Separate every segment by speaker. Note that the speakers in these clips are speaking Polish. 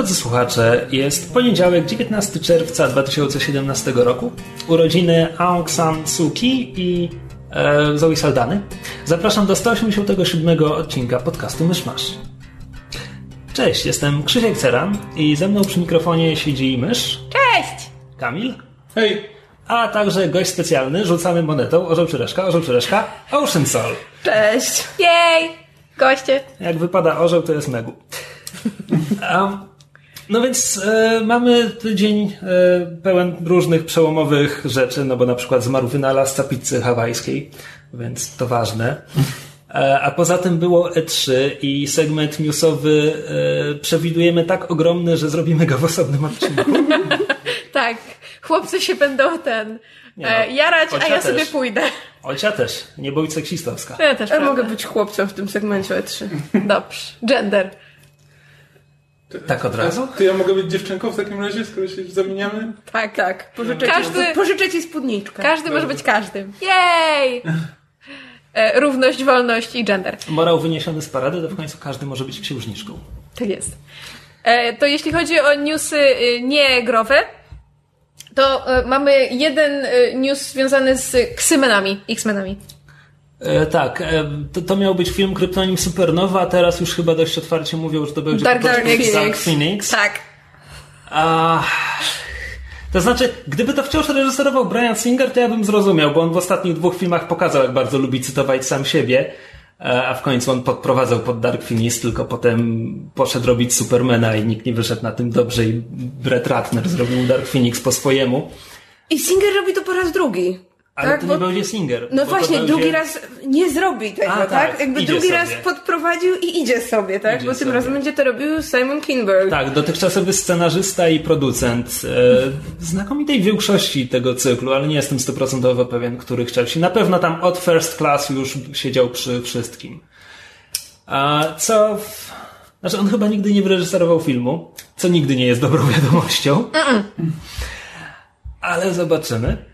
Speaker 1: Drodzy słuchacze, jest poniedziałek, 19 czerwca 2017 roku. Urodziny Aung San Suu Kyi i e, Zoe Saldany. Zapraszam do 187 odcinka podcastu Myszmasz. Cześć, jestem Krzysiek Ceran i ze mną przy mikrofonie siedzi mysz.
Speaker 2: Cześć!
Speaker 1: Kamil.
Speaker 3: Hej!
Speaker 1: A także gość specjalny, rzucamy monetą, orzeł czy reszka, orzeł czy reszka, Ocean Soul.
Speaker 3: Cześć!
Speaker 2: Jej! Goście!
Speaker 1: Jak wypada orzeł, to jest megu. Um, no więc e, mamy tydzień e, pełen różnych przełomowych rzeczy, no bo na przykład zmarł wynalazca pizzy hawajskiej, więc to ważne. E, a poza tym było E3 i segment newsowy e, przewidujemy tak ogromny, że zrobimy go w osobnym odcinku.
Speaker 2: Tak, chłopcy się będą ten
Speaker 1: Nie
Speaker 2: e,
Speaker 1: no,
Speaker 2: jarać, a ja
Speaker 1: też.
Speaker 2: sobie pójdę.
Speaker 1: Olcia też, nie bądź seksistowska.
Speaker 2: To ja też
Speaker 3: Ja mogę być chłopcem w tym segmencie E3.
Speaker 2: Dobrze. Gender.
Speaker 1: Tak od razu?
Speaker 4: To ja mogę być dziewczynką w takim razie, skoro się zamieniamy?
Speaker 2: Tak.
Speaker 3: Tak, pożyczę,
Speaker 2: Każdy-
Speaker 3: ci, pożyczę ci spódniczkę.
Speaker 2: Każdy może być każdym. Jej! E, równość, wolność i gender.
Speaker 1: Morał wyniesiony z parady, to w końcu każdy może być księżniczką.
Speaker 2: Tak jest. E, to jeśli chodzi o newsy y, nie growe, to e, mamy jeden e, news związany z Ksymenami, X-Menami.
Speaker 1: E, tak, e, to, to miał być film Kryptonim Supernowa, a teraz już chyba dość otwarcie mówią, że to będzie
Speaker 2: Dark
Speaker 1: prostu
Speaker 2: Phoenix.
Speaker 1: Dark Phoenix.
Speaker 2: Tak.
Speaker 1: A... To znaczy, gdyby to wciąż reżyserował Brian Singer, to ja bym zrozumiał, bo on w ostatnich dwóch filmach pokazał, jak bardzo lubi cytować sam siebie, e, a w końcu on podprowadzał pod Dark Phoenix, tylko potem poszedł robić Supermana i nikt nie wyszedł na tym dobrze i Brett Ratner zrobił Dark Phoenix po swojemu.
Speaker 3: I Singer robi to po raz drugi.
Speaker 1: Ale
Speaker 3: tak?
Speaker 1: to
Speaker 3: Bo-
Speaker 1: nie będzie Singer.
Speaker 3: No
Speaker 1: bo
Speaker 3: właśnie,
Speaker 1: będzie-
Speaker 3: drugi raz nie zrobi tego,
Speaker 1: A,
Speaker 3: tak?
Speaker 1: tak,
Speaker 3: Jakby drugi
Speaker 1: sobie.
Speaker 3: raz podprowadził i idzie sobie, tak?
Speaker 1: Idzie
Speaker 3: Bo tym
Speaker 1: sobie.
Speaker 3: razem będzie to robił Simon Kinberg.
Speaker 1: Tak, dotychczasowy scenarzysta i producent e, znakomitej większości tego cyklu, ale nie jestem stuprocentowo pewien, który chciał się. Na pewno tam od First Class już siedział przy wszystkim. A co... W... Znaczy, on chyba nigdy nie wyreżyserował filmu, co nigdy nie jest dobrą wiadomością. Ale zobaczymy.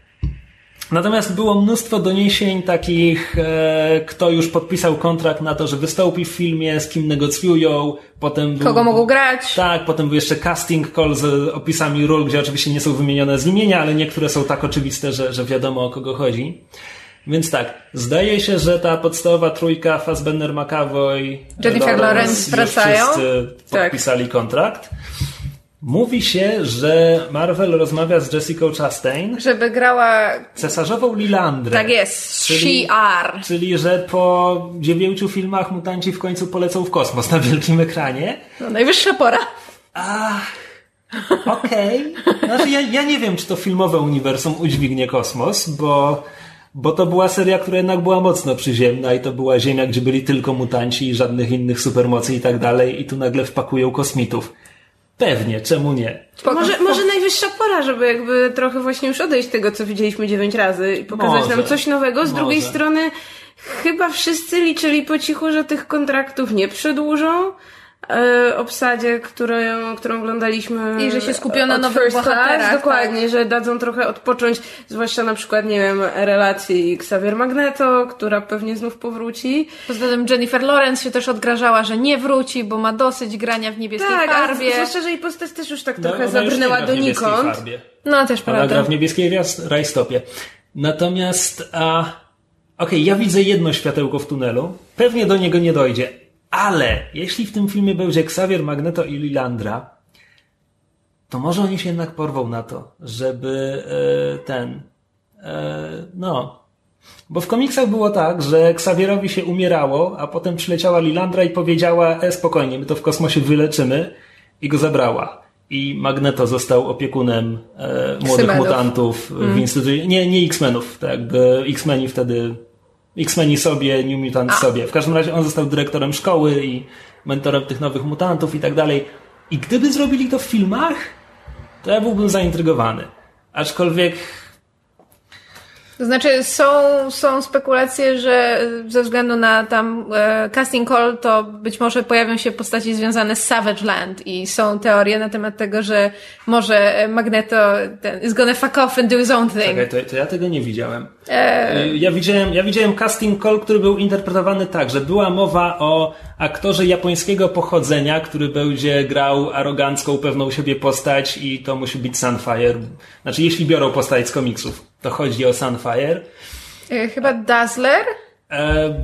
Speaker 1: Natomiast było mnóstwo doniesień takich, e, kto już podpisał kontrakt na to, że wystąpi w filmie, z kim negocjują, potem był,
Speaker 2: Kogo mogą grać?
Speaker 1: tak, potem był jeszcze casting call z opisami ról, gdzie oczywiście nie są wymienione z imienia, ale niektóre są tak oczywiste, że, że wiadomo o kogo chodzi. Więc tak, zdaje się, że ta podstawowa trójka Fassbender, McAvoy,
Speaker 2: Jennifer Lawrence
Speaker 1: już
Speaker 2: wracają.
Speaker 1: wszyscy
Speaker 3: Tak.
Speaker 1: podpisali kontrakt. Mówi się, że Marvel rozmawia z Jessica Chastain,
Speaker 2: Żeby grała...
Speaker 1: cesarzową Lilandrę.
Speaker 2: Tak jest.
Speaker 1: Czyli-
Speaker 2: She are.
Speaker 1: Czyli, że po dziewięciu filmach mutanci w końcu polecą w kosmos na wielkim ekranie.
Speaker 2: No, najwyższa pora.
Speaker 1: Ach, okej. Znaczy ja, ja nie wiem, czy to filmowe uniwersum udźwignie kosmos, bo, bo to była seria, która jednak była mocno przyziemna i to była Ziemia, gdzie byli tylko mutanci i żadnych innych supermocy i tak dalej i tu nagle wpakują kosmitów. Pewnie, czemu nie?
Speaker 3: Może, może najwyższa pora, żeby jakby trochę właśnie już odejść tego, co widzieliśmy dziewięć razy i pokazać
Speaker 1: Może.
Speaker 3: nam coś nowego. Z drugiej
Speaker 1: Może.
Speaker 3: strony chyba wszyscy liczyli po cichu, że tych kontraktów nie przedłużą. E, obsadzie, którą, którą oglądaliśmy.
Speaker 2: I że się skupią na
Speaker 3: od
Speaker 2: nowych
Speaker 3: Class,
Speaker 2: bohaterach, tak.
Speaker 3: Dokładnie, że dadzą trochę odpocząć, zwłaszcza na przykład, nie wiem, relacji Xavier Magneto, która pewnie znów powróci.
Speaker 2: Poza tym Jennifer Lawrence się też odgrażała, że nie wróci, bo ma dosyć grania w niebieskiej
Speaker 3: Tak,
Speaker 2: farbie.
Speaker 3: zwłaszcza, że jej postać też już tak
Speaker 1: No,
Speaker 3: trochę zabrnęła
Speaker 1: gra w
Speaker 3: do
Speaker 1: niebieskiej
Speaker 3: nikąd.
Speaker 1: farbie.
Speaker 2: No też
Speaker 1: Ona gra
Speaker 2: prawda.
Speaker 1: w niebieskiej raz- rajstopie. Natomiast, a, okej, ja widzę jedno światełko w tunelu. Pewnie do niego nie dojdzie. Ale jeśli w tym filmie będzie Xavier Magneto i Lilandra, to może oni się jednak porwą na to, żeby e, ten, e, no, bo w komiksach było tak, że Xavierowi się umierało, a potem przyleciała Lilandra i powiedziała, e, spokojnie, my to w kosmosie wyleczymy i go zabrała. I Magneto został opiekunem e, młodych mutantów w instytucie. Nie, nie X-Menów, tak jakby X-Meni wtedy. X-Meni sobie, New Mutants sobie. W każdym razie on został dyrektorem szkoły i mentorem tych nowych mutantów i tak dalej. I gdyby zrobili to w filmach, to ja byłbym zaintrygowany. Aczkolwiek
Speaker 2: To znaczy są, są spekulacje, że ze względu na tam e, casting call to być może pojawią się postaci związane z Savage Land i są teorie na temat tego, że może Magneto ten, is gonna fuck off and do his own thing.
Speaker 1: Czekaj, to, to ja tego nie widziałem. Y, Ja widziałem, ja widziałem casting call, który był interpretowany tak, że była mowa o aktorze japońskiego pochodzenia, który będzie grał arogancką, pewną siebie postać i to musi być Sunfire. Znaczy, jeśli biorą postać z komiksów, to chodzi o Sunfire.
Speaker 2: E, Chyba Dazzler?
Speaker 1: E,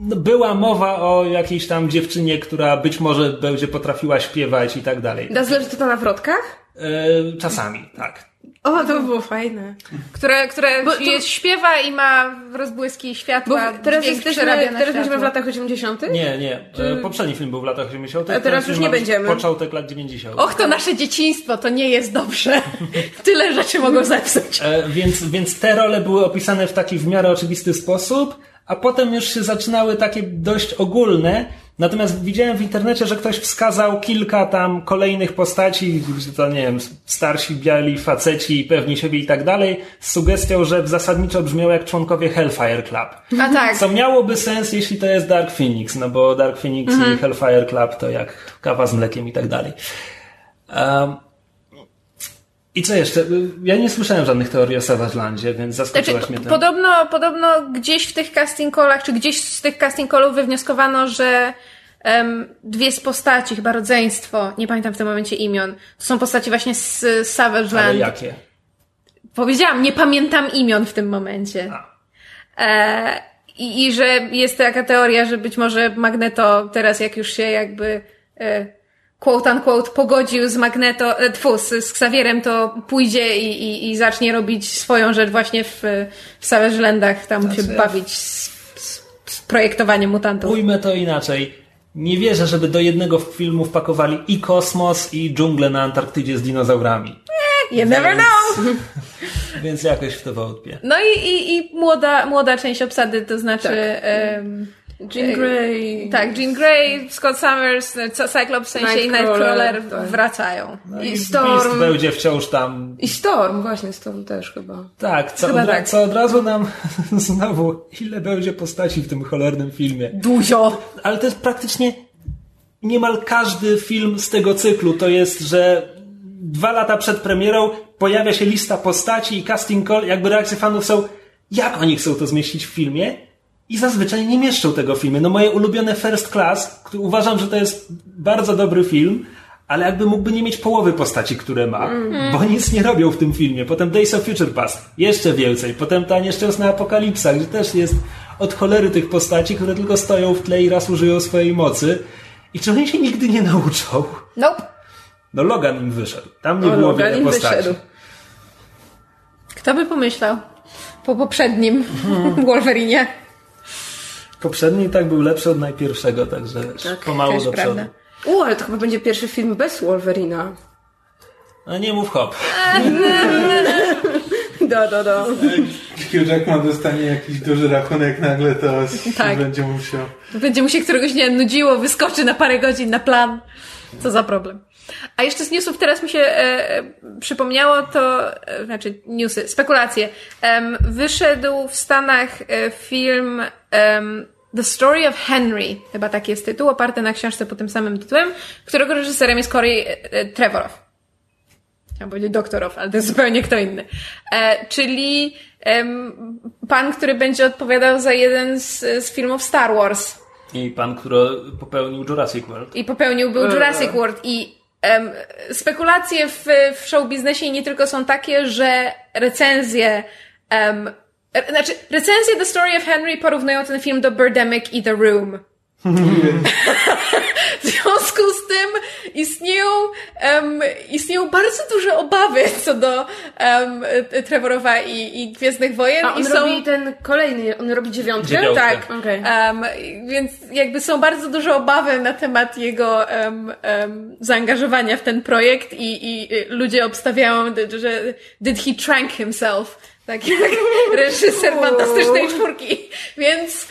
Speaker 1: no, była mowa o jakiejś tam dziewczynie, która być może będzie potrafiła śpiewać i tak dalej.
Speaker 3: Dazzler to na wrotkach?
Speaker 1: E, czasami, tak.
Speaker 3: O, to by było fajne.
Speaker 2: Które, które
Speaker 3: Bo to-
Speaker 2: jest, śpiewa i ma rozbłyski
Speaker 3: Bo
Speaker 2: światła.
Speaker 3: teraz
Speaker 2: dźwięk
Speaker 3: jesteśmy, teraz będziemy w latach 80.
Speaker 1: Nie, nie. E, poprzedni film był w latach 80.
Speaker 3: A teraz już nie będziemy.
Speaker 1: Początek lat 90.
Speaker 2: Och, to nasze dzieciństwo, to nie jest dobrze. Tyle rzeczy mogą zepsuć.
Speaker 1: E, więc, więc te role były opisane w taki w miarę oczywisty sposób, a potem już się zaczynały takie dość ogólne. Natomiast widziałem w internecie, że ktoś wskazał kilka tam kolejnych postaci, to nie wiem, starsi biali faceci, pewni siebie i tak dalej, z sugestią, że zasadniczo brzmiało jak członkowie Hellfire Club.
Speaker 2: A tak.
Speaker 1: Co miałoby sens, jeśli to jest Dark Phoenix, no bo Dark Phoenix i Hellfire Club to jak kawa z mlekiem i tak dalej. Um, I co jeszcze? Ja nie słyszałem żadnych teorii o Savage Landzie, więc
Speaker 2: Znaczy,
Speaker 1: zaskoczyłaś mnie tym.
Speaker 2: podobno, podobno gdzieś w tych casting callach, czy gdzieś z tych casting callów wywnioskowano, że em, dwie z postaci, chyba rodzeństwo, nie pamiętam w tym momencie imion, to są postaci właśnie z, Savage
Speaker 1: Ale
Speaker 2: Land.
Speaker 1: jakie?
Speaker 2: Powiedziałam, nie pamiętam imion w tym momencie.
Speaker 1: A.
Speaker 2: E, i, I że jest taka teoria, że być może Magneto teraz jak już się jakby e, quote unquote pogodził z Magneto, e, tfu, z, z Xavierem, to pójdzie i, i, i zacznie robić swoją rzecz właśnie w, w Savage Landach, tam się
Speaker 1: Znaczy-
Speaker 2: bawić z, z, z projektowaniem mutantów.
Speaker 1: Ujmę to inaczej. Nie wierzę, żeby do jednego filmu wpakowali i kosmos, i dżunglę na Antarktydzie z dinozaurami.
Speaker 2: You never know!
Speaker 1: Więc jakoś w to wątpię.
Speaker 2: No i, i, i młoda, młoda część obsady, to znaczy... em,
Speaker 3: Jean Grey.
Speaker 2: Tak, Jean Grey, Scott Summers, Cyclops w sensie i
Speaker 3: Nightcrawler,
Speaker 2: Nightcrawler
Speaker 3: tak.
Speaker 2: wracają.
Speaker 1: No
Speaker 3: I
Speaker 1: i
Speaker 3: Storm.
Speaker 1: Beast będzie wciąż tam.
Speaker 3: I Storm, właśnie, Storm też chyba.
Speaker 1: Tak, co,
Speaker 2: Chyba
Speaker 1: od,
Speaker 2: tak.
Speaker 1: co od razu nam znowu, ile będzie postaci w tym cholernym filmie.
Speaker 2: Dużo!
Speaker 1: Ale to jest praktycznie niemal każdy film z tego cyklu. To jest, że dwa lata przed premierą pojawia się lista postaci i casting call, jakby reakcje fanów są, jak oni chcą to zmieścić w filmie? I zazwyczaj nie mieszczą tego w filmie. No moje ulubione First Class, który uważam, że to jest bardzo dobry film, ale jakby mógłby nie mieć połowy postaci, które ma, bo nic nie robią w tym filmie. Potem Days of Future Past, jeszcze więcej. Potem ta nieszczęsna Apokalipsa, gdzie też jest od cholery tych postaci, które tylko stoją w tle i raz użyją swojej mocy. I czy oni się nigdy nie nauczą?
Speaker 2: Nope.
Speaker 1: No Logan im wyszedł. Tam nie
Speaker 3: O,
Speaker 1: było
Speaker 3: Logan
Speaker 1: wiele
Speaker 3: im
Speaker 1: postaci.
Speaker 3: wyszedł.
Speaker 2: Kto by pomyślał? Po poprzednim Wolverinie.
Speaker 1: Poprzedni i tak był lepszy od najpierwszego, także
Speaker 2: Tak,
Speaker 1: pomału do przodu.
Speaker 2: prawda.
Speaker 3: U, ale to chyba będzie pierwszy film bez Wolverina.
Speaker 1: No nie mów hop.
Speaker 3: Do, do, do.
Speaker 4: Hugh Jackman dostanie jakiś duży rachunek nagle, to
Speaker 2: Tak.
Speaker 4: będzie musiał.
Speaker 2: Będzie mu się któregoś dnia nudziło, wyskoczy na parę godzin na plan. Co za problem. A jeszcze z newsów teraz mi się e, e, przypomniało to, e, znaczy newsy, spekulacje. Em, wyszedł w Stanach e, film The Story of Henry, chyba taki jest tytuł, oparty na książce pod tym samym tytułem, którego reżyserem jest Corey e, e, Trevorow. Chciałam powiedzieć doktorow, ale to jest zupełnie kto inny. E, czyli em, pan, który będzie odpowiadał za jeden z, z filmów Star Wars
Speaker 1: I pan, który popełnił Jurassic World.
Speaker 2: i popełnił był Jurassic World i em, spekulacje w, w show biznesie nie tylko są takie, że recenzje em, e, znaczy recenzje The Story of Henry porównują ten film do Birdemic i The Room. w związku z tym istnieją, em, istnieją bardzo duże obawy co do um, Trevorowa i, i Gwiezdnych Wojen.
Speaker 3: A on
Speaker 2: i są...
Speaker 3: robi ten kolejny, on robi dziewiątkę?
Speaker 1: Dziewiątkę.
Speaker 2: Tak.
Speaker 3: Okej.
Speaker 2: Um, więc jakby są bardzo duże obawy na temat jego um, um, zaangażowania w ten projekt i, i y, ludzie obstawiają, że did he trank himself? Tak jak reżyser fantastycznej czwórki. Więc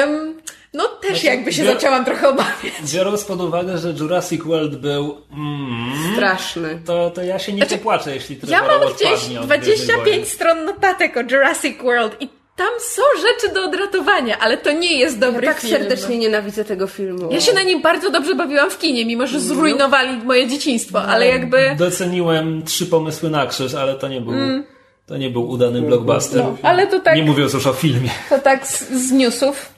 Speaker 2: um, No też
Speaker 1: Znaczy,
Speaker 2: jakby się
Speaker 1: bior-
Speaker 2: zaczęłam trochę obawiać.
Speaker 1: Biorąc pod uwagę, że Jurassic World był... Mm,
Speaker 3: Straszny.
Speaker 1: to, to ja się nie popłaczę, jeśli
Speaker 2: Znaczy, Ja
Speaker 1: Trevor
Speaker 2: mam gdzieś
Speaker 1: od Gwiezdnych
Speaker 2: 25
Speaker 1: Wojen.
Speaker 2: stron notatek o Jurassic World i tam są rzeczy do odratowania, ale to nie jest dobry
Speaker 3: Tak
Speaker 2: film.
Speaker 3: serdecznie nienawidzę tego filmu.
Speaker 2: Ja się na nim bardzo dobrze bawiłam w kinie, mimo że zrujnowali moje dzieciństwo, ale jakby...
Speaker 1: Doceniłem trzy pomysły na krzyż, ale to nie był, to nie był udany blockbuster.
Speaker 2: No, ale to tak,
Speaker 1: Nie mówiąc już o filmie.
Speaker 2: to tak z, z newsów.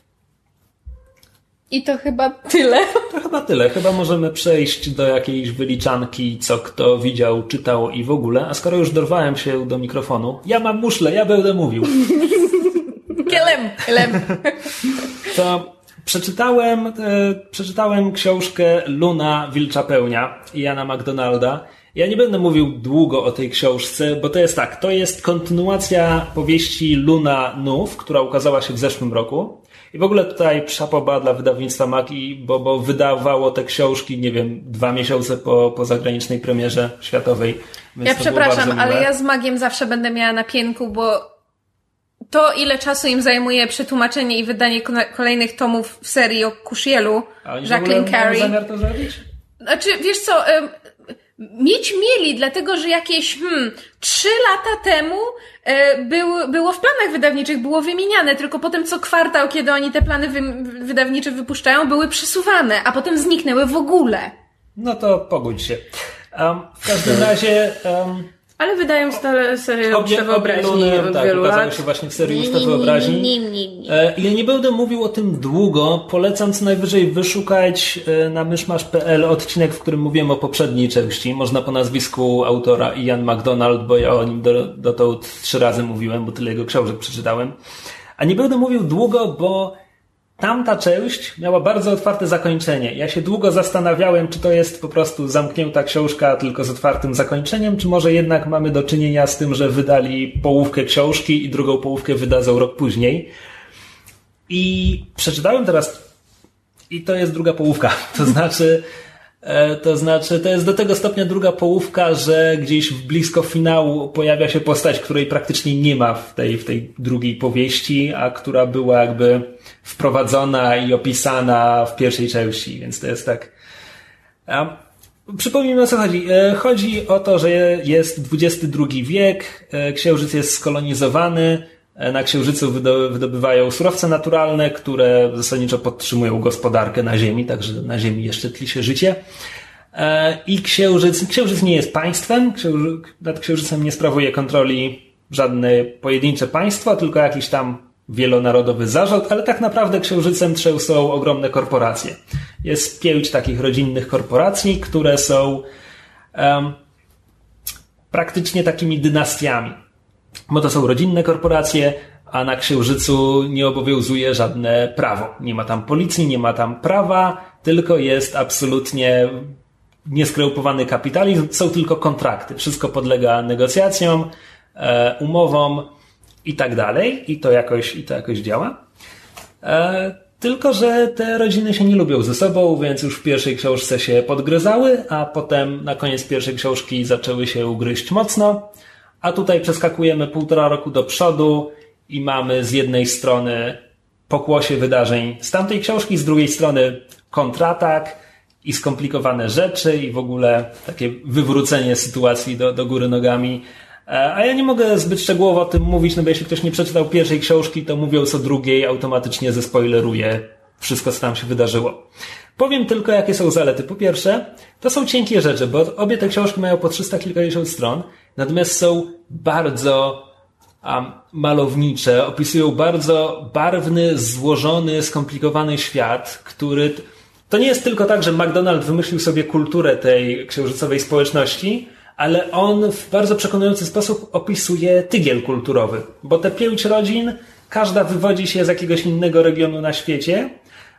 Speaker 2: I to chyba tyle.
Speaker 1: To chyba tyle. Chyba możemy przejść do jakiejś wyliczanki, co kto widział, czytał i w ogóle. A skoro już dorwałem się do mikrofonu, ja mam muszlę, ja będę mówił.
Speaker 2: Kielem, kielem.
Speaker 1: To przeczytałem, e, przeczytałem książkę Luna Wilcza Pełnia Jana McDonalda. Ja nie będę mówił długo o tej książce, bo to jest tak, to jest kontynuacja powieści Luna Nów, która ukazała się w zeszłym roku. I w ogóle tutaj szapoba dla wydawnictwa Maki, bo, bo wydawało te książki, nie wiem, dwa miesiące po, po zagranicznej premierze światowej. Więc
Speaker 2: Ja przepraszam, ale ja z magiem zawsze będę miała na pięku, bo to, ile czasu im zajmuje przetłumaczenie i wydanie kolejnych tomów w serii o Kushielu, Jacqueline Carey.
Speaker 1: zamiar to zrobić?
Speaker 2: Znaczy, wiesz co, mieć mieli, dlatego że jakieś hmm, trzy lata temu e, był, było w planach wydawniczych, było wymieniane, tylko potem co kwartał, kiedy oni te plany wy, wydawnicze wypuszczają, były przesuwane, a potem zniknęły w ogóle.
Speaker 1: No to pogódź się. Um, w każdym razie... Um,
Speaker 3: Ale wydają stale serię
Speaker 1: Obie,
Speaker 3: Wyobraźni od
Speaker 1: tak,
Speaker 3: wielu
Speaker 1: ukazały
Speaker 3: lat.
Speaker 1: się właśnie w serii Uczta Wyobraźni. E, Ja nie będę mówił o tym długo, polecam co najwyżej wyszukać e, na myszmasz.pl odcinek, w którym mówiłem o poprzedniej części. Można po nazwisku autora Ian MacDonald, bo ja o nim do, dotąd trzy razy mówiłem, bo tyle jego książek przeczytałem. A nie będę mówił długo, bo Tamta część miała bardzo otwarte zakończenie. Ja się długo zastanawiałem, czy to jest po prostu zamknięta książka tylko z otwartym zakończeniem, czy może jednak mamy do czynienia z tym, że wydali połówkę książki i drugą połówkę wydadzą rok później. I przeczytałem teraz i to jest druga połówka. To znaczy, to znaczy, to jest do tego stopnia druga połówka, że gdzieś blisko finału pojawia się postać, której praktycznie nie ma w tej, w tej drugiej powieści, a która była jakby wprowadzona i opisana w pierwszej części, więc to jest tak. A, przypomnijmy o co chodzi. E, Chodzi o to, że jest XXI wiek, e, księżyc jest skolonizowany, e, na księżycu wydo- wydobywają surowce naturalne, które zasadniczo podtrzymują gospodarkę na Ziemi, także na Ziemi jeszcze tli się życie. E, I księżyc, księżyc nie jest państwem, księży, nad księżycem nie sprawuje kontroli żadne pojedyncze państwo, tylko jakiś tam wielonarodowy zarząd, ale tak naprawdę księżycem trzęsą ogromne korporacje. Jest pięć takich rodzinnych korporacji, które są em, praktycznie takimi dynastiami. Bo to są rodzinne korporacje, a na Księżycu nie obowiązuje żadne prawo. Nie ma tam policji, nie ma tam prawa, tylko jest absolutnie nieskrępowany kapitalizm, są tylko kontrakty. Wszystko podlega negocjacjom, e, umowom i tak dalej. I to jakoś, i to jakoś działa. E, tylko, że te rodziny się nie lubią ze sobą, więc już w pierwszej książce się podgryzały, a potem na koniec pierwszej książki zaczęły się ugryźć mocno. A tutaj przeskakujemy półtora roku do przodu i mamy z jednej strony pokłosie wydarzeń z tamtej książki, z drugiej strony kontratak i skomplikowane rzeczy i w ogóle takie wywrócenie sytuacji do, do góry nogami. E, A ja nie mogę zbyt szczegółowo o tym mówić, no bo jeśli ktoś nie przeczytał pierwszej książki, to mówiąc o drugiej automatycznie zespoileruje wszystko, co tam się wydarzyło. Powiem tylko, jakie są zalety. Po pierwsze, to są cienkie rzeczy, bo obie te książki mają po 300 kilkadziesiąt stron, natomiast są bardzo um, malownicze, opisują bardzo barwny, złożony, skomplikowany świat, który to nie jest tylko tak, że McDonald wymyślił sobie kulturę tej księżycowej społeczności, ale on w bardzo przekonujący sposób opisuje tygiel kulturowy, bo te pięć rodzin, każda wywodzi się z jakiegoś innego regionu na świecie.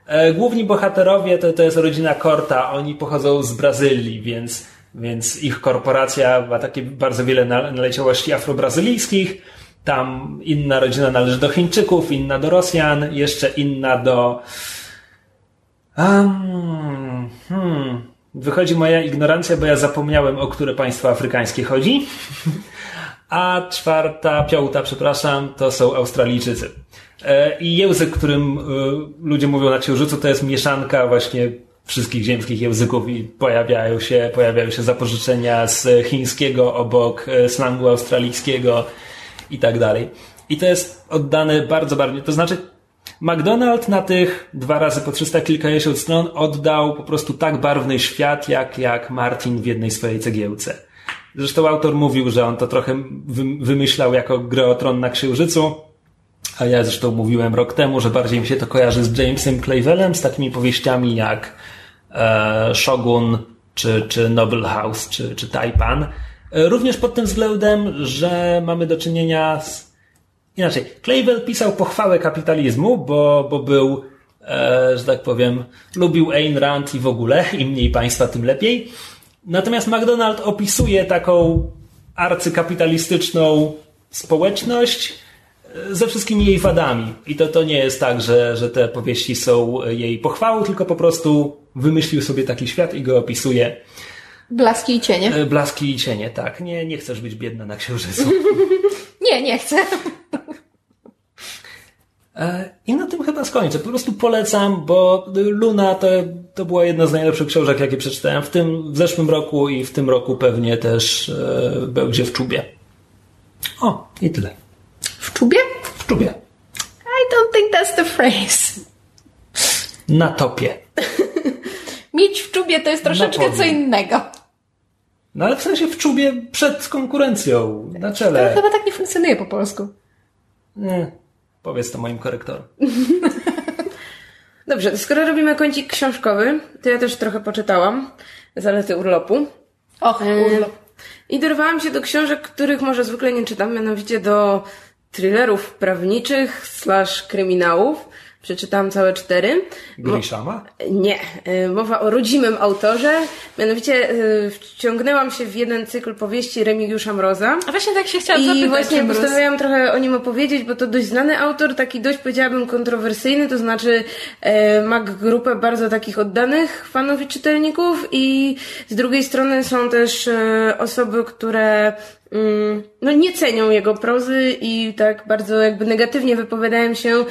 Speaker 1: E, Główni bohaterowie to, to jest rodzina Korta, oni pochodzą z Brazylii, więc, więc ich korporacja ma takie bardzo wiele na- naleciałości afrobrazylijskich. Tam inna rodzina należy do Chińczyków, inna do Rosjan, jeszcze inna do. Um, hmm. Wychodzi moja ignorancja, bo ja zapomniałem, o które państwa afrykańskie chodzi. a czwarta, piąta, przepraszam, to są Australijczycy. E, I język, którym e, ludzie mówią na Księżycu, to jest mieszanka właśnie wszystkich ziemskich języków i pojawiają się, pojawiają się zapożyczenia z chińskiego obok e, slangu australijskiego i tak dalej. I to jest oddane bardzo barwnie. To znaczy, McDonald na tych dwa razy po 300 kilkadziesiąt stron oddał po prostu tak barwny świat, jak, jak Martin w jednej swojej cegiełce. Zresztą autor mówił, że on to trochę wymyślał jako grę o tron na Księżycu, a ja zresztą mówiłem rok temu, że bardziej mi się to kojarzy z Jamesem Clavellem, z takimi powieściami jak Shogun, czy, czy Noble House, czy, czy Taipan. E, również pod tym względem, że mamy do czynienia z... Inaczej, Clavell pisał pochwałę kapitalizmu, bo, bo był, e, że tak powiem, lubił Ayn Rand i w ogóle, im mniej państwa, tym lepiej. Natomiast McDonald opisuje taką arcykapitalistyczną społeczność e, ze wszystkimi jej wadami. I to, to nie jest tak, że, że te powieści są jej pochwałą, tylko po prostu wymyślił sobie taki świat i go opisuje.
Speaker 2: Blaski i cienie.
Speaker 1: E, blaski i cienie, tak. Nie, nie chcesz być biedna na księżycu.
Speaker 2: nie, nie chcę.
Speaker 1: E, I na tym chyba skończę. Po prostu polecam, bo Luna to, to była jedna z najlepszych książek, jakie przeczytałem w tym, w zeszłym roku i w tym roku pewnie też e, będzie w czubie. O, i tyle.
Speaker 2: W czubie?
Speaker 1: W czubie.
Speaker 2: I don't think that's the phrase.
Speaker 1: Na topie.
Speaker 2: Mieć w czubie to jest troszeczkę co innego.
Speaker 1: No ale w sensie w czubie przed konkurencją, na czele.
Speaker 2: To chyba tak nie funkcjonuje po polsku.
Speaker 1: Nie. Powiedz to moim korektorom.
Speaker 3: Dobrze, skoro robimy kącik książkowy, to ja też trochę poczytałam zalety urlopu.
Speaker 2: Och, urlop.
Speaker 3: I dorwałam się do książek, których może zwykle nie czytam, mianowicie do thrillerów prawniczych slash kryminałów. Przeczytałam całe cztery.
Speaker 1: Grishama?
Speaker 3: Nie. Y, mowa o rodzimym autorze. Mianowicie y, wciągnęłam się w jeden cykl powieści Remigiusza Mroza.
Speaker 2: A właśnie tak się chciałam
Speaker 3: I
Speaker 2: zapytać.
Speaker 3: właśnie postanowiłam trochę o nim opowiedzieć, bo to dość znany autor, taki dość powiedziałabym kontrowersyjny, to znaczy e, ma grupę bardzo takich oddanych fanów i czytelników i z drugiej strony są też e, osoby, które mm, no nie cenią jego prozy i tak bardzo jakby negatywnie wypowiadają się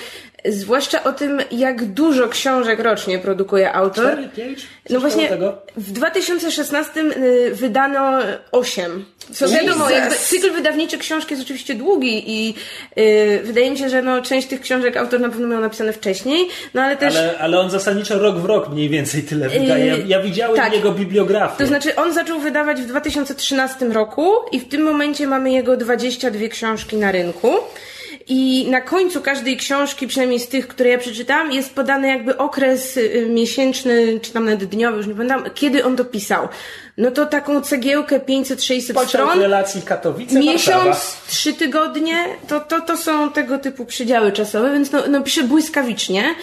Speaker 3: Zwłaszcza o tym, jak dużo książek rocznie produkuje autor.
Speaker 1: 4, 5?
Speaker 3: No właśnie, w 2016 y, wydano 8. Co wiadomo, jakby cykl wydawniczy książki jest oczywiście długi i yy, wydaje mi się, że no, część tych książek autor na pewno miał napisane wcześniej, no ale też...
Speaker 1: Ale, ale on zasadniczo rok w rok mniej więcej tyle wydaje. Ja, ja widziałem tak. jego bibliografię.
Speaker 3: To znaczy on zaczął wydawać w 2013 roku i w tym momencie mamy jego 22 książki na rynku. I na końcu każdej książki, przynajmniej z tych, które ja przeczytałam, jest podany jakby okres y, miesięczny, czy tam nawet dniowy, już nie pamiętam, kiedy on to pisał. No to taką cegiełkę 500-600 stron.
Speaker 1: relacji Katowice,
Speaker 3: Miesiąc, trzy tygodnie, to, to, to są tego typu przedziały czasowe, więc no, no pisze błyskawicznie.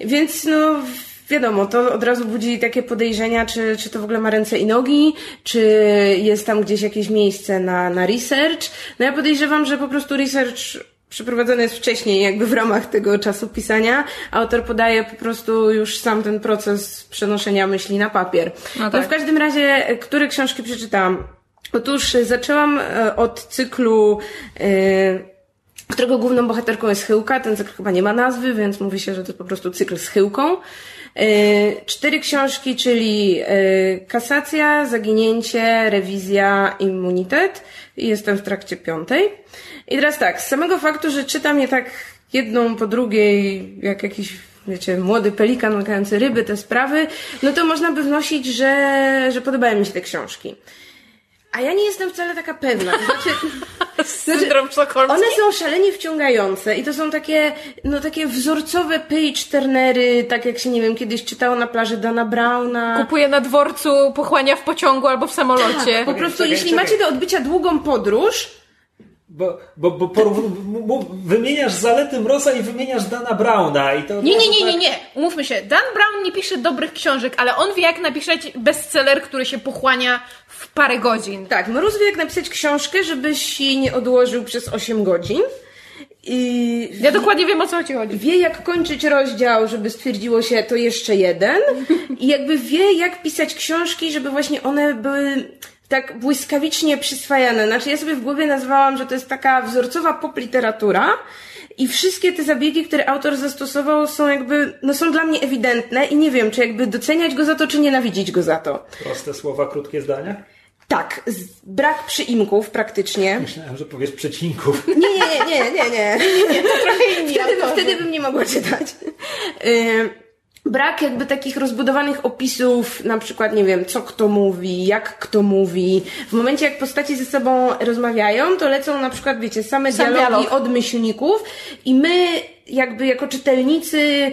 Speaker 3: Więc no wiadomo, to od razu budzi takie podejrzenia, czy, czy to w ogóle ma ręce i nogi, czy jest tam gdzieś jakieś miejsce na, na research. No ja podejrzewam, że po prostu research przeprowadzony jest wcześniej, jakby w ramach tego czasu pisania. Autor podaje po prostu już sam ten proces przenoszenia myśli na papier. No, tak. no w każdym razie, które książki przeczytałam? Otóż zaczęłam e, od cyklu, yy, którego główną bohaterką jest Chyłka. Ten cykl chyba nie ma nazwy, więc mówi się, że to po prostu cykl z Chyłką. Cztery książki, czyli kasacja, zaginięcie, rewizja, immunitet. I jestem w trakcie piątej. I teraz tak, z samego faktu, że czytam je tak jedną po drugiej, jak jakiś wiecie, młody pelikan łykający ryby, te sprawy, no to można by wnosić, że, że podobają mi się te książki. A ja nie jestem wcale taka pewna. Znaczy,
Speaker 2: Syndrom znaczy,
Speaker 3: One są szalenie wciągające i to są takie, no takie wzorcowe page turnery, tak jak się, nie wiem, kiedyś czytało na plaży Dana Browna.
Speaker 2: Kupuje na dworcu, pochłania w pociągu albo w samolocie.
Speaker 3: Tak, po prostu, czekaj, jeśli czekaj. macie do odbycia długą podróż,
Speaker 1: bo, bo, bo wymieniasz zalety Mroza i wymieniasz Dana Browna i to...
Speaker 2: Nie, nie, nie, nie, nie. Umówmy się. Dan Brown nie pisze dobrych książek, ale on wie jak napisać bestseller, który się pochłania w parę godzin.
Speaker 3: Tak, Mróz wie jak napisać książkę, żebyś jej nie odłożył przez 8 godzin.
Speaker 2: I ja dokładnie wiem o co ci chodzi.
Speaker 3: Wie jak kończyć rozdział, żeby stwierdziło się to jeszcze jeden. I jakby wie jak pisać książki, żeby właśnie one były tak błyskawicznie przyswajane. Znaczy ja sobie w głowie nazwałam, że to jest taka wzorcowa popliteratura i wszystkie te zabiegi, które autor zastosował są jakby, no są dla mnie ewidentne i nie wiem, czy jakby doceniać go za to, czy nienawidzić go za to.
Speaker 1: Proste słowa, krótkie zdania?
Speaker 3: Tak, z- brak przyimków praktycznie.
Speaker 1: Myślałem, że powiesz przecinków.
Speaker 3: Nie, nie, nie, nie, nie. nie. Wtedy, wtedy bym nie mogła czytać. Brak jakby takich rozbudowanych opisów, na przykład, nie wiem, co kto mówi, jak kto mówi. W momencie, jak postaci ze sobą rozmawiają, to lecą na przykład, wiecie, same
Speaker 2: Sam
Speaker 3: dialogi
Speaker 2: dialog.
Speaker 3: od myślników i my jakby jako czytelnicy,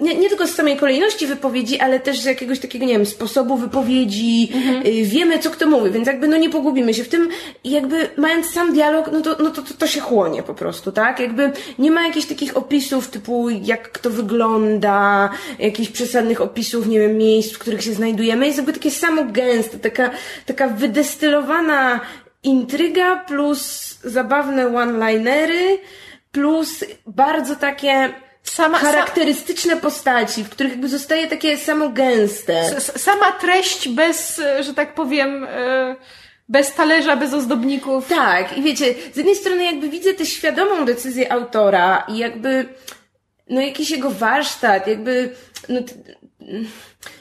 Speaker 3: nie, nie tylko z samej kolejności wypowiedzi, ale też z jakiegoś takiego, nie wiem, sposobu wypowiedzi, y, wiemy, co kto mówi, więc jakby no nie pogubimy się w tym i jakby mając sam dialog, no to, no to, to, to się chłonie po prostu, tak? Jakby nie ma jakichś takich opisów typu jak kto wygląda, jakichś przesadnych opisów, nie wiem, miejsc, w których się znajdujemy. Jest jakby takie samo gęste, taka, taka wydestylowana intryga plus zabawne one-linery plus bardzo takie
Speaker 2: Sama, sa,
Speaker 3: charakterystyczne postaci, w których jakby zostaje takie samo gęste.
Speaker 2: sama treść bez, e, że tak powiem, e, bez talerza, bez ozdobników.
Speaker 3: Tak, i wiecie, z jednej strony jakby widzę tę świadomą decyzję autora i jakby, no jakiś jego warsztat, jakby, no,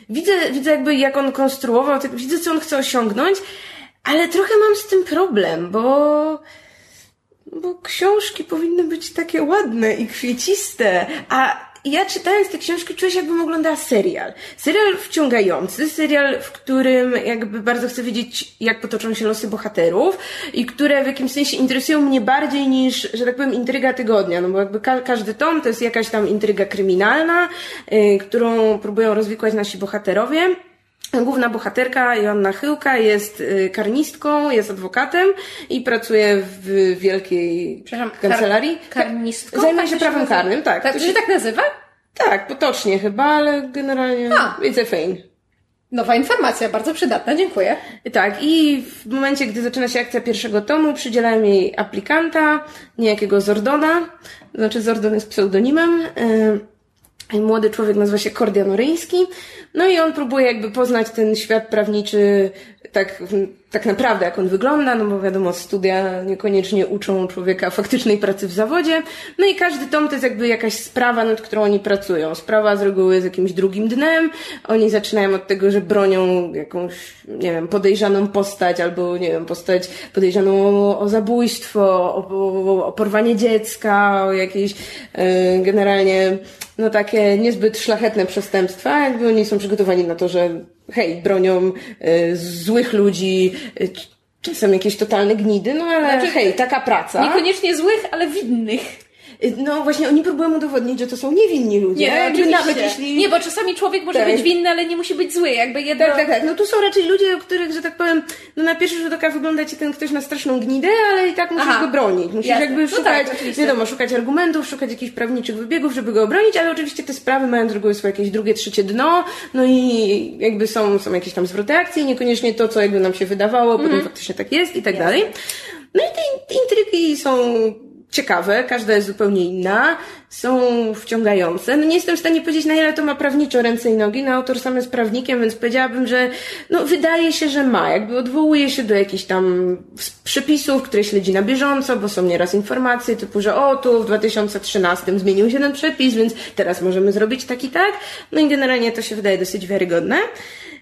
Speaker 3: widzę, widzę jakby jak on konstruował, widzę co on chce osiągnąć, ale trochę mam z tym problem, bo, bo książki powinny być takie ładne i kwieciste, a ja czytając te książki czuję się jakbym oglądała serial. Serial wciągający, serial, w którym jakby bardzo chcę wiedzieć, jak potoczą się losy bohaterów i które w jakimś sensie interesują mnie bardziej niż, że tak powiem, intryga tygodnia, no bo jakby ka- każdy tom to jest jakaś tam intryga kryminalna, yy, którą próbują rozwikłać nasi bohaterowie. Główna bohaterka, Joanna Chyłka, jest y, karnistką, jest adwokatem i pracuje w wielkiej kancelarii.
Speaker 2: kar- karnistką?
Speaker 3: Zajmuje
Speaker 2: Tak
Speaker 3: się
Speaker 2: to
Speaker 3: prawem karnym, tak.
Speaker 2: tak
Speaker 3: To się-
Speaker 2: tak nazywa?
Speaker 3: Tak, potocznie chyba, ale generalnie
Speaker 2: A.
Speaker 3: it's a thing.
Speaker 2: Nowa informacja, bardzo przydatna, dziękuję.
Speaker 3: Tak, i w momencie, gdy zaczyna się akcja pierwszego tomu, przydzielają jej aplikanta, niejakiego Zordona, znaczy Zordon jest pseudonimem. y, Młody człowiek nazywa się Kordian Oryński. No i on próbuje jakby poznać ten świat prawniczy tak, tak naprawdę, jak on wygląda, no bo wiadomo, studia niekoniecznie uczą człowieka faktycznej pracy w zawodzie. No i każdy tom to jest jakby jakaś sprawa, nad którą oni pracują. Sprawa z reguły z jakimś drugim dnem. Oni zaczynają od tego, że bronią jakąś, nie wiem, podejrzaną postać albo, nie wiem, postać podejrzaną o, o zabójstwo, o, o, o porwanie dziecka, o jakieś e, generalnie no takie niezbyt szlachetne przestępstwa, jakby oni są przygotowani na to, że hej, bronią y, złych ludzi, czasem jakieś totalne gnidy, no ale
Speaker 2: Znaczy,
Speaker 3: hej, taka praca.
Speaker 2: Niekoniecznie złych, ale widnych.
Speaker 3: No właśnie, oni próbują udowodnić, że to są niewinni ludzie. jakby
Speaker 2: oczywiście.
Speaker 3: nawet jeśli...
Speaker 2: Nie, bo czasami człowiek może
Speaker 3: Tak.
Speaker 2: być winny, ale nie musi być zły. Jakby jedno...
Speaker 3: Tak, tak, tak. No tu są raczej ludzie, o których, że tak powiem, no na pierwszy rzut oka wygląda ci ten ktoś na straszną gnidę, ale i tak musisz
Speaker 2: Aha.
Speaker 3: go bronić. Musisz
Speaker 2: Jasne.
Speaker 3: jakby
Speaker 2: No
Speaker 3: szukać,
Speaker 2: tak, oczywiście.
Speaker 3: wiadomo, szukać argumentów, szukać jakichś prawniczych wybiegów, żeby go obronić, ale oczywiście te sprawy mają z reguły swoje jakieś drugie, trzecie dno, no i jakby są, są jakieś tam zwroty akcji, niekoniecznie to, co jakby nam się wydawało,
Speaker 2: Mhm.
Speaker 3: potem faktycznie tak jest i tak dalej. No i te in- intrygi są ciekawe, każda jest zupełnie inna, są wciągające. No nie jestem w stanie powiedzieć, na ile to ma prawniczo ręce i nogi. No autor sam jest prawnikiem, więc powiedziałabym, że no wydaje się, że ma. Jakby odwołuje się do jakichś tam przepisów, które śledzi na bieżąco, bo są nieraz informacje typu, że o, tu w 2013 zmienił się ten przepis, więc teraz możemy zrobić tak i tak. No i generalnie to się wydaje dosyć wiarygodne.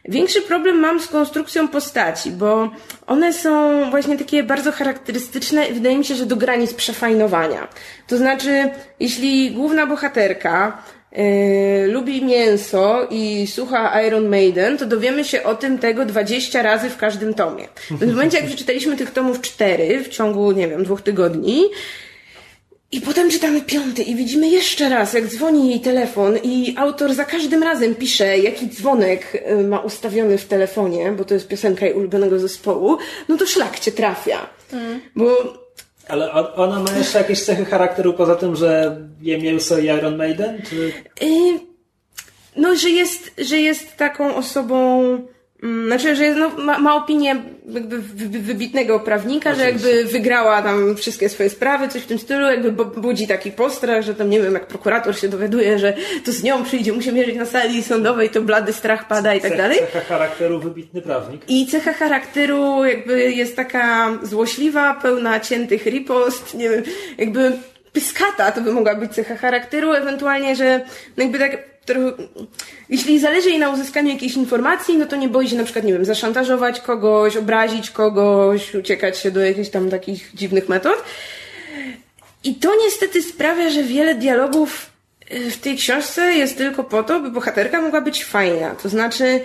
Speaker 3: Większy problem mam z konstrukcją postaci, bo one są właśnie takie bardzo charakterystyczne i wydaje mi się, że do granic przefajnowania. To znaczy, jeśli główna bohaterka yy, lubi mięso i słucha Iron Maiden, to dowiemy się o tym tego 20 razy w każdym tomie. Więc w momencie, jak przeczytaliśmy tych tomów 4 w ciągu, nie wiem, dwóch tygodni, i potem czytamy piąty i widzimy jeszcze raz, jak dzwoni jej telefon i autor za każdym razem pisze, jaki dzwonek y, ma ustawiony w telefonie, bo to jest piosenka jej ulubionego zespołu, no to szlak cię trafia. Bo
Speaker 1: Ale ona ma jeszcze jakieś cechy charakteru poza tym, że je mięso i Iron Maiden? Czy...
Speaker 3: y, no, że jest, że jest taką osobą Znaczy, że no, ma, ma opinię jakby wy- wy- wybitnego prawnika, że jakby wygrała tam wszystkie swoje sprawy, coś w tym stylu, jakby budzi taki postrach, że tam nie wiem, jak prokurator się dowiaduje, że to z nią przyjdzie, musi mierzyć na sali sądowej, to blady strach pada i tak dalej.
Speaker 1: Cecha charakteru wybitny prawnik.
Speaker 3: I cecha charakteru jakby jest taka złośliwa, pełna ciętych ripost, nie wiem, jakby pyskata to by mogła być cecha charakteru, ewentualnie, że no jakby tak trochę, jeśli zależy jej na uzyskaniu jakiejś informacji, no to nie boi się na przykład, nie wiem, zaszantażować kogoś, obrazić kogoś, uciekać się do jakichś tam takich dziwnych metod. I to niestety sprawia, że wiele dialogów y, w tej książce jest tylko po to, by bohaterka mogła być fajna. To znaczy,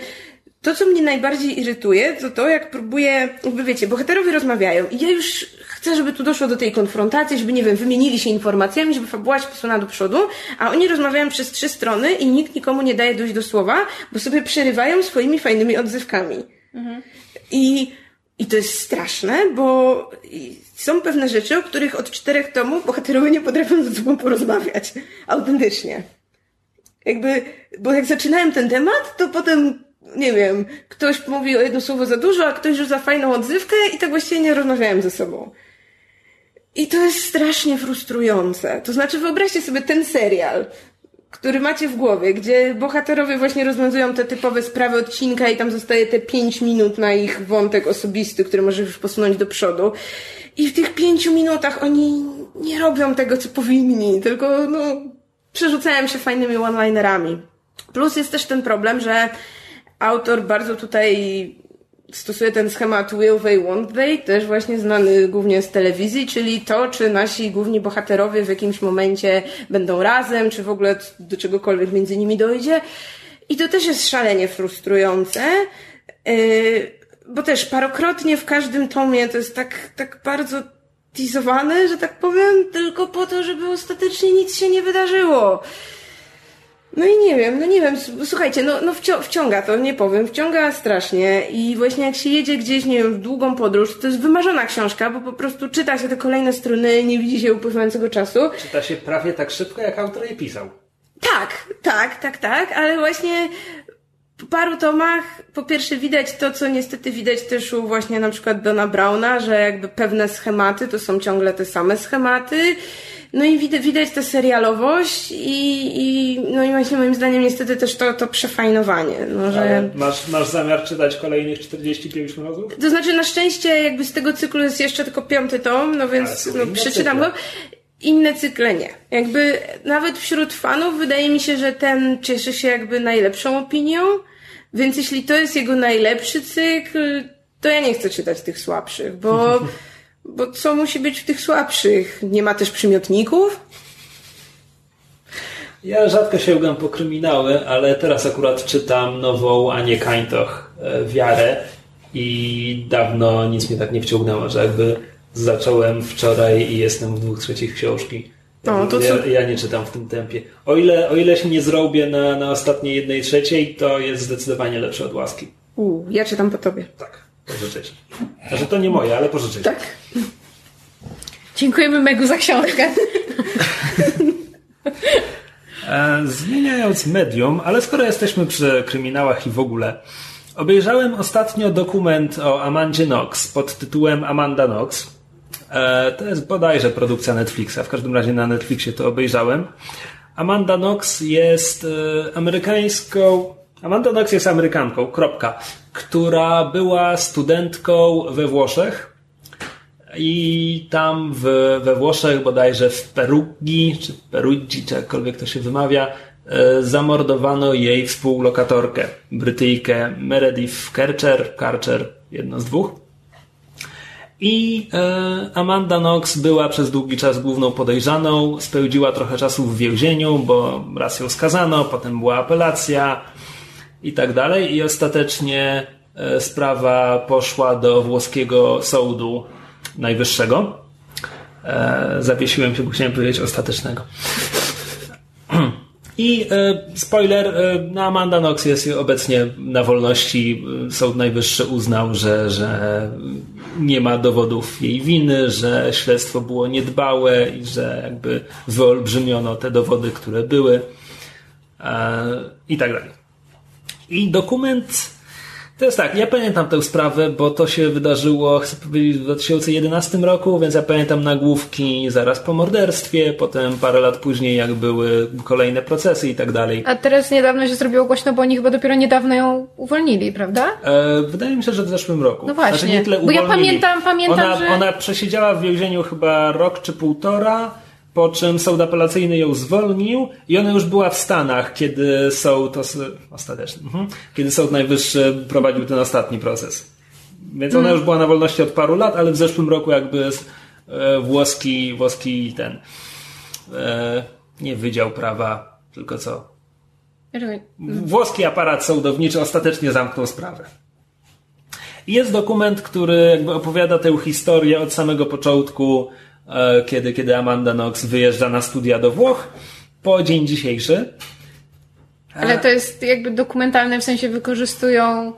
Speaker 3: to co mnie najbardziej irytuje, to to jak próbuję, jakby wiecie, bohaterowie rozmawiają i ja już chcę, żeby tu doszło do tej konfrontacji, żeby, nie wiem, wymienili się informacjami, żeby fabuła się posunęła do przodu, a oni rozmawiają przez trzy strony i nikt nikomu nie daje dojść do słowa, bo sobie przerywają swoimi fajnymi odzywkami. I, I to jest straszne, bo są pewne rzeczy, o których od czterech tomów bohaterowie nie potrafią ze sobą porozmawiać. Autentycznie. Jakby, bo jak zaczynałem ten temat, to potem, nie wiem, ktoś mówi o jedno słowo za dużo, a ktoś rzuca fajną odzywkę i tak właściwie nie rozmawiałem ze sobą. I to jest strasznie frustrujące. To znaczy, wyobraźcie sobie ten serial, który macie w głowie, gdzie bohaterowie właśnie rozwiązują te typowe sprawy odcinka i tam zostaje te pięć minut na ich wątek osobisty, który może już posunąć do przodu. I w tych pięciu minutach oni nie robią tego, co powinni, tylko no, przerzucają się fajnymi one-linerami. Plus jest też ten problem, że autor bardzo tutaj stosuje ten schemat will they, won't they, też właśnie znany głównie z telewizji, czyli to, czy nasi główni bohaterowie w jakimś momencie będą razem, czy w ogóle do czegokolwiek między nimi dojdzie. I to też jest szalenie frustrujące, yy, bo też parokrotnie w każdym tomie to jest tak, tak bardzo teasowane, że tak powiem, tylko po to, żeby ostatecznie nic się nie wydarzyło. No i nie wiem, no nie wiem, słuchajcie, no, no wcią- wciąga to, nie powiem, wciąga strasznie i właśnie jak się jedzie gdzieś, nie wiem, w długą podróż, to jest wymarzona książka, bo po prostu czyta się te kolejne strony, nie widzi się upływającego czasu.
Speaker 1: Czyta się prawie tak szybko, jak autor je pisał.
Speaker 3: Tak, tak, tak, tak, ale właśnie po paru tomach po pierwsze widać to, co niestety widać też u właśnie na przykład Dona Browna, że jakby pewne schematy to są ciągle te same schematy. No i widać, widać tę serialowość i, i no i właśnie moim zdaniem niestety też to, to przefajnowanie, no że...
Speaker 1: Masz, masz zamiar czytać kolejnych 45 mrozów?
Speaker 3: To znaczy, na szczęście, jakby z tego cyklu jest jeszcze tylko piąty tom, no więc no, przeczytam go. Inne cykle nie. Jakby nawet wśród fanów wydaje mi się, że ten cieszy się jakby najlepszą opinią, więc jeśli to jest jego najlepszy cykl, to ja nie chcę czytać tych słabszych, bo, bo co musi być w tych słabszych? Nie ma też przymiotników?
Speaker 1: Ja rzadko sięgam po kryminały, ale teraz akurat czytam nową Anię Kańtoch, e, Wiarę i dawno nic mnie tak nie wciągnęło, że jakby zacząłem wczoraj i jestem w dwóch trzecich książki.
Speaker 3: O, to
Speaker 1: ja,
Speaker 3: co-
Speaker 1: ja nie czytam w tym tempie. O ile, o ile się nie zrobię na, na ostatniej jednej trzeciej, to jest zdecydowanie lepsze od łaski.
Speaker 3: Uuu, ja czytam po tobie.
Speaker 1: Tak, pożyczyć. Znaczy to nie moje, ale pożyczyć.
Speaker 3: Tak.
Speaker 2: Dziękujemy Megu za książkę.
Speaker 1: E, Zmieniając medium, ale skoro jesteśmy przy kryminałach i w ogóle, obejrzałem ostatnio dokument o Amandzie Knox pod tytułem Amanda Knox. E, To jest bodajże produkcja Netflixa, w każdym razie na Netflixie to obejrzałem. Amanda Knox jest e, amerykańską. Amanda Knox jest Amerykanką, kropka, która była studentką we Włoszech i tam w, we Włoszech, bodajże w Perugi, czy Peruggi, czy jakkolwiek to się wymawia, e, zamordowano jej współlokatorkę, Brytyjkę Meredith Kercher, Karcher, jedno z dwóch. I e, Amanda Knox była przez długi czas główną podejrzaną, spędziła trochę czasu w więzieniu, bo raz ją skazano, potem była apelacja i tak dalej. I ostatecznie e, sprawa poszła do włoskiego sądu najwyższego. E, zawiesiłem się, bo chciałem powiedzieć ostatecznego. I e, spoiler, no Amanda Knox jest obecnie na wolności. Sąd Najwyższy uznał, że, że nie ma dowodów jej winy, że śledztwo było niedbałe i że jakby wyolbrzymiono te dowody, które były e, i tak dalej. I dokument To jest tak, ja pamiętam tę sprawę, bo to się wydarzyło, chcę powiedzieć, w 2011 roku, więc ja pamiętam nagłówki zaraz po morderstwie, potem parę lat później, jak były kolejne procesy i tak dalej.
Speaker 2: A teraz niedawno się zrobiło głośno, bo oni chyba dopiero niedawno ją uwolnili, prawda?
Speaker 1: E, wydaje mi się, że w zeszłym roku.
Speaker 2: No właśnie.
Speaker 1: Znaczy, nie tyle
Speaker 2: Bo ja pamiętam- pamiętam,
Speaker 1: ona,
Speaker 2: że-
Speaker 1: Ona przesiedziała w więzieniu chyba rok czy półtora, po czym sąd apelacyjny ją zwolnił i ona już była w Stanach, kiedy sąd, ostateczny, mhm, kiedy sąd najwyższy prowadził ten ostatni proces. Więc
Speaker 2: Mm.
Speaker 1: ona już była na wolności od paru lat, ale w zeszłym roku jakby e, włoski, włoski ten, e, nie wydział prawa, tylko co? Włoski aparat sądowniczy ostatecznie zamknął sprawę. Jest dokument, który jakby opowiada tę historię od samego początku, kiedy, kiedy Amanda Knox wyjeżdża na studia do Włoch, po dzień dzisiejszy.
Speaker 2: Ale to jest jakby dokumentalne, w sensie wykorzystują...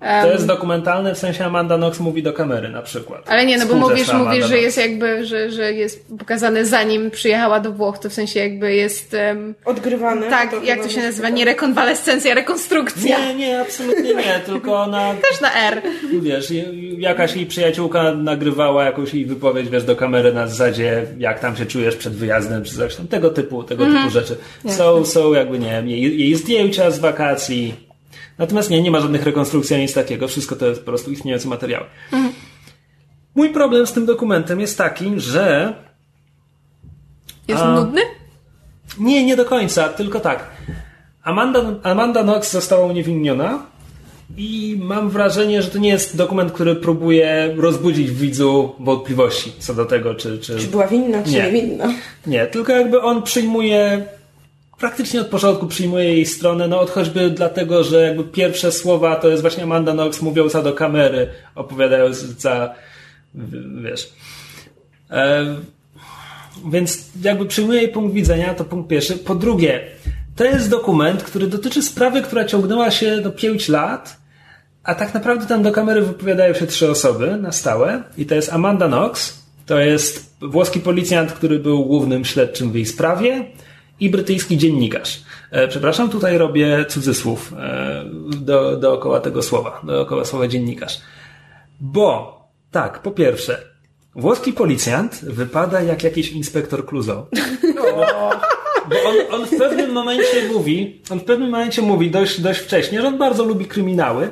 Speaker 1: To jest dokumentalne, w sensie Amanda Knox mówi do kamery na przykład.
Speaker 2: Ale nie, no bo mówisz,
Speaker 1: Amanda
Speaker 2: mówisz, że jest jakby, że, że jest pokazane zanim przyjechała do Włoch, to w sensie jakby jest... em,
Speaker 3: Odgrywane.
Speaker 2: tak, jak
Speaker 3: chyba
Speaker 2: to się nazywa?
Speaker 3: tak.
Speaker 2: Nie rekonwalescencja, rekonstrukcja.
Speaker 1: Nie, nie, absolutnie nie, tylko ona
Speaker 2: Też na R.
Speaker 1: Wiesz, jakaś jej przyjaciółka nagrywała jakąś jej wypowiedź, wiesz, do kamery na zasadzie, jak tam się czujesz przed wyjazdem, czy coś tam, tego typu, tego
Speaker 2: Mhm.
Speaker 1: typu rzeczy. Są, są jakby, nie wiem, jej, jej zdjęcia z wakacji. Natomiast nie, nie ma żadnych rekonstrukcji ani nic takiego, wszystko to jest po prostu istniejące materiały.
Speaker 2: Mhm.
Speaker 1: Mój problem z tym dokumentem jest taki, że
Speaker 2: Jest
Speaker 1: A.
Speaker 2: nudny?
Speaker 1: nie, nie do końca, tylko tak. Amanda, Amanda Knox została uniewinniona i mam wrażenie, że to nie jest dokument, który próbuje rozbudzić w widzu wątpliwości co do tego, czy... czy...
Speaker 3: Czy była winna, czy
Speaker 1: Nie.
Speaker 3: nie winna?
Speaker 1: Nie, tylko jakby on przyjmuje, praktycznie od początku przyjmuje jej stronę, no od choćby dlatego, że jakby pierwsze słowa to jest właśnie Amanda Knox mówiąca do kamery, opowiadająca, wiesz... E, więc jakby przyjmuje jej punkt widzenia, to punkt pierwszy. Po drugie, to jest dokument, który dotyczy sprawy, która ciągnęła się do 5 lat, a tak naprawdę tam do kamery wypowiadają się trzy osoby na stałe. I to jest Amanda Knox, to jest włoski policjant, który był głównym śledczym w jej sprawie i brytyjski dziennikarz. E, przepraszam, tutaj robię cudzysłów e, do, dookoła tego słowa, dookoła słowa dziennikarz. Bo, tak, po pierwsze, włoski policjant wypada jak jakiś inspektor Clouseau. Bo on, on w pewnym momencie mówi, on w pewnym momencie mówi dość, dość wcześnie, że on bardzo lubi kryminały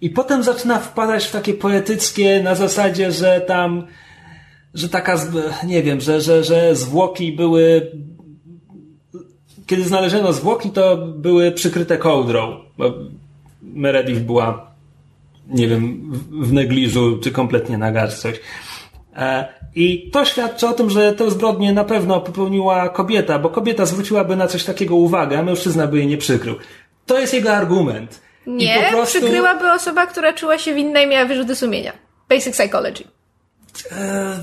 Speaker 1: i potem zaczyna wpadać w takie poetyckie na zasadzie, że tam, że taka, nie wiem, że, że, że zwłoki były, kiedy znaleziono zwłoki, to były przykryte kołdrą, bo Meredith była, nie wiem, w- negliżu, czy kompletnie naga, czy coś. E, I to świadczy o tym, że tę zbrodnię na pewno popełniła kobieta, bo kobieta zwróciłaby na coś takiego uwagę, a mężczyzna by jej nie przykrył. To jest jego argument.
Speaker 2: Nie,
Speaker 1: prostu,
Speaker 2: przykryłaby osoba, która czuła się winna i miała wyrzuty sumienia. Basic psychology.
Speaker 1: E,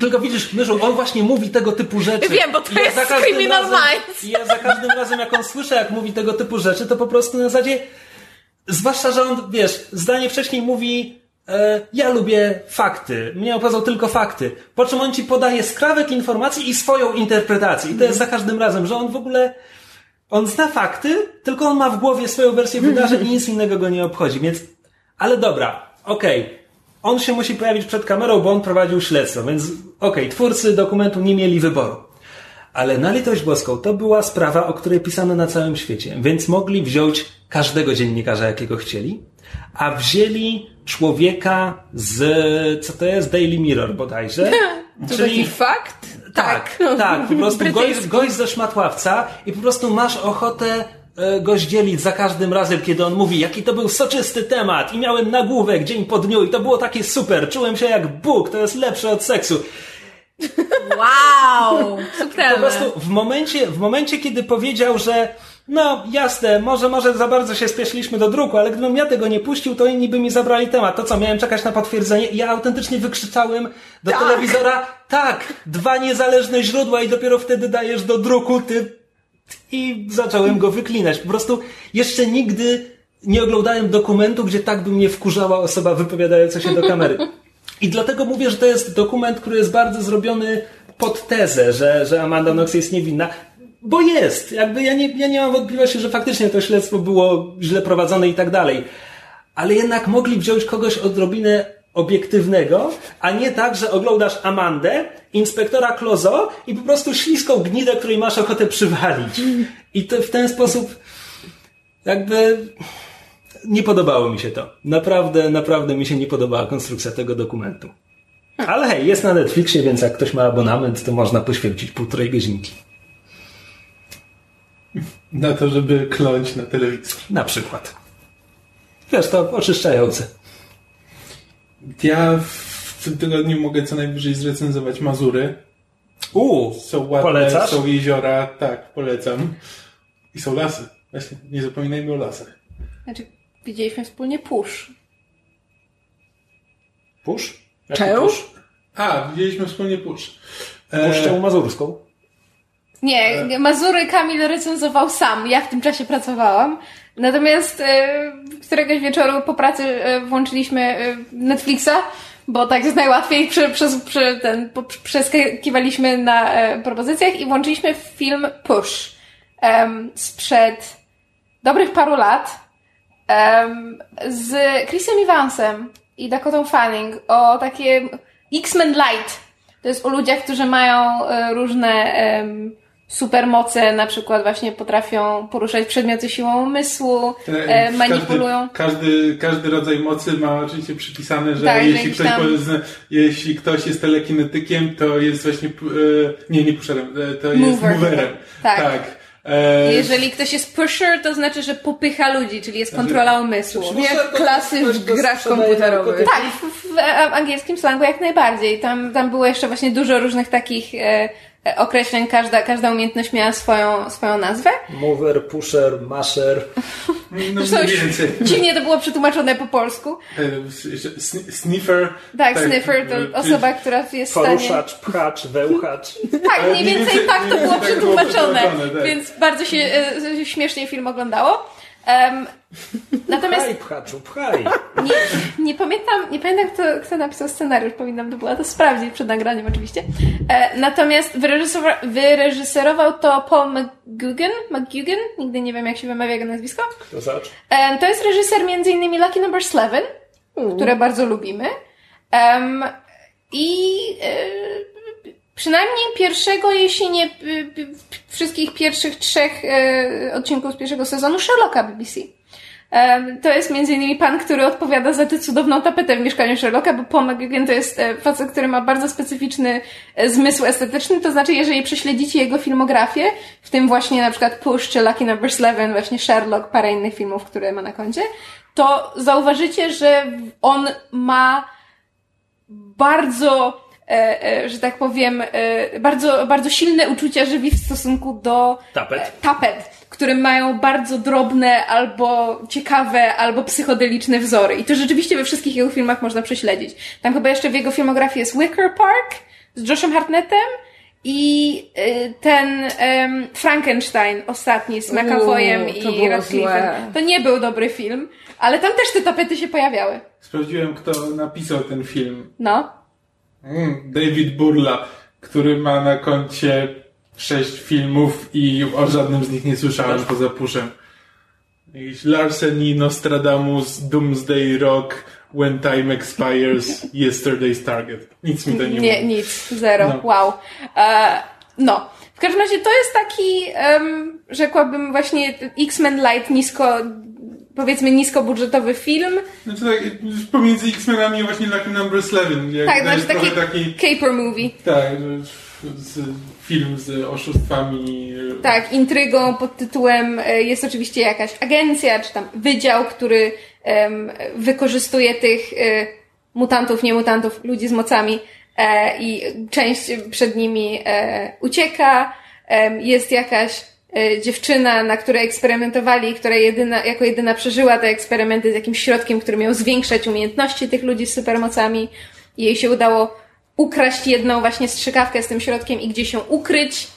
Speaker 1: tylko widzisz, Myszu, on właśnie mówi tego typu rzeczy.
Speaker 2: Wiem, bo to
Speaker 1: ja
Speaker 2: jest Criminal Minds.
Speaker 1: I ja za każdym razem, jak on słyszę, jak mówi tego typu rzeczy, to po prostu na zasadzie, zwłaszcza, że on, wiesz, zdanie wcześniej mówi, e, ja lubię fakty, mnie obchodzą tylko fakty, po czym on ci podaje skrawek informacji i swoją interpretację. I to jest za każdym razem, że on w ogóle, on zna fakty, tylko on ma w głowie swoją wersję wydarzeń i nic innego go nie obchodzi, więc, ale dobra, okej. On się musi pojawić przed kamerą, bo on prowadził śledztwo, więc okej, twórcy dokumentu nie mieli wyboru. Ale na litość boską to była sprawa, o której pisano na całym świecie, więc mogli wziąć każdego dziennikarza, jakiego chcieli, a wzięli człowieka z, co to jest, Daily Mirror bodajże.
Speaker 3: To taki fakt?
Speaker 1: Tak, tak, po prostu gość, gość ze szmatławca i po prostu masz ochotę e, go zdzielić za każdym razem, kiedy on mówi, jaki to był soczysty temat i miałem nagłówek dzień po dniu i to było takie super, czułem się jak Bóg, to jest lepsze od seksu.
Speaker 2: Wow!
Speaker 1: Po
Speaker 2: Subtelne.
Speaker 1: prostu w momencie, w momencie, kiedy powiedział, że no jasne, może, może za bardzo się spieszyliśmy do druku, ale gdybym ja tego nie puścił, to inni by mi zabrali temat. To co, miałem czekać na potwierdzenie i ja autentycznie wykrzyczałem do telewizora, tak, dwa niezależne źródła i dopiero wtedy dajesz do druku, ty... I zacząłem go wyklinać. Po prostu jeszcze nigdy nie oglądałem dokumentu, gdzie tak by mnie wkurzała osoba wypowiadająca się do kamery. I dlatego mówię, że to jest dokument, który jest bardzo zrobiony pod tezę, że, że Amanda Knox jest niewinna. Bo jest. Jakby ja nie, ja nie mam wątpliwości, że faktycznie to śledztwo było źle prowadzone i tak dalej. ale jednak mogli wziąć kogoś odrobinę obiektywnego, a nie tak, że oglądasz Amandę, inspektora Klozo i po prostu śliską gnidę, której masz ochotę przywalić. I to w ten sposób jakby nie podobało mi się to. Naprawdę, naprawdę mi się nie podobała konstrukcja tego dokumentu. Ale hej, jest na Netflixie, więc jak ktoś ma abonament, to można poświęcić półtorej godzinki.
Speaker 4: Na to, żeby kląć na telewizor.
Speaker 1: Na przykład. Wiesz, to oczyszczające.
Speaker 4: Ja w tym tygodniu mogę co najwyżej zrecenzować Mazury.
Speaker 1: Uuu,
Speaker 4: Są ładne,
Speaker 1: polecasz?
Speaker 4: są jeziora, tak, polecam. I są lasy. Właśnie, nie zapominajmy o lasach.
Speaker 2: Znaczy, widzieliśmy wspólnie.
Speaker 1: Pusz? Pusz?
Speaker 4: A, widzieliśmy wspólnie pusz. E,
Speaker 1: Puszczę mazurską.
Speaker 2: Nie, Mazury Kamil recenzował sam, ja w tym czasie pracowałam. Natomiast e, któregoś wieczoru po pracy e, włączyliśmy e, Netflixa, bo tak jest najłatwiej, przy, przez, przy ten, przeskakiwaliśmy na propozycjach i włączyliśmy film Push sprzed dobrych paru lat z Chrisem Evansem i Dakotą Fanning o takie X-Men Light. To jest o ludziach, którzy mają różne supermoce, na przykład właśnie potrafią poruszać przedmioty siłą umysłu, e, manipulują.
Speaker 4: Każdy, każdy, każdy rodzaj mocy ma oczywiście przypisane, że
Speaker 2: Tak,
Speaker 4: jeśli, ktoś,
Speaker 2: tam-
Speaker 4: jeśli ktoś jest telekinetykiem, to jest właśnie, e, nie, nie pusherem, e, to jest
Speaker 2: Mover.
Speaker 4: moverem.
Speaker 2: Tak.
Speaker 4: tak. E,
Speaker 2: Jeżeli ktoś jest pusher, to znaczy, że popycha ludzi, czyli jest kontrola umysłu.
Speaker 3: Jak klasy w grach komputerowych.
Speaker 2: Tak, w, w, w angielskim slangu jak najbardziej. Tam, tam było jeszcze właśnie dużo różnych takich e, określeń. Każda, każda umiejętnify miała swoją, swoją nazwę.
Speaker 1: Mover, pusher, masher.
Speaker 4: no więcej.
Speaker 2: dziwnie to było przetłumaczone po polsku.
Speaker 4: E, sn- Sniffer.
Speaker 2: Tak, sniffer
Speaker 4: e,
Speaker 2: to osoba, która jest w stanie...
Speaker 1: Poruszacz, pchacz, wełchacz.
Speaker 2: Tak, mniej więcej
Speaker 4: więcej-
Speaker 2: tak to było
Speaker 4: tak
Speaker 2: przetłumaczone,
Speaker 4: tak.
Speaker 2: więc bardzo się e, śmiesznie film oglądało. Em, natomiast
Speaker 1: Pchaj, pchaczu, pchaj.
Speaker 2: nie, nie pamiętam, nie pamiętam kto, kto napisał scenariusz, powinnam to była to sprawdzić przed nagraniem oczywiście. E, natomiast wyreżyserował, wyreżyserował to Paul McGugan, McGugan, nigdy nie wiem jak się wymawia jego nazwisko.
Speaker 1: To zacz.
Speaker 2: E, to jest reżyser innymi Lucky Number 11, które bardzo lubimy. Em, I e, przynajmniej pierwszego, jeśli nie p- p- wszystkich pierwszych trzech e, odcinków z pierwszego sezonu Sherlocka BBC. Em, To jest między innymi pan, który odpowiada za tę cudowną tapetę w mieszkaniu Sherlocka, bo Paul McGugan to jest e, facet, który ma bardzo specyficzny e, zmysł estetyczny, to znaczy jeżeli prześledzicie jego filmografię, w tym właśnie na przykład Push czy Lucky Number 11, właśnie Sherlock, parę innych filmów, które ma na koncie, to zauważycie, że on ma bardzo, e, e, że tak powiem, e, bardzo, bardzo silne uczucia żywi w stosunku do
Speaker 1: Tapet.
Speaker 2: e, tapet, które mają bardzo drobne, albo ciekawe, albo psychodeliczne wzory. I to rzeczywiście we wszystkich jego filmach można prześledzić. Tam chyba jeszcze w jego filmografii jest Wicker Park z Joshem Hartnettem i e, ten em, Frankenstein ostatni z McAvoyem i Radcliffe'em. To nie był dobry film, ale tam też te tapety się pojawiały.
Speaker 4: Sprawdziłem, kto napisał ten film.
Speaker 2: No.
Speaker 4: Mm, David Burla, który ma na koncie sześć filmów i o żadnym z nich nie słyszałem poza puszem. Jakiś Larsen i Nostradamus, Doomsday Rock, When Time Expires, Yesterday's Target. Nic mi to nie,
Speaker 2: Nie,
Speaker 4: mówi.
Speaker 2: nic, zero,
Speaker 4: No.
Speaker 2: wow. E, no, w każdym razie to jest taki, em, rzekłabym właśnie X-Men Light nisko, powiedzmy niskobudżetowy film.
Speaker 4: Znaczy tak, pomiędzy X-Menami właśnie Lucky Number 11. Jak
Speaker 2: Tak, znaczy taki,
Speaker 4: taki
Speaker 2: caper movie.
Speaker 4: tak, z, film z oszustwami. e,
Speaker 2: Tak, intrygą pod tytułem e, jest oczywiście jakaś agencja, czy tam wydział, który em, wykorzystuje tych e, mutantów, nie mutantów, ludzi z mocami e, i część przed nimi e, ucieka. Em, jest jakaś e, dziewczyna, na której eksperymentowali, która jedyna, jako jedyna przeżyła te eksperymenty z jakimś środkiem, który miał zwiększać umiejętności tych ludzi z supermocami. I jej się udało ukraść jedną właśnie strzykawkę z tym środkiem i gdzieś ją ukryć.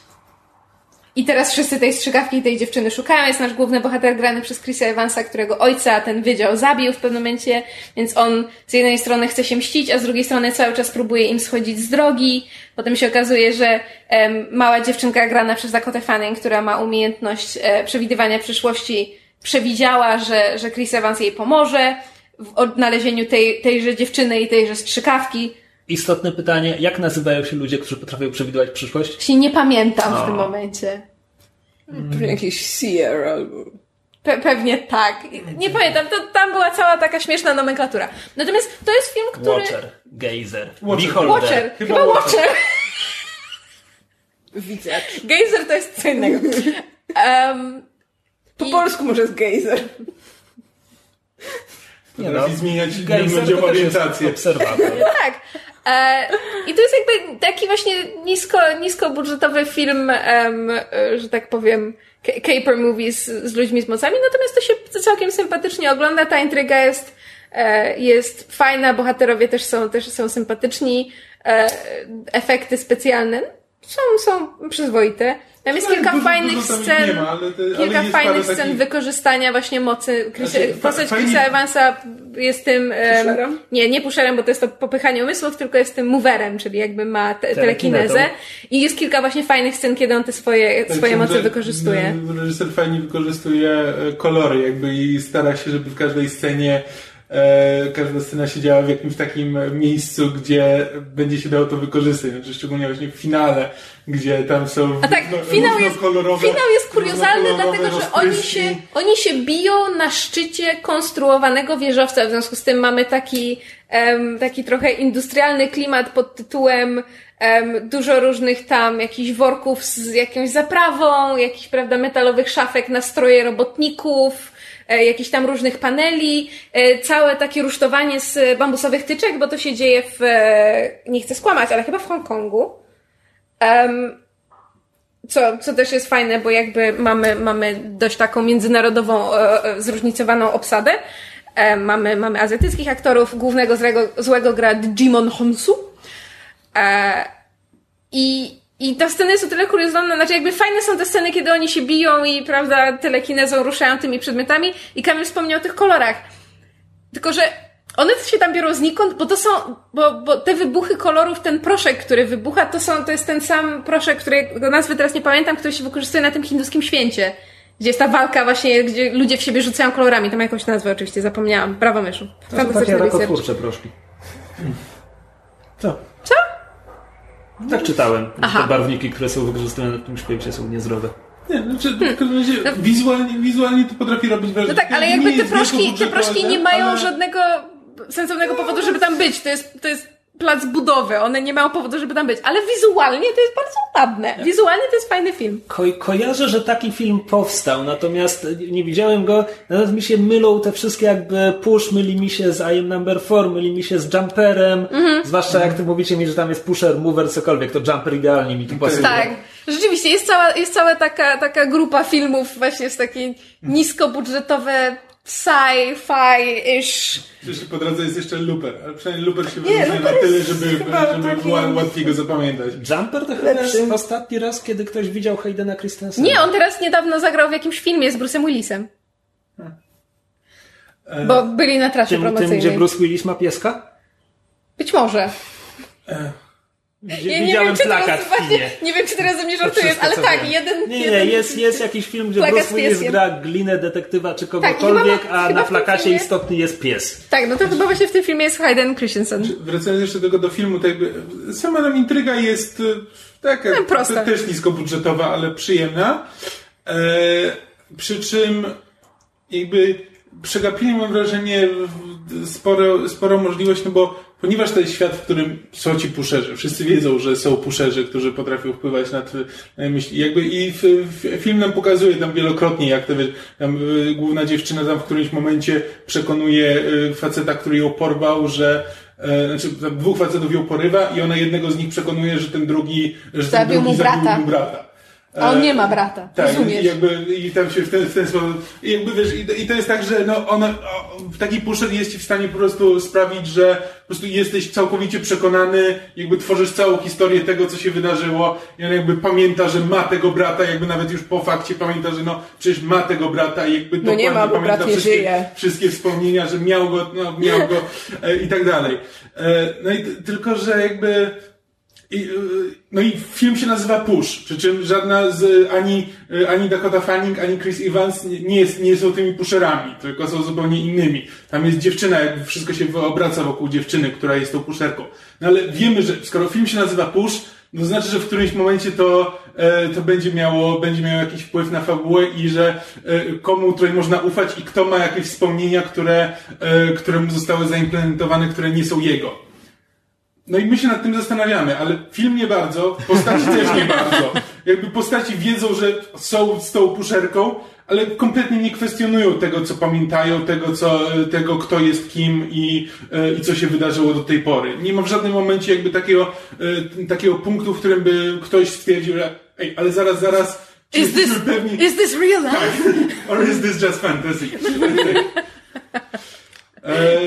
Speaker 2: I teraz wszyscy tej strzykawki i tej dziewczyny szukają. Jest nasz główny bohater grany przez Chrisa Evansa, którego ojca ten wydział zabił w pewnym momencie, więc on z jednej strony chce się mścić, a z drugiej strony cały czas próbuje im schodzić z drogi. Potem się okazuje, że mała dziewczynka grana przez Dakota Fanning, która ma umiejętność e, przewidywania przyszłości, przewidziała, że, że Chris Evans jej pomoże w odnalezieniu tej, tejże dziewczyny i tejże strzykawki.
Speaker 1: Istotne pytanie, jak nazywają się ludzie, którzy potrafią przewidywać przyszłość?
Speaker 2: Jeśli nie pamiętam w tym momencie.
Speaker 3: Pewnie Jakieś Seer albo...
Speaker 2: Pe pewnie tak. Nie pamiętam, to, tam była cała taka śmieszna nomenklatura. Natomiast to jest film, który...
Speaker 1: Watcher, Gazer,
Speaker 4: Watcher.
Speaker 1: Beholder.
Speaker 2: Watcher.
Speaker 4: Chyba
Speaker 2: Chyba
Speaker 4: Watcher.
Speaker 2: Watcher.
Speaker 3: Widzacz.
Speaker 2: Gejzer to jest co innego. Um,
Speaker 3: Po
Speaker 2: I-
Speaker 3: polsku może jest gejzer.
Speaker 1: Nie no,
Speaker 4: zmieniać
Speaker 1: Gejzer jest
Speaker 4: orientację.
Speaker 1: obserwator.
Speaker 2: tak. E, I to jest jakby taki właśnie nisko, niskobudżetowy film, em, że tak powiem, ca- caper movies z ludźmi z mocami, natomiast to się całkiem sympatycznie ogląda. Ta intryga jest, e, jest fajna, bohaterowie też są, też są sympatyczni, e, efekty specjalne są, są przyzwoite. Tam jest
Speaker 4: No,
Speaker 2: kilka
Speaker 4: dużo-
Speaker 2: fajnych
Speaker 4: dużo
Speaker 2: scen,
Speaker 4: ma, ale te- ale
Speaker 2: kilka fajnych scen
Speaker 4: takich-
Speaker 2: wykorzystania właśnie mocy. Chris,
Speaker 4: Znaczy, fa-
Speaker 2: postać
Speaker 4: fajnie-
Speaker 2: Chrisa Evansa jest tym...
Speaker 3: Pusherem?
Speaker 2: nie, nie pusherem, bo to jest to popychanie umysłów, tylko jest tym moverem, czyli jakby ma te, telekinezę. I jest kilka właśnie fajnych scen, kiedy on te swoje,
Speaker 4: Tak,
Speaker 2: swoje moce wykorzystuje.
Speaker 4: Reżyser fajnie wykorzystuje e, kolory jakby i stara się, żeby w każdej scenie każda scena się działa w jakimś takim miejscu, gdzie będzie się dało to wykorzystać. Znaczy, szczególnie właśnie w finale, gdzie tam są
Speaker 2: A tak,
Speaker 4: równo-
Speaker 2: finał jest, finał jest kuriozalny, dlatego że oni się, oni się biją na szczycie konstruowanego wieżowca. W związku z tym mamy taki, em, taki trochę industrialny klimat pod tytułem em, dużo różnych tam jakichś worków z jakąś zaprawą, jakichś, prawda, metalowych szafek na stroje robotników, e, jakichś tam różnych paneli, e, całe takie rusztowanie z bambusowych tyczek, bo to się dzieje w, e, nie chcę skłamać, ale chyba w Hongkongu. Em, co, co też jest fajne, bo jakby mamy, mamy dość taką międzynarodową, e, e, zróżnicowaną obsadę. E, mamy, mamy azjatyckich aktorów, głównego złego, złego gra Jimon Honsu. E, I, I ta scena jest o tyle kuriozalna, znaczy jakby fajne są te sceny, kiedy oni się biją i, prawda, telekinezą ruszają tymi przedmiotami i Kamil wspomniał o tych kolorach. Tylko, że one się tam biorą znikąd, bo to są, bo, bo te wybuchy kolorów, ten proszek, który wybucha, to są, to jest ten sam proszek, którego nazwy teraz nie pamiętam, który się wykorzystuje na tym hinduskim święcie. Gdzie jest ta walka właśnie, gdzie ludzie w siebie rzucają kolorami. Tam jakąś nazwę oczywiście zapomniałam. Brawo myszu.
Speaker 1: To są takie rakotwórcze proszki. Co?
Speaker 2: Co?
Speaker 1: Tak czytałem. że
Speaker 2: Aha.
Speaker 1: Te barwniki, które są wykorzystywane na tym świecie są niezdrowe.
Speaker 4: Nie, znaczy, w każdym razie wizualnie, wizualnie to potrafi robić wrażenie.
Speaker 2: No tak, ale jakby te proszki, te proszki nie mają
Speaker 4: ale-
Speaker 2: żadnego sensownego powodu, żeby tam być. To jest, to jest plac budowy. One nie mają powodu, żeby tam być. Ale wizualnie to jest bardzo ładne. Wizualnie to jest fajny film.
Speaker 1: Ko kojarzę, że taki film powstał, natomiast nie widziałem go. Natomiast mi się mylą te wszystkie jakby push, myli mi się z I am number 4, myli mi się z jumperem.
Speaker 2: Mhm.
Speaker 1: Zwłaszcza jak ty mówicie mi, że tam jest pusher, mover, cokolwiek, to jumper idealnie mi tu pasuje.
Speaker 2: Tak. Rzeczywiście, jest cała, jest cała taka, taka grupa filmów właśnie z takie niskobudżetowe sci-fi-ish.
Speaker 4: Przecież po drodze jest jeszcze Looper, ale przynajmniej Looper się wyróżnia na tyle, żeby, żeby
Speaker 3: taki-
Speaker 4: łatwiej go zapamiętać.
Speaker 1: Jumper to chyba jest ostatni raz, kiedy ktoś widział Haydena Christensena.
Speaker 2: Nie, on teraz niedawno zagrał w jakimś filmie z Bruce'em Willisem.
Speaker 4: E,
Speaker 2: Bo byli na trasie
Speaker 1: tym, tym,
Speaker 2: promocyjnej.
Speaker 1: gdzie Bruce Willis ma pieska?
Speaker 2: Być może.
Speaker 1: Gdzie
Speaker 2: Ja nie
Speaker 1: widziałem
Speaker 2: wiem, czy
Speaker 1: plakat
Speaker 2: teraz,
Speaker 1: w kinie.
Speaker 2: nie wiem, czy teraz ze mnie żartujesz, ale tak,
Speaker 1: wiem.
Speaker 2: jeden...
Speaker 1: Nie, nie,
Speaker 2: jeden...
Speaker 1: jest, jest jakiś film, gdzie
Speaker 2: Plakat
Speaker 1: Bruce Willis gra glinę, detektywa czy
Speaker 2: Tak,
Speaker 1: kogokolwiek,
Speaker 2: ma-
Speaker 1: a na plakacie
Speaker 2: filmie-
Speaker 1: istotny jest pies.
Speaker 2: Tak, no to chyba właśnie w tym filmie jest Hayden Christensen.
Speaker 4: Wracając jeszcze do tego do filmu, to jakby sama nam intryga jest e, taka
Speaker 2: No, prosta.
Speaker 4: te- też niskobudżetowa, ale przyjemna. E, przy czym jakby przegapili mam wrażenie w- sporo, sporo możliwość, no bo ponieważ to jest świat, w którym są ci puszerzy, wszyscy wiedzą, że są puszerzy, którzy potrafią wpływać na na myśli. Jakby i f, f, film nam pokazuje tam wielokrotnie, jak to wiesz, tam y, główna dziewczyna tam w którymś momencie przekonuje y, faceta, który ją porwał, że e, znaczy dwóch facetów ją porywa i ona jednego z nich przekonuje, że ten drugi, że ten
Speaker 2: Zabił
Speaker 4: drugi
Speaker 2: mu brata.
Speaker 4: zabił mu brata.
Speaker 2: A on
Speaker 4: E,
Speaker 2: nie ma brata,
Speaker 4: tak,
Speaker 2: rozumiesz?
Speaker 4: i jakby i tam się w ten, w ten sposób. I jakby wiesz, i, i to jest tak, że no ona o, w taki pusher jest ci w stanie po prostu sprawić, że po prostu jesteś całkowicie przekonany, jakby tworzysz całą historię tego, co się wydarzyło i on jakby pamięta, że ma tego brata, jakby nawet już po fakcie pamięta, że no przecież ma tego brata i jakby
Speaker 3: No nie
Speaker 4: dokładnie
Speaker 3: ma, bo
Speaker 4: pamięta
Speaker 3: brat nie
Speaker 4: wszystkie,
Speaker 3: żyje.
Speaker 4: wszystkie wspomnienia, że miał go, no miał go e, i tak dalej. E, no i t- tylko, że jakby I, y, no i film się nazywa Push, przy czym żadna z ani, y, ani Dakota Fanning, ani Chris Evans nie, jest, nie są tymi pusherami, tylko są zupełnie innymi. Tam jest dziewczyna, jakby wszystko się obraca wokół dziewczyny, która jest tą pusherką. No ale wiemy, że skoro film się nazywa Push, no znaczy, że w którymś momencie to, e, to będzie miało, będzie miało jakiś wpływ na fabułę i że e, komu tutaj można ufać i kto ma jakieś wspomnienia, które, e, które mu zostały zaimplementowane, które nie są jego. No i my się nad tym zastanawiamy, ale film nie bardzo, postaci też nie bardzo. Jakby postaci wiedzą, że są z tą puszerką, ale kompletnie nie kwestionują tego, co pamiętają, tego, co, tego kto jest kim i, e, i co się wydarzyło do tej pory. Nie ma w żadnym momencie jakby takiego, e, takiego punktu, w którym by ktoś stwierdził, że ej, ale zaraz, zaraz, czy
Speaker 2: Is this,
Speaker 4: jesteśmy pewni...
Speaker 2: is this real life?
Speaker 4: Or is this just fantasy? E,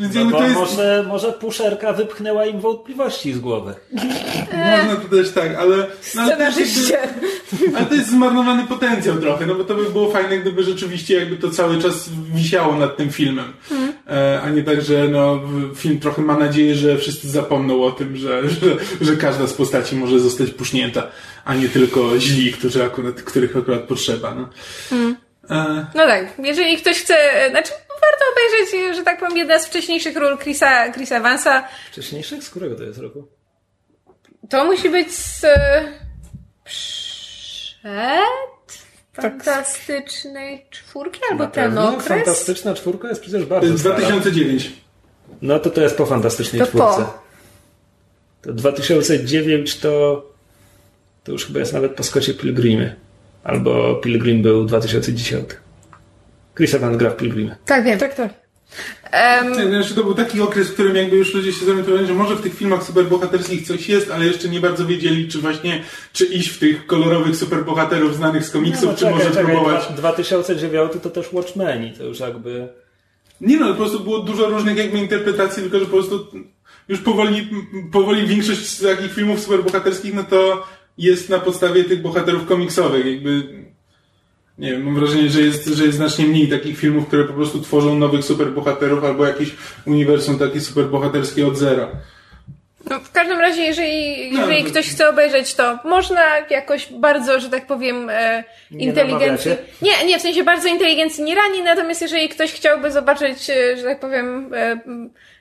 Speaker 4: więc
Speaker 1: No
Speaker 4: to jest...
Speaker 1: może, może puszerka wypchnęła im wątpliwości z głowy.
Speaker 4: Można to też tak, ale... No, ale, to jest ale to jest zmarnowany potencjał trochę, no bo to by było fajne, gdyby rzeczywiście jakby to cały czas wisiało nad tym filmem. E, a nie tak, że no, film trochę ma nadzieję, że wszyscy zapomną o tym, że, że, że każda z postaci może zostać pusznięta, a nie tylko źli, którzy akurat, których akurat potrzeba. No. E,
Speaker 2: No tak, jeżeli ktoś chce, znaczy warto obejrzeć, że tak powiem, jedna z wcześniejszych ról Chrisa, Chrisa Evansa.
Speaker 1: Wcześniejszych? Z którego to jest roku?
Speaker 2: To musi być z... e, przed fantastycznej czwórki, albo
Speaker 1: Na
Speaker 2: ten
Speaker 1: pewno?
Speaker 2: okres.
Speaker 1: Fantastyczna czwórka jest przecież
Speaker 4: to
Speaker 1: bardzo
Speaker 4: jest
Speaker 1: stara.
Speaker 4: 2009.
Speaker 1: No to to jest po fantastycznej
Speaker 2: To
Speaker 1: czwórce.
Speaker 2: po.
Speaker 1: To 2009 to to już chyba jest nawet po Scottie Pilgrimie. Albo Pilgrim był 2010. Chris Evans gra w Pilgrimie.
Speaker 2: Tak, wiem.
Speaker 3: Tak, tak.
Speaker 4: Nie, Znaczy, to był taki okres, w którym jakby już ludzie się zorientowali, że może w tych filmach superbohaterskich coś jest, ale jeszcze nie bardzo wiedzieli, czy właśnie, czy iść w tych kolorowych superbohaterów znanych z komiksów,
Speaker 1: No,
Speaker 4: czy
Speaker 1: czekaj,
Speaker 4: może
Speaker 1: czekaj,
Speaker 4: próbować...
Speaker 1: dwa- 2009 to też Watchmeni, to już jakby...
Speaker 4: Nie no, po prostu było dużo różnych jakby interpretacji, tylko że po prostu już powoli, powoli większość z takich filmów superbohaterskich, no to jest na podstawie tych bohaterów komiksowych, jakby... Nie wiem, mam wrażenie, że jest, że jest znacznie mniej takich filmów, które po prostu tworzą nowych superbohaterów albo jakieś uniwersum takie superbohaterskie od zera.
Speaker 2: No, w każdym razie, jeżeli,
Speaker 4: No,
Speaker 2: jeżeli
Speaker 4: to-
Speaker 2: ktoś chce obejrzeć, to można jakoś bardzo, że tak powiem, e, inteligencji. Nie, nie, w sensie bardzo inteligencji nie rani, natomiast jeżeli ktoś chciałby zobaczyć, e, że tak powiem, e,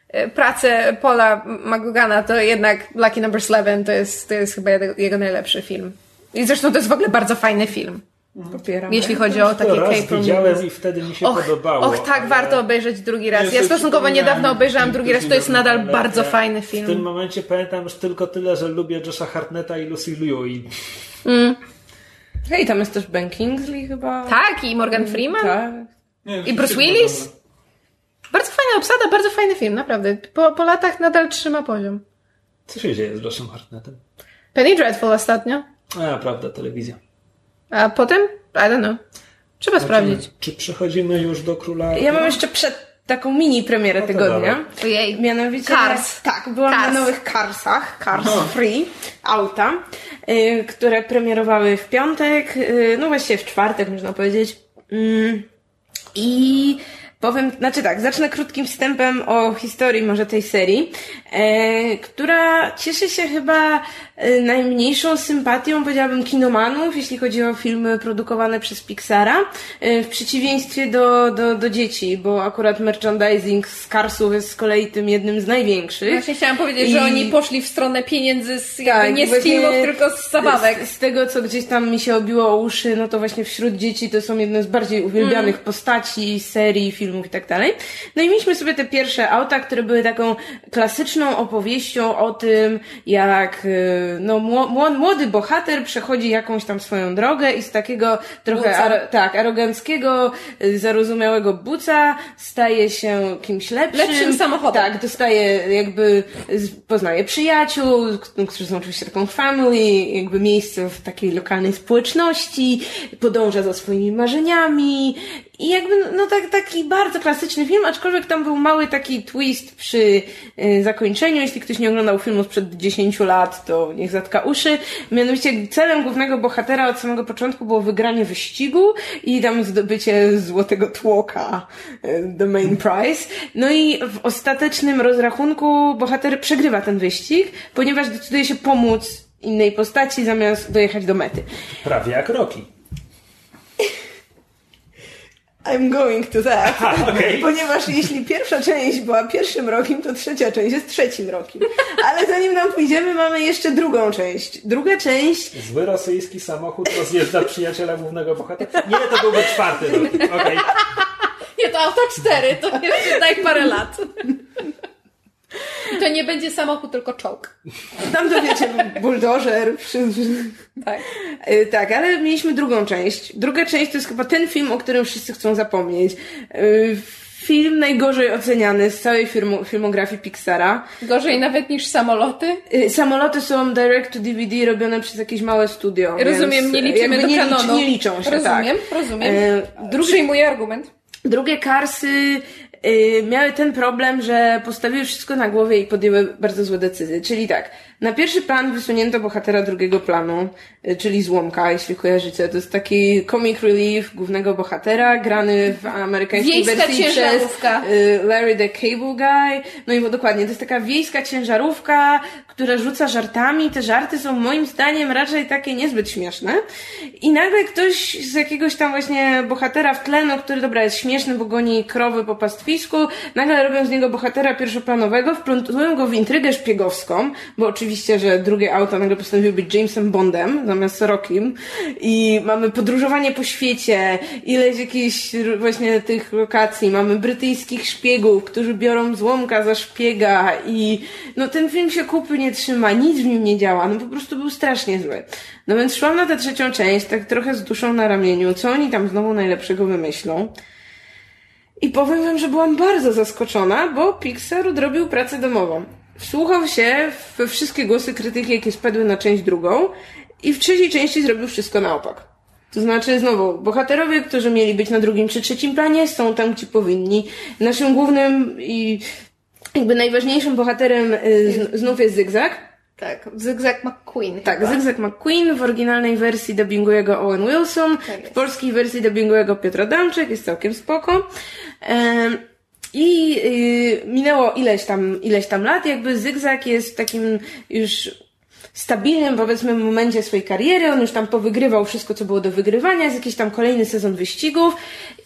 Speaker 2: e, pracę Paula McGugana, to jednak Lucky Number 11 to jest, to jest chyba jego, jego najlepszy film. I zresztą to jest w ogóle bardzo fajny film,
Speaker 3: Popieram.
Speaker 2: jeśli chodzi o takie
Speaker 1: raz
Speaker 2: Cape
Speaker 1: widziałem i wtedy mi się
Speaker 2: Och,
Speaker 1: podobało.
Speaker 2: och, tak,
Speaker 1: ale-
Speaker 2: warto obejrzeć drugi raz.
Speaker 4: Ja
Speaker 2: stosunkowo niedawno obejrzałam drugi raz, to jest nadal bardzo fajny
Speaker 1: W tym
Speaker 2: film.
Speaker 1: momencie pamiętam już tylko tyle, że lubię Josha Hartnetta i Lucy Liu i
Speaker 3: Hej, tam jest też Ben Kingsley chyba.
Speaker 2: Tak, i Morgan Freeman.
Speaker 3: Tak.
Speaker 4: Nie,
Speaker 2: I Bruce Willis? Bardzo fajna obsada, bardzo fajny film, naprawdę. Po, po latach nadal trzyma poziom.
Speaker 1: co się dzieje z Joshem Hartnettem?
Speaker 2: Penny Dreadful ostatnio.
Speaker 1: A, prawda, telewizja.
Speaker 2: A potem? I don't know. Trzeba sprawdzić.
Speaker 1: Czy przechodzimy już do Króla?
Speaker 3: Ja mam jeszcze przed taką mini premierę
Speaker 1: No
Speaker 3: tygodnia.
Speaker 2: Ojej.
Speaker 3: Mianowicie.
Speaker 2: Cars.
Speaker 3: Tak, byłam
Speaker 2: Cars.
Speaker 3: na nowych Carsach, Cars Free, auta, y, które premierowały w piątek, y, no właściwie w czwartek można powiedzieć. Mm, I powiem, znaczy tak, zacznę krótkim wstępem o historii może tej serii, e, która cieszy się chyba najmniejszą sympatią, powiedziałabym, kinomanów, jeśli chodzi o filmy produkowane przez Pixara, e, w przeciwieństwie do, do, do dzieci, bo akurat merchandising z Carsów jest z kolei tym jednym z największych.
Speaker 2: Właśnie chciałam powiedzieć,
Speaker 3: I-
Speaker 2: że oni poszli w stronę pieniędzy z,
Speaker 3: Tak,
Speaker 2: nie z filmów, tylko z zabawek.
Speaker 3: Z, z tego, co gdzieś tam mi się obiło o uszy, no to właśnie wśród dzieci to są jedne z bardziej uwielbianych postaci, serii, filmów i tak dalej. No i mieliśmy sobie te pierwsze auta, które były taką klasyczną opowieścią o tym, jak y, no, mło- mło- młody bohater przechodzi jakąś tam swoją drogę i z takiego trochę ar- tak, aroganckiego, y, zarozumiałego buca staje się kimś lepszym.
Speaker 2: Lepszym samochodem.
Speaker 3: Tak, dostaje jakby, z- poznaje przyjaciół, k- którzy są oczywiście taką family, jakby miejsce w takiej lokalnej społeczności, podąża za swoimi marzeniami i jakby, no tak, taki bardzo klasyczny film, aczkolwiek tam był mały taki twist przy y, zakończeniu. Jeśli ktoś nie oglądał filmu sprzed 10 lat, to niech zatka uszy. Mianowicie celem głównego bohatera od samego początku było wygranie wyścigu i tam zdobycie złotego tłoka, y, the main prize. No i w ostatecznym rozrachunku bohater przegrywa ten wyścig, ponieważ decyduje się pomóc innej postaci zamiast dojechać do mety.
Speaker 1: Prawie jak Rocky.
Speaker 3: I'm going to that.
Speaker 1: Aha, okej.
Speaker 3: Ponieważ jeśli pierwsza część była pierwszym rokiem, to trzecia część jest trzecim rokiem. Ale zanim nam pójdziemy, mamy jeszcze drugą część. Druga część
Speaker 1: Zły rosyjski samochód rozjeżdża przyjaciela głównego bohatera. Nie, to byłby czwarty rok. Okej.
Speaker 2: Nie, to auto 4, to jeszcze daj parę lat. I to nie będzie samochód, tylko czołg.
Speaker 3: Tam to wiecie, buldożer. przy-
Speaker 2: Tak.
Speaker 3: Y, Tak, ale mieliśmy drugą część. Druga część to jest chyba ten film, o którym wszyscy chcą zapomnieć. Y, Film najgorzej oceniany z całej filmografii Pixara.
Speaker 2: Gorzej nawet niż samoloty.
Speaker 3: Y, Samoloty są direct to DVD robione przez jakieś małe studio.
Speaker 2: Rozumiem, nie liczymy do
Speaker 3: nie, licz-
Speaker 2: kanonu.
Speaker 3: nie liczą się,
Speaker 2: Rozumiem,
Speaker 3: tak.
Speaker 2: rozumiem.
Speaker 3: Drugi,
Speaker 2: Przyjmuję argument.
Speaker 3: Drugie Karsy miały ten problem, że postawiły wszystko na głowie i podjęły bardzo złe decyzje. Czyli tak, na pierwszy plan wysunięto bohatera drugiego planu, y, czyli Złomka, jeśli kojarzycie. To jest taki comic relief głównego bohatera, grany w amerykańskiej
Speaker 2: Wiejska
Speaker 3: wersji przez y, Larry the Cable Guy. No i dokładnie, to jest taka wiejska ciężarówka, która rzuca żartami. Te żarty są moim zdaniem raczej takie niezbyt śmieszne. I nagle ktoś z jakiegoś tam właśnie bohatera w tle, no który dobra jest śmieszny, bo goni krowy po pastwisku, nagle robią z niego bohatera pierwszoplanowego, wplątują go w intrygę szpiegowską, bo oczywiście, że drugie auto nagle postanowiło być Jamesem Bondem zamiast Rockim i mamy podróżowanie po świecie, ileś jakichś właśnie tych lokacji, mamy brytyjskich szpiegów, którzy biorą złomka za szpiega i no ten film się kupy nie trzyma, nic w nim nie działa, no po prostu był strasznie zły. No więc szłam na tę trzecią część, tak trochę z duszą na ramieniu, co oni tam znowu najlepszego wymyślą. I powiem wam, że byłam bardzo zaskoczona, bo Pixar odrobił pracę domową. Wsłuchał się we wszystkie głosy krytyki, jakie spadły na część drugą i w trzeciej części zrobił wszystko na opak. To znaczy, znowu, bohaterowie, którzy mieli być na drugim czy trzecim planie, są tam, gdzie powinni. Naszym głównym i jakby najważniejszym bohaterem y, znów jest Zygzak.
Speaker 2: Tak, Zygzak McQueen.
Speaker 3: Tak,
Speaker 2: chyba.
Speaker 3: Zygzak McQueen w oryginalnej wersji dubbinguje go Owen Wilson,
Speaker 2: Tak
Speaker 3: w polskiej wersji dubbinguje go Piotr Adamczyk, jest całkiem spoko. Em, I y, minęło ileś tam, ileś tam lat, jakby Zygzak jest w takim już stabilnym, powiedzmy, momencie swojej kariery. On już tam powygrywał wszystko, co było do wygrywania, jest jakiś tam kolejny sezon wyścigów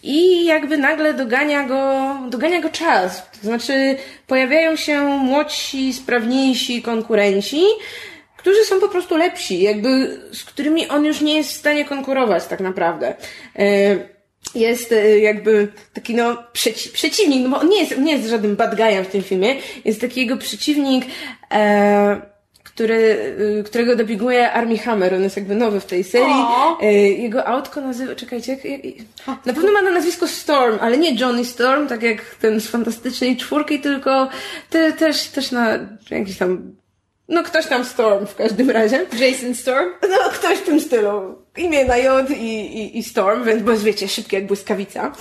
Speaker 3: i jakby nagle dogania go, dogania go czas. To znaczy, pojawiają się młodsi, sprawniejsi konkurenci, którzy są po prostu lepsi, jakby z którymi on już nie jest w stanie konkurować tak naprawdę. E, Jest e, jakby taki no przeci- przeciwnik, no bo on nie jest, nie jest żadnym bad guyem w tym filmie, jest taki jego przeciwnik, e, który, e, którego dopinguje Armie Hammer, on jest jakby nowy w tej serii. E, Jego autko nazywa, czekajcie, jak, jak, na pewno ma na nazwisko Storm, ale nie Johnny Storm, tak jak ten z Fantastycznej Czwórki, tylko te, też, też na jakiś tam no ktoś tam Storm w każdym razie.
Speaker 2: Jason Storm.
Speaker 3: No ktoś w tym stylu. Imię na J i, i, i Storm, więc bo wiecie, szybki jak błyskawica.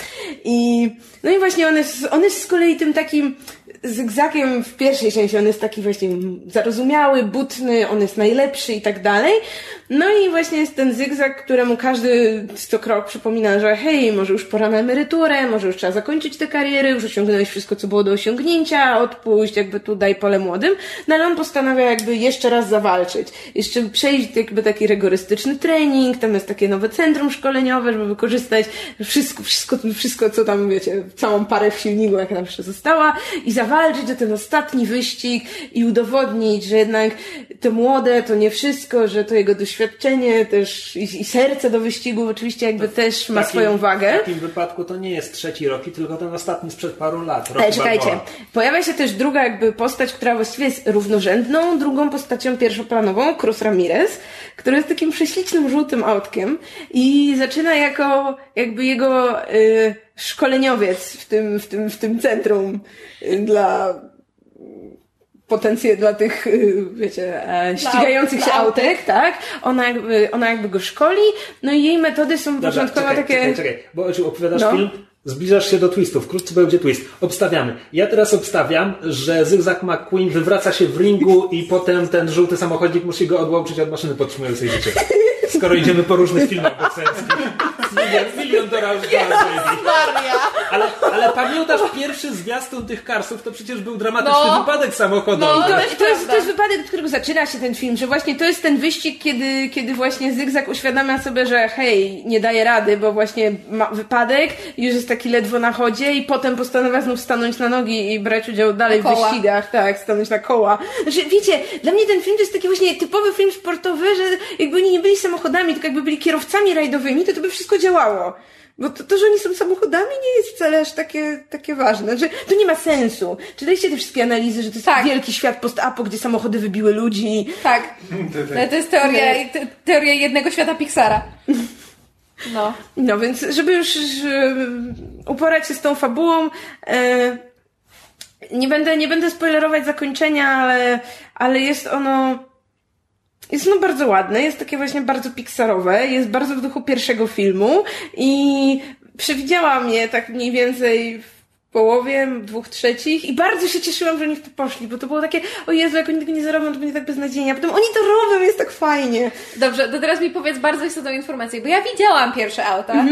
Speaker 3: I no i właśnie on jest, on jest z kolei tym takim zygzakiem w pierwszej części. On jest taki właśnie zarozumiały, butny, on jest najlepszy i tak dalej. No i właśnie jest ten zygzak, któremu każdy sto krok przypomina, że hej, może już pora na emeryturę, może już trzeba zakończyć tę karierę, już osiągnąłeś wszystko, co było do osiągnięcia, odpuść, jakby tu daj pole młodym. No ale on postanawia jakby jeszcze raz zawalczyć. Jeszcze przejść jakby taki rygorystyczny trening, tam jest takie nowe centrum szkoleniowe, żeby wykorzystać wszystko, wszystko, wszystko co tam, wiecie, całą parę w silniku, jaka tam jeszcze została i zawalczyć o ten ostatni wyścig i udowodnić, że jednak to młode to nie wszystko, że to jego doświadczenie też i, i serce do wyścigu oczywiście jakby też ma
Speaker 1: takim-
Speaker 3: swoją wagę.
Speaker 1: W takim wypadku to nie jest trzeci Rocky, tylko ten ostatni sprzed paru lat.
Speaker 3: Ale czekajcie, pojawia się też druga jakby postać, która właściwie jest równorzędną drugą postacią pierwszoplanową, Cruz Ramirez, który jest takim prześlicznym żółtym autkiem i zaczyna jako jakby jego y, szkoleniowiec w tym, w tym, w tym centrum y, dla potencję dla tych, y, wiecie, e, ścigających się autek, tak? Ona jakby, ona jakby go szkoli, no i jej metody są
Speaker 1: Dobra,
Speaker 3: początkowo
Speaker 1: czekaj,
Speaker 3: takie...
Speaker 1: czekaj, czekaj, bo czy opowiadasz
Speaker 3: No.
Speaker 1: film, zbliżasz się do twistu, wkrótce będzie twist. Obstawiamy. Ja teraz obstawiam, że Zygzak McQueen wywraca się w ringu i potem ten żółty samochodzik musi go odłączyć od maszyny podtrzymującej życie. Skoro idziemy po różnych filmach bokserskich. Milion, milion dolarów ale, ale pamiętasz pierwszy zwiastun tych karsów, to przecież był dramatyczny
Speaker 2: No.
Speaker 1: wypadek samochodowy.
Speaker 2: No,
Speaker 3: To,
Speaker 2: to
Speaker 3: to, jest, to jest wypadek, od którego zaczyna się ten film, że właśnie to jest ten wyścig, kiedy, kiedy właśnie Zygzak uświadamia sobie, że hej, nie daje rady, bo właśnie ma wypadek, już jest taki ledwo na chodzie i potem postanawia znów stanąć na nogi i brać udział dalej w wyścigach, tak, stanąć na koła. Znaczy, wiecie, dla mnie ten film to jest taki właśnie typowy film sportowy, że jakby oni nie byli samochodami, tylko jakby byli kierowcami rajdowymi, to to by wszystko działało. Bo to, to, że oni są samochodami, nie jest wcale aż takie, takie ważne. Że to nie ma sensu. Czytaliście te wszystkie analizy, że to jest
Speaker 2: Tak.
Speaker 3: wielki świat post-apo, gdzie samochody wybiły ludzi.
Speaker 2: Tak. To jest teoria, te, teoria jednego świata Pixara. No.
Speaker 3: No więc, żeby już że, uporać się z tą fabułą, e, nie będę, nie będę spoilerować zakończenia, ale, ale jest ono, jest ono bardzo ładne, jest takie właśnie bardzo pixarowe, jest bardzo w duchu pierwszego filmu i przewidziałam je tak mniej więcej w połowie, dwóch trzecich i bardzo się cieszyłam, że oni w to poszli, bo to było takie, o Jezu, jak oni tego nie zarobią, to będzie tak beznadziejnie, a potem oni to robią, jest tak fajnie.
Speaker 2: Dobrze, to teraz mi powiedz bardzo istotną informację, bo ja widziałam pierwsze auta.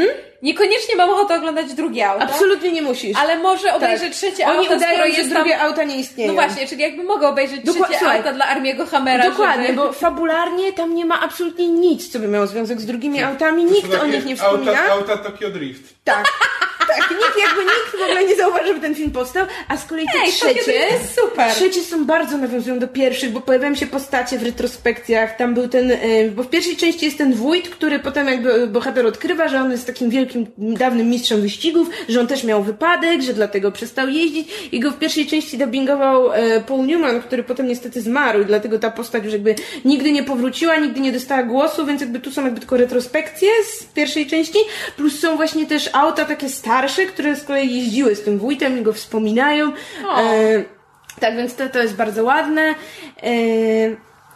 Speaker 2: Niekoniecznie mam ochotę oglądać drugie auta.
Speaker 3: Absolutnie nie musisz.
Speaker 2: Ale może obejrzeć trzecie
Speaker 3: Oni
Speaker 2: auto,
Speaker 3: udają,
Speaker 2: skoro
Speaker 3: że
Speaker 2: jest
Speaker 3: drugie
Speaker 2: tam...
Speaker 3: auta nie istnieją.
Speaker 2: No właśnie, czyli jakby mogę obejrzeć
Speaker 3: Dokła-
Speaker 2: trzecie
Speaker 3: słuchaj,
Speaker 2: auta dla Armiego Hammera,
Speaker 3: Dokładnie,
Speaker 2: żeby...
Speaker 3: bo fabularnie tam nie ma absolutnie nic, co by miało związek z drugimi autami. Nikt o nich nie wspomina.
Speaker 4: Auta, auta Tokyo Drift.
Speaker 3: Tak. Tak, nikt jakby nikt w ogóle nie zauważył, żeby ten film powstał, a z kolei te
Speaker 2: Ej,
Speaker 3: trzecie,
Speaker 2: jest super.
Speaker 3: trzecie są bardzo nawiązują do pierwszych, bo pojawiają się postacie w retrospekcjach, tam był ten, e, bo w pierwszej części jest ten wójt, który potem jakby bohater odkrywa, że on jest takim wielkim, dawnym mistrzem wyścigów, że on też miał wypadek, że dlatego przestał jeździć i go w pierwszej części dubbingował e, Paul Newman, który potem niestety zmarł i dlatego ta postać już jakby nigdy nie powróciła, nigdy nie dostała głosu, więc jakby tu są jakby tylko retrospekcje z pierwszej części, plus są właśnie też auta takie starsze, które z kolei jeździły z tym wójtem i go wspominają. E, tak, więc to, to jest bardzo ładne. E,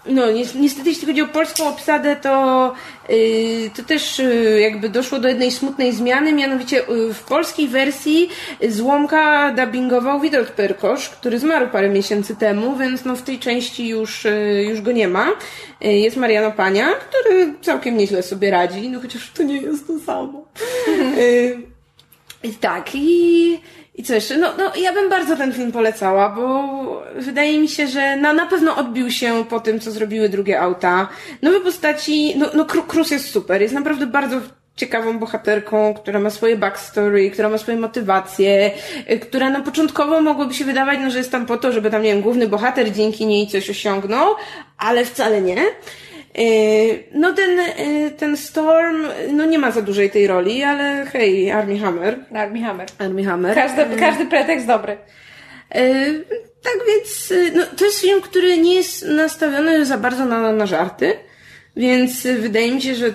Speaker 3: no, ni- niestety, jeśli chodzi o polską obsadę, to, y, to też y, jakby doszło do jednej smutnej zmiany, mianowicie y, w polskiej wersji Złomka dubbingował Witold Perkosz, który zmarł parę miesięcy temu, więc no w tej części już, już go nie ma. Jest Mariano Pania, który całkiem nieźle sobie radzi, no chociaż to nie jest to samo. I tak, i, i co jeszcze? No, no, ja bym bardzo ten film polecała, bo wydaje mi się, że na, na pewno odbił się po tym, co zrobiły drugie auta. Nowe postaci, no, no Cru- Cruz jest super, jest naprawdę bardzo ciekawą bohaterką, która ma swoje backstory, która ma swoje motywacje, y, która na początkowo mogłoby się wydawać, no, że jest tam po to, żeby tam, nie wiem, główny bohater dzięki niej coś osiągnął, ale wcale nie. Yy, No ten, yy, ten Storm, no nie ma za dużej tej roli, ale hej, Armie Hammer.
Speaker 2: Armie Hammer.
Speaker 3: Armie Hammer.
Speaker 2: Każdy, każdy pretekst dobry.
Speaker 3: Tak więc, no, to jest film, który nie jest nastawiony za bardzo na, na żarty, więc wydaje mi się, że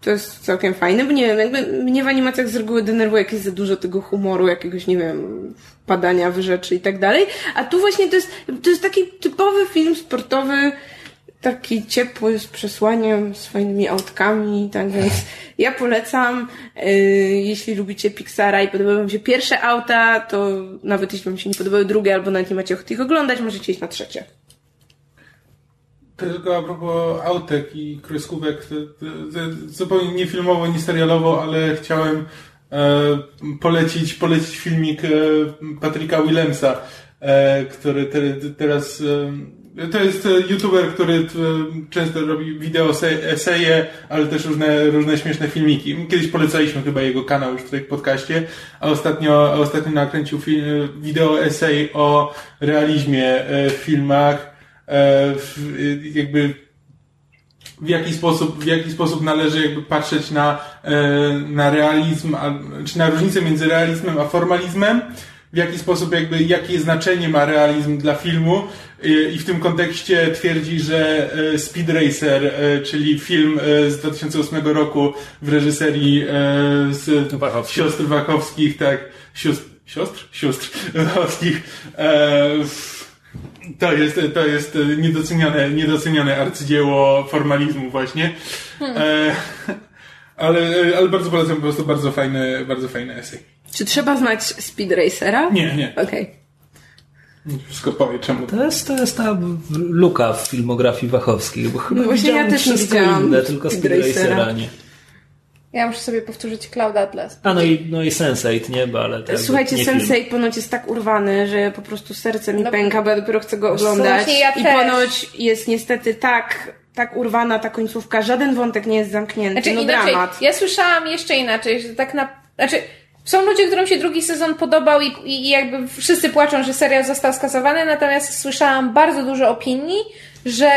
Speaker 3: to jest całkiem fajne, bo nie wiem, jakby mnie w animacjach z reguły denerwuje, jak jest za dużo tego humoru, jakiegoś, nie wiem, padania w rzeczy i tak dalej, a tu właśnie to jest, to jest taki typowy film sportowy, taki ciepły, z przesłaniem, z fajnymi autkami, tak więc ja polecam, yy, jeśli lubicie Pixara i podobają wam się pierwsze auta, to nawet jeśli wam się nie podobały drugie, albo nawet nie macie ochoty ich oglądać, możecie iść na trzecie.
Speaker 4: Tylko a propos autek i kreskówek, zupełnie nie filmowo, nie serialowo, ale chciałem e, polecić, polecić filmik e, Patryka Willemsa, e, który te, teraz e, to jest e, youtuber, który e, często robi wideo se- eseje, ale też różne, różne śmieszne filmiki. Kiedyś polecaliśmy chyba jego kanał już w podcaście, a ostatnio, a ostatnio nakręcił film, wideo esej o realizmie e, w filmach e, w, jakby w jaki sposób, w jaki sposób należy jakby patrzeć na, e, na realizm, czy na różnicę między realizmem a formalizmem, w jaki sposób jakby, jakie znaczenie ma realizm dla filmu I- w tym kontekście twierdzi, że e, Speed Racer, e, czyli film e, z 2008 roku w reżyserii z
Speaker 1: Wachowskich.
Speaker 4: siostr Wachowskich, tak, sióstr, siostr? Sióstr Wachowskich, To jest, to jest niedoceniane, niedoceniane arcydzieło formalizmu właśnie. Ale, ale bardzo polecam, po prostu bardzo fajny, bardzo fajny esej.
Speaker 3: Czy trzeba znać Speed Racera?
Speaker 4: Nie, nie.
Speaker 3: Okej.
Speaker 4: Wszystko powie, czemu.
Speaker 1: To jest, to jest ta luka w filmografii Wachowskiej, bo chyba
Speaker 3: No właśnie ja też
Speaker 1: wszystko inne, tylko
Speaker 3: Speed Racera.
Speaker 1: Nie.
Speaker 2: Ja muszę sobie powtórzyć Cloud Atlas.
Speaker 1: A no i, no i Sense8, nie? Bo, ale jakby
Speaker 3: Słuchajcie,
Speaker 1: nie film.
Speaker 3: Sensei ponoć jest tak urwany, że po prostu serce mi
Speaker 2: No.
Speaker 3: pęka, bo ja dopiero chcę go oglądać.
Speaker 2: właśnie ja
Speaker 3: I
Speaker 2: też.
Speaker 3: ponoć jest niestety tak, tak urwana ta końcówka, żaden wątek nie jest zamknięty.
Speaker 2: Znaczy
Speaker 3: no
Speaker 2: inaczej,
Speaker 3: dramat.
Speaker 2: ja słyszałam jeszcze inaczej, że tak na... Znaczy, są ludzie, którym się drugi sezon podobał i, i jakby wszyscy płaczą, że serial został skasowany, natomiast słyszałam bardzo dużo opinii, że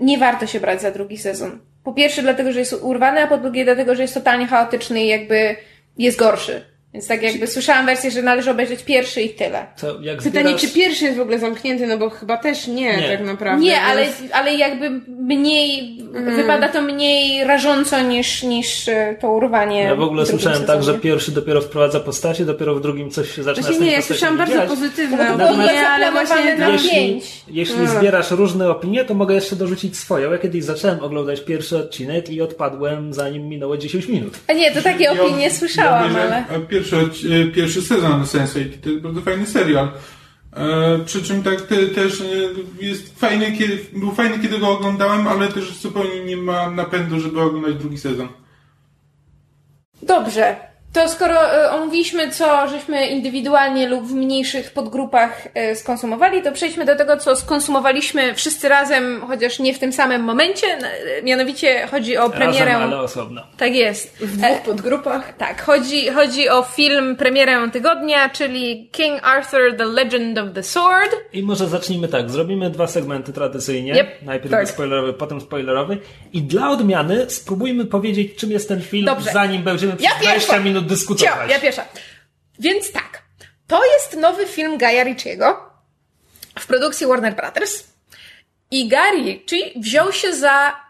Speaker 2: nie warto się brać za drugi sezon. Po pierwsze dlatego, że jest urwany, a po drugie dlatego, że jest totalnie chaotyczny i jakby jest gorszy. Więc tak jakby słyszałam wersję, że należy obejrzeć pierwszy i tyle.
Speaker 1: To jak
Speaker 3: Pytanie,
Speaker 1: zbierasz...
Speaker 3: czy pierwszy jest w ogóle zamknięty, no bo chyba też nie,
Speaker 1: Nie.
Speaker 3: tak naprawdę.
Speaker 2: Nie, ale, ale jakby mniej, wypada to mniej rażąco niż, niż e, to urwanie.
Speaker 1: Ja w ogóle
Speaker 2: w
Speaker 1: słyszałem tak, że
Speaker 2: sezonie.
Speaker 1: pierwszy dopiero wprowadza postacie, dopiero w drugim coś się zaczyna
Speaker 3: Właśnie nie, ja słyszałam bardzo
Speaker 1: dziać.
Speaker 3: pozytywne
Speaker 2: No
Speaker 3: opinie, ale właśnie...
Speaker 2: na
Speaker 1: Jeśli,
Speaker 2: pięć.
Speaker 1: jeśli
Speaker 3: Mm.
Speaker 1: zbierasz różne opinie, to mogę jeszcze dorzucić swoją. Ja kiedyś zacząłem oglądać pierwszy odcinek i odpadłem zanim minęło 10 minut.
Speaker 2: A nie, to takie opinie słyszałam,
Speaker 4: ja
Speaker 2: ale...
Speaker 4: Pierwszy, odci- pierwszy sezon Sense8 to jest bardzo fajny serial. E, przy czym tak te, też e, jest fajny, kiedy, był fajny, kiedy go oglądałem, ale też zupełnie nie ma napędu, żeby oglądać drugi sezon.
Speaker 2: Dobrze. To skoro e, omówiliśmy, co żeśmy indywidualnie lub w mniejszych podgrupach e, skonsumowali, to przejdźmy do tego, co skonsumowaliśmy wszyscy razem, chociaż nie w tym samym momencie. E, Mianowicie chodzi o premierę.
Speaker 1: Razem, ale osobno.
Speaker 2: Tak jest.
Speaker 3: W dwóch podgrupach.
Speaker 2: Tak, chodzi, chodzi o film premierę tygodnia, czyli King Arthur The Legend of the Sword.
Speaker 1: I może zacznijmy tak. Zrobimy dwa segmenty tradycyjnie.
Speaker 2: Yep,
Speaker 1: Najpierw
Speaker 2: tak.
Speaker 1: spoilerowy, potem spoilerowy. I dla odmiany spróbujmy powiedzieć, czym jest ten film,
Speaker 2: Dobrze.
Speaker 1: zanim będziemy przez
Speaker 2: Ja
Speaker 1: 20
Speaker 2: pierwsza.
Speaker 1: minut dyskutować.
Speaker 2: Cio, ja pierwsza. Więc tak, to jest nowy film Gaja Ritchiego w produkcji Warner Brothers. I Guy Ritchie wziął się za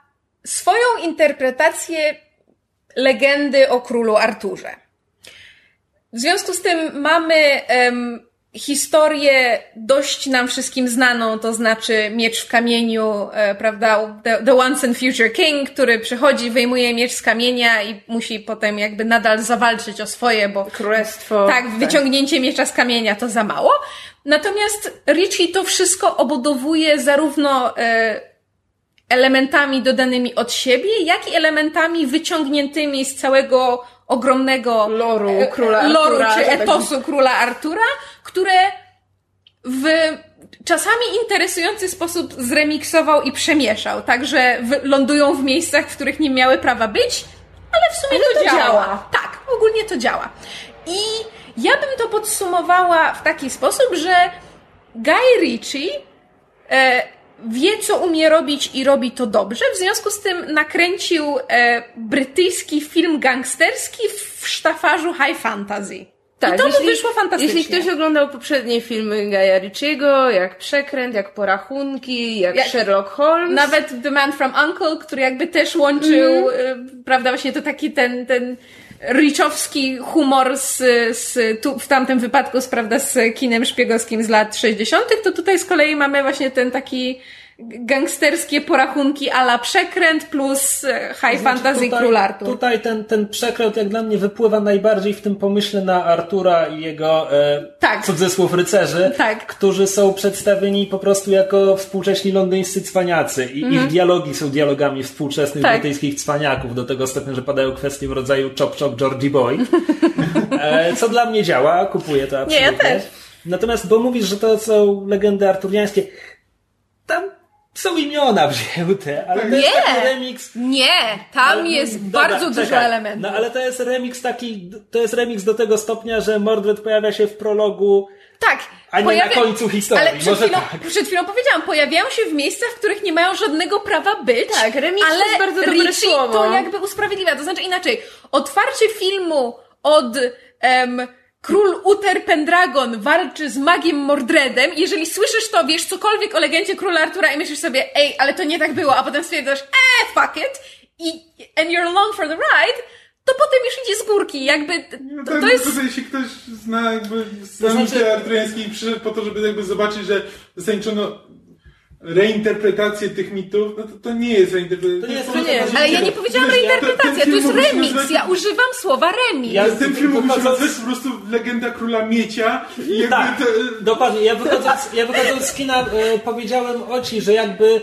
Speaker 2: swoją interpretację legendy o królu Arturze. W związku z tym mamy em, historię dość nam wszystkim znaną, to znaczy miecz w kamieniu, e, prawda, the, the Once and Future King, który przychodzi, wyjmuje miecz z kamienia i musi potem jakby nadal zawalczyć o swoje, bo
Speaker 3: Królestwo.
Speaker 2: tak, wyciągnięcie miecza z kamienia to za mało. Natomiast Richie to wszystko obudowuje zarówno e, elementami dodanymi od siebie, jak i elementami wyciągniętymi z całego ogromnego
Speaker 3: Loru
Speaker 2: e,
Speaker 3: króla
Speaker 2: loru
Speaker 3: Artura,
Speaker 2: czy
Speaker 3: że tak-
Speaker 2: etosu króla Artura, które w czasami interesujący sposób zremiksował i przemieszał, także w, lądują w miejscach, w których nie miały prawa być, ale w sumie
Speaker 3: Ale
Speaker 2: to,
Speaker 3: to
Speaker 2: działa.
Speaker 3: działa.
Speaker 2: Tak, ogólnie to działa. I ja bym to podsumowała w taki sposób, że Guy Ritchie e, wie, co umie robić i robi to dobrze. W związku z tym nakręcił e, brytyjski film gangsterski w sztafarzu high fantasy. I to mu wyszło fantastycznie.
Speaker 3: Tak, Jeśli ktoś oglądał poprzednie filmy Gaja Ritchiego, jak Przekręt, jak Porachunki, jak,
Speaker 2: Jak-
Speaker 3: Sherlock Holmes.
Speaker 2: Nawet The Man from Uncle, który jakby też łączył, y, prawda, właśnie to taki ten, ten Richowski humor z, z tu, w tamtym wypadku, z, prawda, z kinem szpiegowskim z lat 60., to tutaj z kolei mamy właśnie ten taki gangsterskie porachunki ala przekręt plus e, high fantasy
Speaker 1: tutaj,
Speaker 2: król Artur.
Speaker 1: Tutaj ten, ten przekręt jak dla mnie wypływa najbardziej w tym pomyśle na Artura i jego e,
Speaker 2: Tak.
Speaker 1: cudzysłów rycerzy,
Speaker 2: Tak.
Speaker 1: którzy są przedstawieni po prostu jako współcześni londyńscy cwaniacy i ich dialogi są dialogami współczesnych
Speaker 2: Mhm. Tak.
Speaker 1: brytyjskich cwaniaków do tego stopnia, że padają kwestie w rodzaju chop chop Georgie Boy, e, co dla mnie działa, kupuję to absolutnie.
Speaker 2: ja też.
Speaker 1: Natomiast, bo mówisz, że to są legendy arturiańskie, tam są imiona wzięte, ale to jest
Speaker 2: Nie.
Speaker 1: taki remix
Speaker 2: Nie, tam
Speaker 1: ale-
Speaker 2: jest
Speaker 1: dobra,
Speaker 2: bardzo dużo elementów.
Speaker 1: No ale to jest remix taki, to jest remix do tego stopnia, że Mordred pojawia się w prologu,
Speaker 2: Tak.
Speaker 1: a nie na końcu historii.
Speaker 2: Ale przed
Speaker 1: Może
Speaker 2: chwilą,
Speaker 1: tak.
Speaker 2: przed chwilą powiedziałam, pojawiają się w miejscach, w których nie mają żadnego prawa być.
Speaker 3: Tak, remix to
Speaker 2: ale
Speaker 3: jest bardzo dobre
Speaker 2: Ritchie
Speaker 3: słowo.
Speaker 2: to jakby usprawiedliwia. To znaczy inaczej, otwarcie filmu od em, Król Uther Pendragon walczy z magiem Mordredem. Jeżeli słyszysz to, wiesz cokolwiek o legendzie Króla Artura i myślisz sobie, ej, ale to nie tak było, a potem stwierdzasz, eh, fuck it, i, and you're along for the ride, to potem już idzie z górki. Jakby
Speaker 4: No
Speaker 2: to,
Speaker 4: tak,
Speaker 2: to jest...
Speaker 4: Tutaj jeśli ktoś zna jakby zna
Speaker 1: To
Speaker 4: to
Speaker 1: znaczy-
Speaker 4: arturiański i przyszedł po to, żeby jakby zobaczyć, że zasadniczo reinterpretację tych mitów, no to, to nie jest reinterpretacja.
Speaker 1: To nie jest
Speaker 4: po prostu-
Speaker 1: reinterpretacja.
Speaker 2: Ale ja nie powiedziałam
Speaker 4: Wiesz,
Speaker 2: reinterpretacja, to jest remix.
Speaker 4: nazywać-
Speaker 2: Ja używam słowa remix.
Speaker 1: Ja-
Speaker 4: Ten film mógł się
Speaker 1: Wychodząc-
Speaker 4: nazywać po prostu Legenda Króla Miecia i jakby
Speaker 1: Tak,
Speaker 4: to,
Speaker 1: dokładnie. Ja wychodząc, ja wychodząc z kina e, powiedziałem Oci, że jakby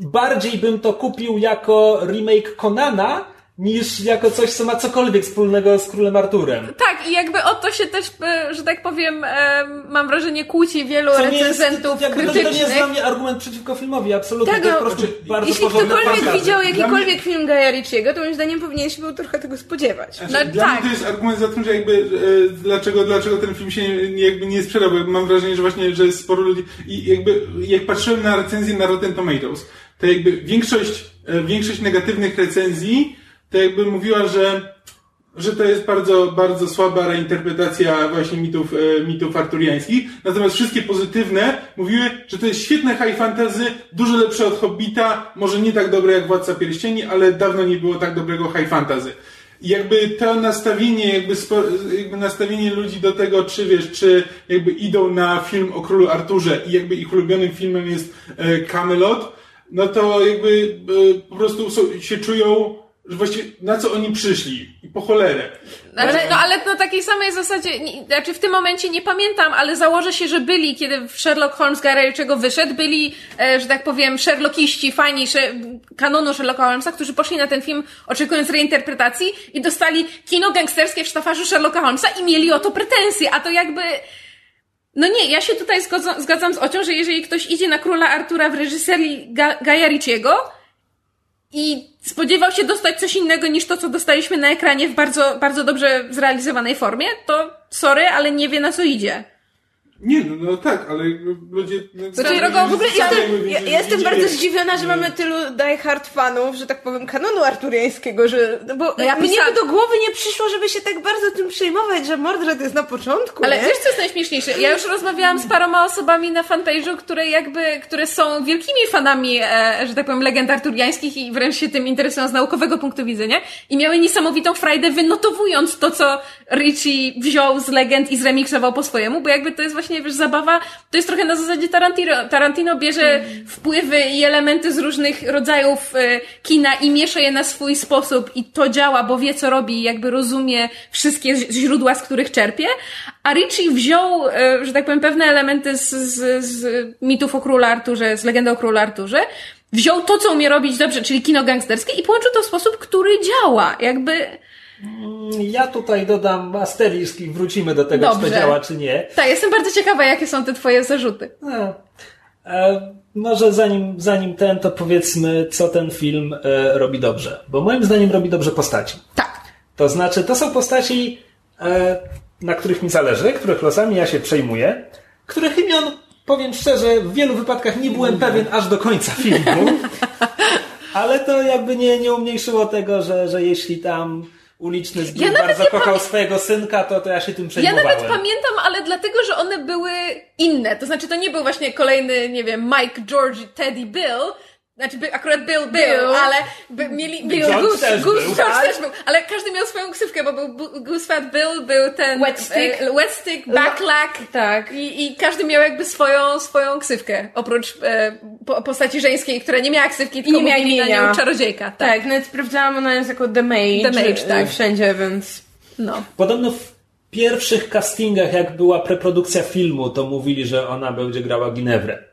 Speaker 1: bardziej bym to kupił jako remake Conana, niż jako coś, co ma cokolwiek wspólnego z Królem Arturem.
Speaker 2: Tak, i jakby o to się też, e, że tak powiem, e, mam wrażenie, kłóci wielu
Speaker 1: Co nie jest,
Speaker 2: recenzentów
Speaker 1: jakby to, nie jest
Speaker 2: krytycznych.
Speaker 1: dla mnie argument przeciwko filmowi, absolutnie.
Speaker 3: Tak,
Speaker 1: to jest
Speaker 3: no,
Speaker 1: po prostu bardzo
Speaker 3: Jeśli ktokolwiek
Speaker 1: fantazja.
Speaker 3: widział jakikolwiek film Gaja Ritchiego, to moim zdaniem powinien się był trochę tego spodziewać.
Speaker 4: Znaczy,
Speaker 2: No
Speaker 4: dla
Speaker 2: tak.
Speaker 4: mnie to jest argument za tym, że jakby e, dlaczego, dlaczego ten film się nie, jakby nie sprzedał, bo mam wrażenie, że właśnie, że sporo ludzi i jakby jak patrzyłem na recenzję na Rotten Tomatoes, to jakby większość, e, większość negatywnych recenzji to jakby mówiła, że że to jest bardzo, bardzo słaba reinterpretacja właśnie mitów, e, mitów arturiańskich. Natomiast wszystkie pozytywne mówiły, że to jest świetne high fantasy, dużo lepsze od Hobbita, może nie tak dobre jak Władca Pierścieni, ale dawno nie było tak dobrego high fantasy. Jakby to nastawienie, jakby, spo, jakby nastawienie ludzi do tego, czy wiesz, czy jakby idą na film o królu Arturze i jakby ich ulubionym filmem jest e, Camelot, no to jakby e, po prostu się czują, że właściwie na co oni przyszli i po cholerę.
Speaker 2: Znaczy, no ale na takiej samej zasadzie, nie, znaczy w tym momencie nie pamiętam, ale założę się, że byli, kiedy Sherlock Holmes Garay'ego wyszedł, byli, e, że tak powiem, Sherlockiści, fani sze, kanonu Sherlocka Holmesa, którzy poszli na ten film oczekując reinterpretacji i dostali kino gangsterskie w sztafarzu Sherlocka Holmesa i mieli o to pretensje, a to jakby... No nie, ja się tutaj zgodzam, zgadzam z Ocią, że jeżeli ktoś idzie na Króla Artura w reżyserii Ga- Gaja i spodziewał się dostać coś innego niż to, co dostaliśmy na ekranie w bardzo, bardzo dobrze zrealizowanej formie, to sorry, ale nie wie na co idzie.
Speaker 4: Nie, no, no tak, ale ludzie... No,
Speaker 2: Swoją
Speaker 4: sami-
Speaker 2: drogą, w ogóle
Speaker 3: Jestem, ja, jestem bardzo
Speaker 4: nie-
Speaker 3: zdziwiona, że mamy tylu die hard fanów, że tak powiem, kanonu arturiańskiego, że, no bo
Speaker 2: No ja
Speaker 3: mnie
Speaker 2: pisałam-
Speaker 3: by do głowy nie przyszło, żeby się tak bardzo tym przejmować, że Mordred jest na początku,
Speaker 2: Ale
Speaker 3: nie?
Speaker 2: wiesz, co jest najśmieszniejsze? Ja już rozmawiałam z paroma osobami na fanpage'u, które jakby, które są wielkimi fanami, e, że tak powiem, legend arturiańskich i wręcz się tym interesują z naukowego punktu widzenia i miały niesamowitą frajdę wynotowując to, co Richie wziął z legend i zremiksował po swojemu, bo jakby to jest właśnie, wiesz, zabawa, to jest trochę na zasadzie Tarantino. Tarantino bierze wpływy i elementy z różnych rodzajów e, kina i miesza je na swój sposób i to działa, bo wie, co robi i jakby rozumie wszystkie źródła, z których czerpie. A Richie wziął, e, że tak powiem, pewne elementy z, z, z mitów o królu Arturze, z legendy o królu Arturze, wziął to, co umie robić dobrze, czyli kino gangsterskie i połączył to w sposób, który działa. Jakby...
Speaker 1: Ja tutaj dodam asterisk i wrócimy do tego, czy
Speaker 2: Dobrze.
Speaker 1: to działa, czy nie.
Speaker 2: Tak, jestem bardzo ciekawa, jakie są te twoje zarzuty.
Speaker 1: No. E, może zanim, zanim ten, to powiedzmy, co ten film e, robi dobrze. Bo moim zdaniem robi dobrze postaci.
Speaker 2: Tak.
Speaker 1: To znaczy, to są postaci, e, na których mi zależy, których losami ja się przejmuję, których imion, powiem szczerze, w wielu wypadkach nie byłem pewien aż do końca filmu. Ale to jakby nie, nie umniejszyło tego, że, że jeśli tam uliczny zbiór
Speaker 2: Ja
Speaker 1: bardzo kochał swojego synka, to, to ja się tym
Speaker 2: Ja
Speaker 1: przejmowałem.
Speaker 2: nawet pamiętam, ale dlatego, że one były inne. To znaczy, to nie był właśnie kolejny, nie wiem, Mike, George, Teddy, Bill. Znaczy, by, akurat Bill, Bill,
Speaker 3: Bill.
Speaker 2: ale by, mieli,
Speaker 1: George
Speaker 2: Goose,
Speaker 1: też
Speaker 2: Goose,
Speaker 1: był,
Speaker 2: George
Speaker 1: tak?
Speaker 2: też był, ale każdy miał swoją ksywkę, bo był Bu- Goose Fat Bill, był ten...
Speaker 3: Wet Stick.
Speaker 2: E, wet Stick, Backlack.
Speaker 3: Tak.
Speaker 2: I, I każdy miał jakby swoją, swoją ksywkę, oprócz e, po, postaci żeńskiej, która nie miała ksywki, tylko
Speaker 3: nie miała
Speaker 2: na
Speaker 3: imienia.
Speaker 2: nią czarodziejka. Tak.
Speaker 3: Tak, nawet sprawdzałam, ona jest jako The Mage,
Speaker 2: The Mage,
Speaker 3: e,
Speaker 2: tak.
Speaker 3: wszędzie, więc...
Speaker 2: No.
Speaker 1: Podobno w pierwszych castingach, jak była preprodukcja filmu, to mówili, że ona będzie grała Ginewrę.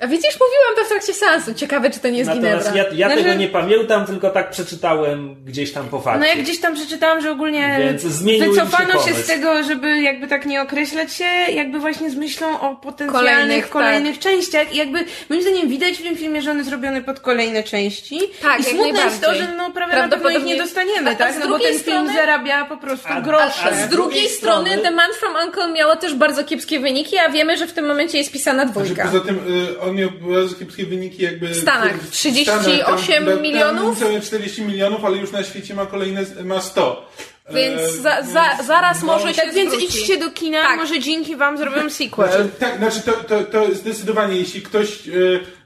Speaker 2: A widzisz, mówiłam to w trakcie seansu. Ciekawe, czy to nie jest
Speaker 1: Natomiast
Speaker 2: Ginebra.
Speaker 1: ja, ja
Speaker 3: Znaczy-
Speaker 1: tego nie pamiętam, tylko tak przeczytałem gdzieś tam po fakcie.
Speaker 3: No jak gdzieś tam przeczytałam, że ogólnie
Speaker 1: Więc się
Speaker 3: wycofano się,
Speaker 1: pomysł.
Speaker 3: z tego, żeby jakby tak nie określać się, jakby właśnie z myślą o potencjalnych
Speaker 2: Kolejnych,
Speaker 3: kolejnych,
Speaker 2: tak.
Speaker 3: częściach i jakby moim zdaniem widać w tym filmie, że on jest robiony pod kolejne części
Speaker 2: Tak,
Speaker 3: i smutne jest to, że no prawie na pewno ich
Speaker 2: Prawdopodobnie-
Speaker 3: nie dostaniemy,
Speaker 2: A- a
Speaker 3: tak?
Speaker 2: z
Speaker 3: No bo
Speaker 2: drugiej
Speaker 3: ten
Speaker 2: strony-
Speaker 3: film zarabia po prostu
Speaker 1: A-
Speaker 3: grosze.
Speaker 1: a
Speaker 2: Z
Speaker 1: z
Speaker 2: drugiej strony
Speaker 1: strony-
Speaker 2: The Man from Uncle miało też bardzo kiepskie wyniki, a wiemy, że w tym momencie jest pisana
Speaker 4: Znaczy,
Speaker 2: dwójka.
Speaker 4: poza tym y, on miał bardzo kiepskie wyniki jakby...
Speaker 2: W Stanach.
Speaker 4: w
Speaker 2: 38
Speaker 4: tam- tam
Speaker 2: milionów?
Speaker 4: Całe 40 milionów, ale już na świecie ma kolejne, ma 100.
Speaker 2: Więc
Speaker 4: E,
Speaker 2: za, za, zaraz może się
Speaker 3: Tak więc idźcie do kina,
Speaker 2: Tak.
Speaker 3: może dzięki wam zrobią sequel.
Speaker 4: Znaczy, tak, znaczy to, to, to zdecydowanie, jeśli ktoś, e,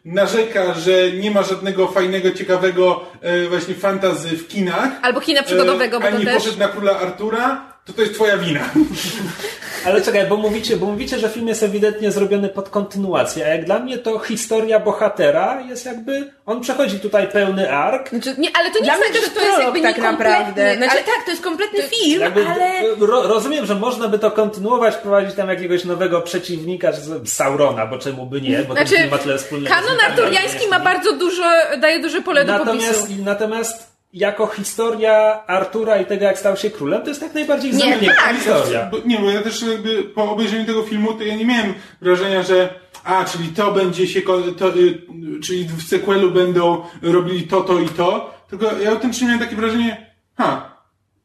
Speaker 4: narzeka, że nie ma żadnego fajnego, ciekawego e, właśnie fantazy w kinach.
Speaker 2: Albo kina przygodowego,
Speaker 4: e,
Speaker 2: bo to też...
Speaker 4: poszedł na Króla Artura, to to jest twoja wina.
Speaker 1: Ale czekaj, bo mówicie, bo mówicie, że film jest ewidentnie zrobiony pod kontynuację, a jak dla mnie to historia bohatera jest jakby, on przechodzi tutaj pełny ark.
Speaker 2: Znaczy, nie, ale to nie
Speaker 3: Dla
Speaker 2: jest tak,
Speaker 3: to
Speaker 2: że to jest jakby
Speaker 3: tak naprawdę. Znaczy
Speaker 2: ale
Speaker 3: tak, to jest kompletny film,
Speaker 1: Jakby,
Speaker 3: ale...
Speaker 1: ro, rozumiem, że można by to kontynuować, wprowadzić tam jakiegoś nowego przeciwnika z Saurona, bo czemu by nie, bo
Speaker 2: Znaczy,
Speaker 1: ten film ma tyle wspólnego.
Speaker 2: kanon arturiański ma bardzo dużo, daje duże pole do
Speaker 1: Natomiast,
Speaker 2: popisu.
Speaker 1: natomiast jako historia Artura i tego, jak stał się królem, to jest jak najbardziej
Speaker 2: Nie,
Speaker 1: znamienita
Speaker 2: tak.
Speaker 1: historia.
Speaker 4: Bo, nie, bo ja też jakby po obejrzeniu tego filmu, to ja nie miałem wrażenia, że a, czyli to będzie się, to, y, czyli w sequelu będą robili to, to i to, tylko ja autentycznie miałem takie wrażenie, ha,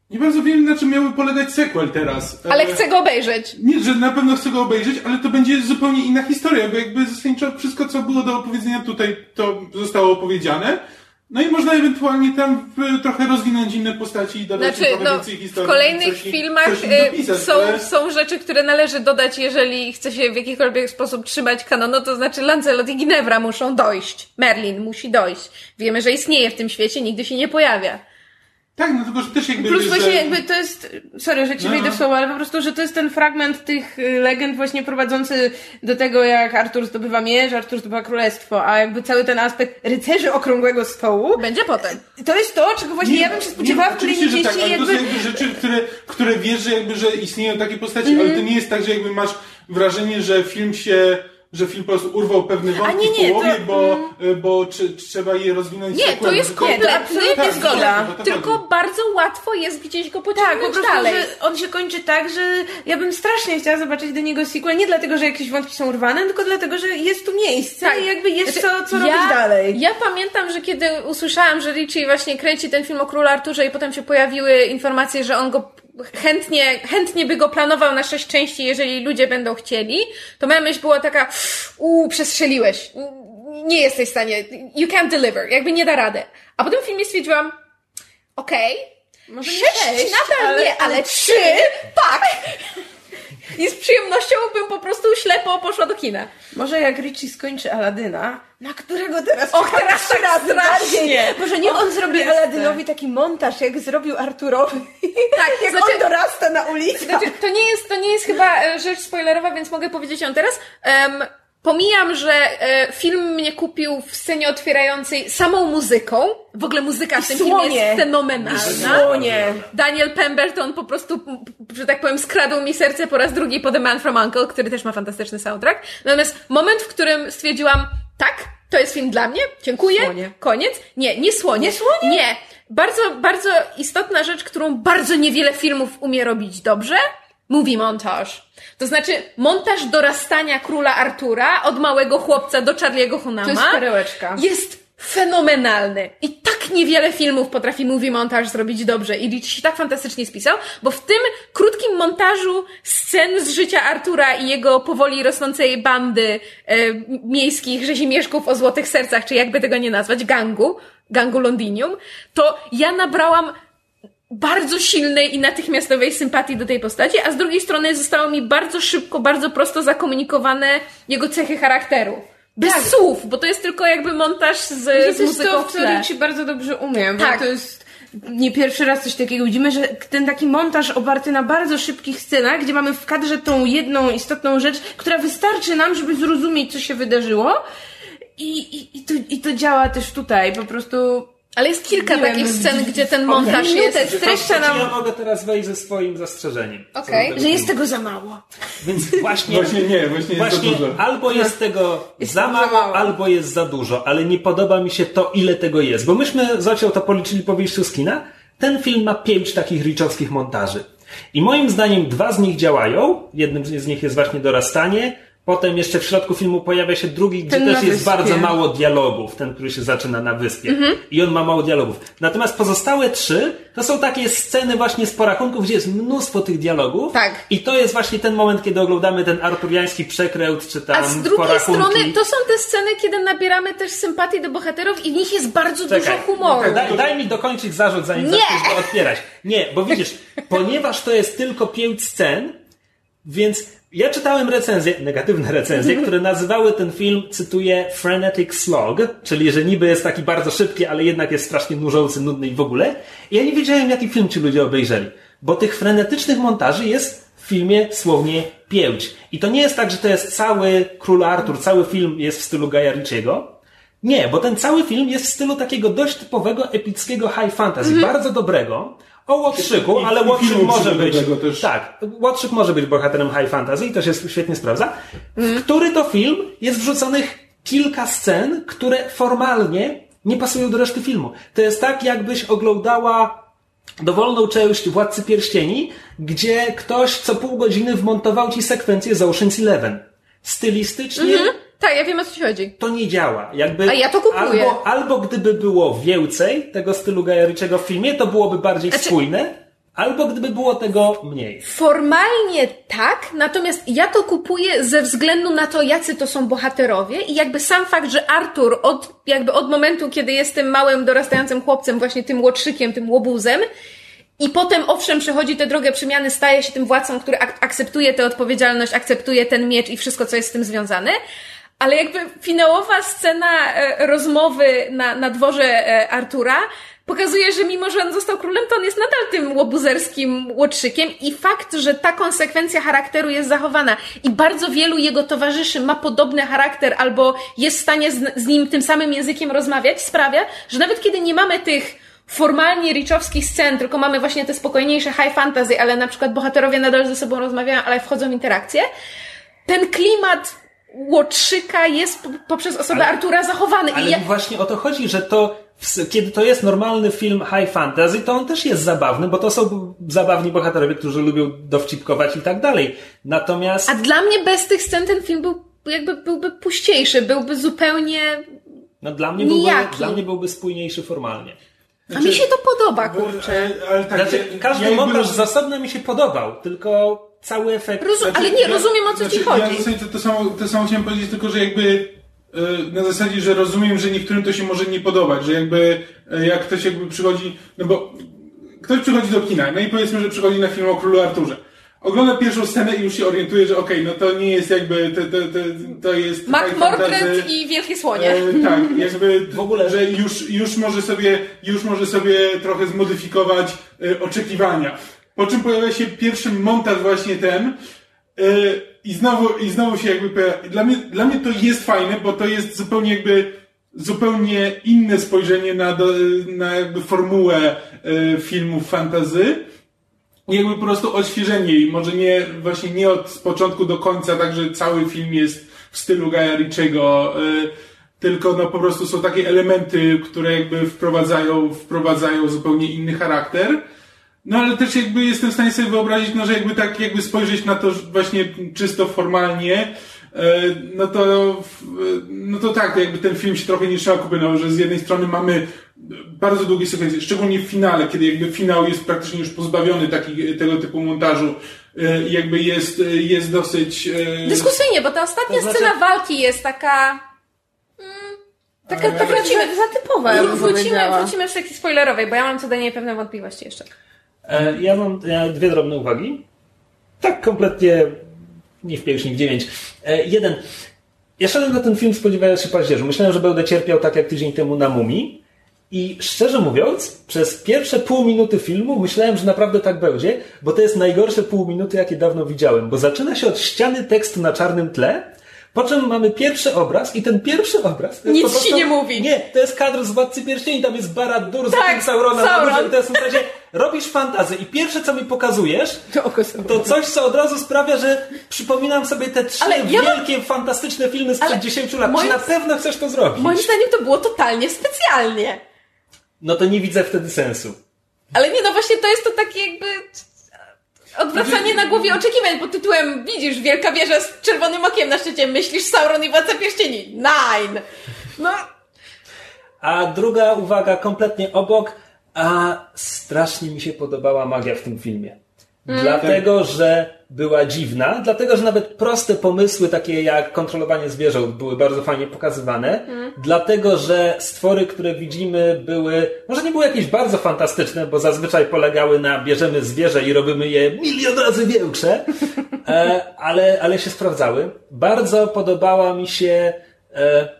Speaker 4: nie bardzo wiem, na czym miałby polegać sequel teraz.
Speaker 2: Ale
Speaker 4: E,
Speaker 2: chcę go obejrzeć.
Speaker 4: Nie, że na pewno chcę go obejrzeć, ale to będzie zupełnie inna historia, bo jakby zasadniczo wszystko, co było do opowiedzenia tutaj, to zostało opowiedziane. No i można ewentualnie tam w, trochę rozwinąć inne postaci i dodać
Speaker 2: Znaczy,
Speaker 4: trochę
Speaker 2: no,
Speaker 4: więcej
Speaker 2: w
Speaker 4: historii.
Speaker 2: kolejnych
Speaker 4: coś
Speaker 2: filmach
Speaker 4: coś
Speaker 2: y,
Speaker 4: dopisać,
Speaker 2: są,
Speaker 4: ale-
Speaker 2: są rzeczy, które należy dodać, jeżeli chce się w jakikolwiek sposób trzymać kanonu, to znaczy Lancelot i Ginevra muszą dojść. Merlin musi dojść. Wiemy, że istnieje w tym świecie, nigdy się nie pojawia.
Speaker 4: Tak, no tylko, że też jakby...
Speaker 3: Plus
Speaker 4: że...
Speaker 3: właśnie jakby to jest, sorry, że ci
Speaker 4: No,
Speaker 3: wejdę
Speaker 4: no.
Speaker 3: w słowo, ale po prostu, że to jest ten fragment tych y, legend właśnie prowadzący do tego, jak Artur zdobywa miecz, Artur zdobywa królestwo, a jakby cały ten aspekt rycerzy okrągłego stołu,
Speaker 2: Będzie potem.
Speaker 3: to jest to, czego właśnie ja bym się spodziewała w
Speaker 4: oczywiście,
Speaker 3: kolejnej
Speaker 4: że tak,
Speaker 3: części
Speaker 4: ale to
Speaker 3: jakby...
Speaker 4: są jakby rzeczy, które, które wiesz, że jakby, że istnieją takie postaci,
Speaker 3: Mhm.
Speaker 4: ale to nie jest tak, że jakby masz wrażenie, że film się że film po prostu urwał pewne wątki
Speaker 3: nie, nie,
Speaker 4: w połowie,
Speaker 3: to-
Speaker 4: bo, bo czy, trzeba je rozwinąć
Speaker 2: Nie, to jest
Speaker 4: że
Speaker 3: Nie, to
Speaker 2: kompletny-
Speaker 3: absolutnie
Speaker 4: Tak,
Speaker 3: zgoda.
Speaker 4: to- to
Speaker 2: Tylko
Speaker 4: chodzi.
Speaker 2: bardzo łatwo jest gdzieś go
Speaker 3: Tak, po
Speaker 2: pociągnąć
Speaker 3: prostu,
Speaker 2: dalej.
Speaker 3: że on się kończy tak, że ja bym strasznie chciała zobaczyć do niego sequel, nie dlatego, że jakieś wątki są urwane, tylko dlatego, że jest tu miejsce
Speaker 2: Tak.
Speaker 3: i jakby jest
Speaker 2: Znaczy,
Speaker 3: co, co robić dalej.
Speaker 2: Ja pamiętam, że kiedy usłyszałam, że Richie właśnie kręci ten film o Królu Arturze i potem się pojawiły informacje, że on go chętnie, chętnie by go planował na sześć części, jeżeli ludzie będą chcieli, to moja myśl była taka, uuu, przestrzeliłeś. Nie jesteś w stanie, you can't deliver, jakby nie da rady. A potem w filmie stwierdziłam, okej,
Speaker 3: Może nie
Speaker 2: sześć,
Speaker 3: sześć,
Speaker 2: nadal
Speaker 3: ale-
Speaker 2: nie, ale trzy, tak. I z przyjemnością bym po prostu ślepo poszła do kina.
Speaker 3: Może jak Richie skończy Aladyna, na którego teraz
Speaker 2: Och, teraz
Speaker 3: trzy
Speaker 2: tak
Speaker 3: razy bardziej. Może nie
Speaker 2: Och,
Speaker 3: on zrobi
Speaker 2: Chryste.
Speaker 3: Aladynowi taki montaż, jak zrobił Arturowi.
Speaker 2: Tak,
Speaker 3: jak
Speaker 2: znaczy-
Speaker 3: on dorasta na ulicy.
Speaker 2: Znaczy, to nie jest, to nie jest chyba e, rzecz spoilerowa, więc mogę powiedzieć ją teraz. Em, pomijam, że e, film mnie kupił w scenie otwierającej samą muzyką. W ogóle muzyka w tym filmie
Speaker 3: słonie.
Speaker 2: jest fenomenalna.
Speaker 3: Słonie.
Speaker 2: Daniel Pemberton po prostu, że tak powiem, skradł mi serce po raz drugi po The Man From Uncle, który też ma fantastyczny soundtrack. Natomiast moment, w którym stwierdziłam, tak, to jest film dla mnie, dziękuję,
Speaker 3: Słonie.
Speaker 2: koniec. Nie, nie słonie.
Speaker 3: Nie słonie?
Speaker 2: Nie. Bardzo, bardzo istotna rzecz, którą bardzo niewiele filmów umie robić dobrze, movie montaż. To znaczy montaż dorastania króla Artura od małego chłopca do Charlie'ego Hunama.
Speaker 3: To jest perełeczka.
Speaker 2: Jest fenomenalny. I tak niewiele filmów potrafi movie montaż zrobić dobrze. I Rich się tak fantastycznie spisał, bo w tym krótkim montażu scen z życia Artura i jego powoli rosnącej bandy e, miejskich rzezimieszków o złotych sercach, czy jakby tego nie nazwać, gangu, gangu Londinium, to ja nabrałam bardzo silnej i natychmiastowej sympatii do tej postaci, a z drugiej strony zostało mi bardzo szybko, bardzo prosto zakomunikowane jego cechy charakteru. Bez
Speaker 3: Tak.
Speaker 2: słów, bo to jest tylko jakby montaż z,
Speaker 3: To
Speaker 2: z muzyką
Speaker 3: to,
Speaker 2: w tle.
Speaker 3: Richie bardzo dobrze umie, bo
Speaker 2: Tak.
Speaker 3: to jest nie pierwszy raz coś takiego widzimy, że ten taki montaż oparty na bardzo szybkich scenach, gdzie mamy w kadrze tą jedną istotną rzecz, która wystarczy nam, żeby zrozumieć, co się wydarzyło. I, i, i, to, I to działa też tutaj, po prostu...
Speaker 2: Ale jest kilka
Speaker 3: Nie wiem,
Speaker 2: takich scen,
Speaker 3: gdzie-
Speaker 2: gdzie ten montaż
Speaker 3: Minutę
Speaker 2: jest.
Speaker 3: streszcza
Speaker 1: Czy
Speaker 3: nam,
Speaker 1: ja mogę teraz wejść ze swoim zastrzeżeniem?
Speaker 2: Okej.
Speaker 1: tego
Speaker 3: że jest tego za mało.
Speaker 1: Więc właśnie,
Speaker 4: Właśnie nie, właśnie jest
Speaker 1: właśnie
Speaker 4: za dużo.
Speaker 1: albo jest tego
Speaker 3: Jest
Speaker 1: za
Speaker 3: za
Speaker 1: mało,
Speaker 3: mało.
Speaker 1: albo jest za dużo, ale nie podoba mi się to, ile tego jest. Bo myśmy z Ocią to policzyli po wyjściu z kina. Ten film ma pięć takich riczowskich montaży. I moim zdaniem dwa z nich działają. Jednym z nich jest właśnie dorastanie. Potem jeszcze w środku filmu pojawia się drugi, gdzie
Speaker 3: Ten
Speaker 1: też jest bardzo mało dialogów. Ten, który się zaczyna na wyspie. I on ma mało dialogów. Natomiast pozostałe trzy to są takie sceny właśnie z porachunków, gdzie jest mnóstwo tych dialogów.
Speaker 2: Tak.
Speaker 1: I to jest właśnie ten moment, kiedy oglądamy ten arturiański przekręt, czy tam
Speaker 2: A z drugiej
Speaker 1: porachunki.
Speaker 2: strony to są te sceny, kiedy nabieramy też sympatii do bohaterów i w nich jest bardzo
Speaker 1: Czekaj,
Speaker 2: dużo humoru.
Speaker 1: Daj, daj mi dokończyć zarzut, zanim
Speaker 2: Nie!
Speaker 1: zaczniesz go otwierać. Nie, bo widzisz, ponieważ to jest tylko pięć scen, więc Ja czytałem recenzje, negatywne recenzje, które nazywały ten film, cytuję, frenetic slog, czyli że niby jest taki bardzo szybki, ale jednak jest strasznie nużący, nudny i w ogóle. I ja nie wiedziałem, jaki film ci ludzie obejrzeli, bo tych frenetycznych montaży jest w filmie słownie pięć. I to nie jest tak, że to jest cały Król Artur, cały film jest w stylu Gaja Ritchiego. Nie, bo ten cały film jest w stylu takiego dość typowego, epickiego high fantasy, bardzo dobrego, o Łotrzyku,
Speaker 4: I-
Speaker 1: ale
Speaker 4: i
Speaker 1: Łotrzyk może być.
Speaker 4: też.
Speaker 1: Tak, Łotrzyk może być bohaterem high fantasy i to się świetnie sprawdza. W który to film jest wrzuconych kilka scen, które formalnie nie pasują do reszty filmu. To jest tak, jakbyś oglądała dowolną część Władcy Pierścieni, gdzie ktoś co pół godziny wmontował ci sekwencję z Ocean's Eleven. Stylistycznie
Speaker 2: Tak, ja wiem o co ci chodzi.
Speaker 1: to nie działa. Jakby
Speaker 2: A ja to kupuję.
Speaker 1: Albo, albo gdyby było więcej tego stylu Gajariczego w filmie, to byłoby bardziej
Speaker 2: Znaczy-
Speaker 1: spójne, albo gdyby było tego mniej.
Speaker 2: Formalnie tak, natomiast ja to kupuję ze względu na to, jacy to są bohaterowie i jakby sam fakt, że Artur od, jakby od momentu, kiedy jest tym małym, dorastającym chłopcem, właśnie tym łotrzykiem, tym łobuzem, i potem, owszem, przechodzi tę drogę przemiany, staje się tym władcą, który ak- akceptuje tę odpowiedzialność, akceptuje ten miecz i wszystko, co jest z tym związane. Ale jakby finałowa scena e, rozmowy na, na dworze e, Artura pokazuje, że mimo, że on został królem, to on jest nadal tym łobuzerskim łotrzykiem i fakt, że ta konsekwencja charakteru jest zachowana i bardzo wielu jego towarzyszy ma podobny charakter albo jest w stanie z, z nim tym samym językiem rozmawiać, sprawia, że nawet kiedy nie mamy tych formalnie riczowskich scen, tylko mamy właśnie te spokojniejsze high fantasy, ale na przykład bohaterowie nadal ze sobą rozmawiają, ale wchodzą w interakcję, ten klimat Łotrzyka jest poprzez osobę
Speaker 1: Ale-
Speaker 2: Artura zachowany.
Speaker 1: Ale
Speaker 2: I ja,
Speaker 1: właśnie o to chodzi, że to, kiedy to jest normalny film high fantasy, to on też jest zabawny, bo to są zabawni bohaterowie, którzy lubią dowcipkować i tak dalej. Natomiast...
Speaker 2: a dla mnie bez tych scen ten film był jakby byłby puściejszy, byłby zupełnie...
Speaker 1: No dla mnie, byłby,
Speaker 2: Nijaki.
Speaker 1: dla mnie byłby spójniejszy formalnie.
Speaker 2: A mi się to podoba, kurczę.
Speaker 4: Ale, ale tak,
Speaker 1: Znaczy, każdy
Speaker 4: ja
Speaker 1: montaż
Speaker 4: roz-
Speaker 1: z osobna mi się podobał, tylko cały efekt...
Speaker 2: Rozu-
Speaker 4: Znaczy,
Speaker 2: ale nie,
Speaker 4: ja-
Speaker 2: rozumiem o co
Speaker 4: znaczy,
Speaker 2: ci chodzi.
Speaker 4: Ja w zasadzie to, to, samo, to samo chciałem powiedzieć, tylko że jakby y, na zasadzie, że rozumiem, że niektórym to się może nie podobać, że jakby y, jak ktoś jakby przychodzi, no bo ktoś przychodzi do kina, no i powiedzmy, że przychodzi na film o Królu Arturze. Ogląda pierwszą scenę i już się orientuje, że okej, no to nie jest jakby, to, to, to, to jest...
Speaker 2: Mac Mordred i Wielkie Słonie.
Speaker 4: E, tak, jakby
Speaker 1: W ogóle-
Speaker 4: że już, już może sobie, już może sobie trochę zmodyfikować e, oczekiwania. Po czym pojawia się pierwszy montaż właśnie ten e, i znowu, i znowu się jakby pojawia. Dla mnie, dla mnie to jest fajne, bo to jest zupełnie jakby zupełnie inne spojrzenie na, na jakby formułę e, filmów fantazy. Jakby po prostu odświeżenie i może nie, właśnie nie od początku do końca, tak że cały film jest w stylu Gaja Ritchiego, y, tylko no po prostu są takie elementy, które jakby wprowadzają, wprowadzają zupełnie inny charakter. No ale też jakby jestem w stanie sobie wyobrazić, no że jakby tak jakby spojrzeć na to właśnie czysto formalnie, y, no to, w- no to tak, jakby ten film się trochę nie trzyma kupy, no, że z jednej strony mamy bardzo długie sekwencje, szczególnie w finale, kiedy jakby finał jest praktycznie już pozbawiony taki, tego typu montażu e, i jakby jest, e, jest dosyć... e,
Speaker 2: Dyskusyjnie, bo ta ostatnia
Speaker 1: To znaczy-
Speaker 2: scena walki jest taka... Mm, taka,
Speaker 4: Ale-
Speaker 2: tak wrócimy,
Speaker 3: Za typowa, ja
Speaker 2: wrócimy, wrócimy w sekcji spoilerowej, bo ja mam co do niej pewne wątpliwości jeszcze.
Speaker 1: E, Ja mam e, dwie drobne uwagi. Tak kompletnie nie w pięć, nie w dziewięć. E, Jeden. Ja szedłem na ten film spodziewając się paździerzu. Myślałem, że będę cierpiał tak jak tydzień temu na Mumii. I szczerze mówiąc, przez pierwsze pół minuty filmu myślałem, że naprawdę tak będzie, bo to jest najgorsze pół minuty, jakie dawno widziałem. Bo zaczyna się od ściany tekstu na czarnym tle, po czym mamy pierwszy obraz i ten pierwszy obraz...
Speaker 2: Nic
Speaker 1: prostu-
Speaker 2: ci nie mówi.
Speaker 1: Nie, to jest kadr z Władcy Pierścieni, tam jest Barad-dur z
Speaker 2: Tak,
Speaker 1: tym Saurona na
Speaker 2: Sauron.
Speaker 1: to jest w zasadzie, robisz fantazję i pierwsze co mi pokazujesz,
Speaker 3: To sobie.
Speaker 1: to coś, co od razu sprawia, że przypominam sobie te trzy
Speaker 2: Ale ja
Speaker 1: wielkie, fantastyczne filmy sprzed
Speaker 2: Ale
Speaker 1: 10 lat.
Speaker 2: moim-
Speaker 1: Czy na pewno chcesz to zrobić?
Speaker 2: Moim zdaniem to było totalnie specjalnie.
Speaker 1: No to nie widzę wtedy sensu.
Speaker 2: Ale nie, no właśnie to jest to takie jakby odwracanie na głowie oczekiwań pod tytułem widzisz, wielka wieża z czerwonym okiem na szczycie, myślisz Sauron i Władca Pierścieni. Nine! No,
Speaker 1: A druga uwaga, kompletnie obok, a strasznie mi się podobała magia w tym filmie. Dlatego, że była dziwna, dlatego, że nawet proste pomysły, takie jak kontrolowanie zwierząt, były bardzo fajnie pokazywane, dlatego, że stwory, które widzimy, były, może nie były jakieś bardzo fantastyczne, bo zazwyczaj polegały na bierzemy zwierzę i robimy je milion razy większe, e, ale, ale się sprawdzały. Bardzo podobała mi się e,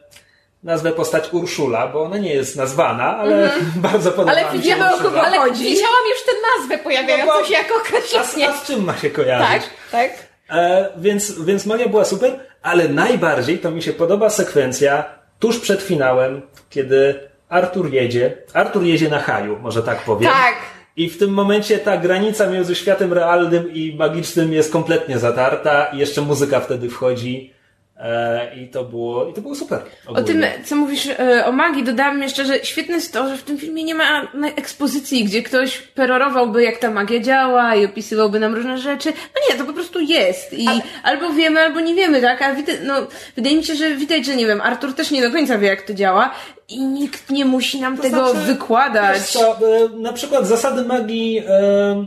Speaker 1: nazwę postać Urszula, bo ona nie jest nazwana, ale bardzo podobała
Speaker 2: Mhm. Ale
Speaker 1: mi się
Speaker 2: wiemy
Speaker 1: Urszula.
Speaker 2: ale widziałam już tę nazwę pojawiającą
Speaker 1: No bo-
Speaker 2: się jako
Speaker 1: A,
Speaker 2: określenie.
Speaker 1: a z czym ma się kojarzyć?
Speaker 2: Tak, tak.
Speaker 1: E, więc, więc Magia była super, ale najbardziej to mi się podoba sekwencja tuż przed finałem, kiedy Artur jedzie. Artur jedzie na haju, może tak powiem.
Speaker 2: Tak.
Speaker 1: I w tym momencie ta granica między światem realnym i magicznym jest kompletnie zatarta i jeszcze muzyka wtedy wchodzi. E, I to było, i to było super.
Speaker 3: O tym,
Speaker 1: ogólnie.
Speaker 3: co mówisz e, o magii, dodałam jeszcze, że świetne jest to, że w tym filmie nie ma na- ekspozycji, gdzie ktoś perorowałby, jak ta magia działa i opisywałby nam różne rzeczy. No nie, to po prostu jest. I albo wiemy, albo nie wiemy, tak? A widać, no, wydaje mi się, że widać, że nie wiem, Artur też nie do końca wie, jak to działa i nikt nie musi nam tego
Speaker 1: znaczy,
Speaker 3: wykładać.
Speaker 1: Co, e, na przykład zasady magii, e,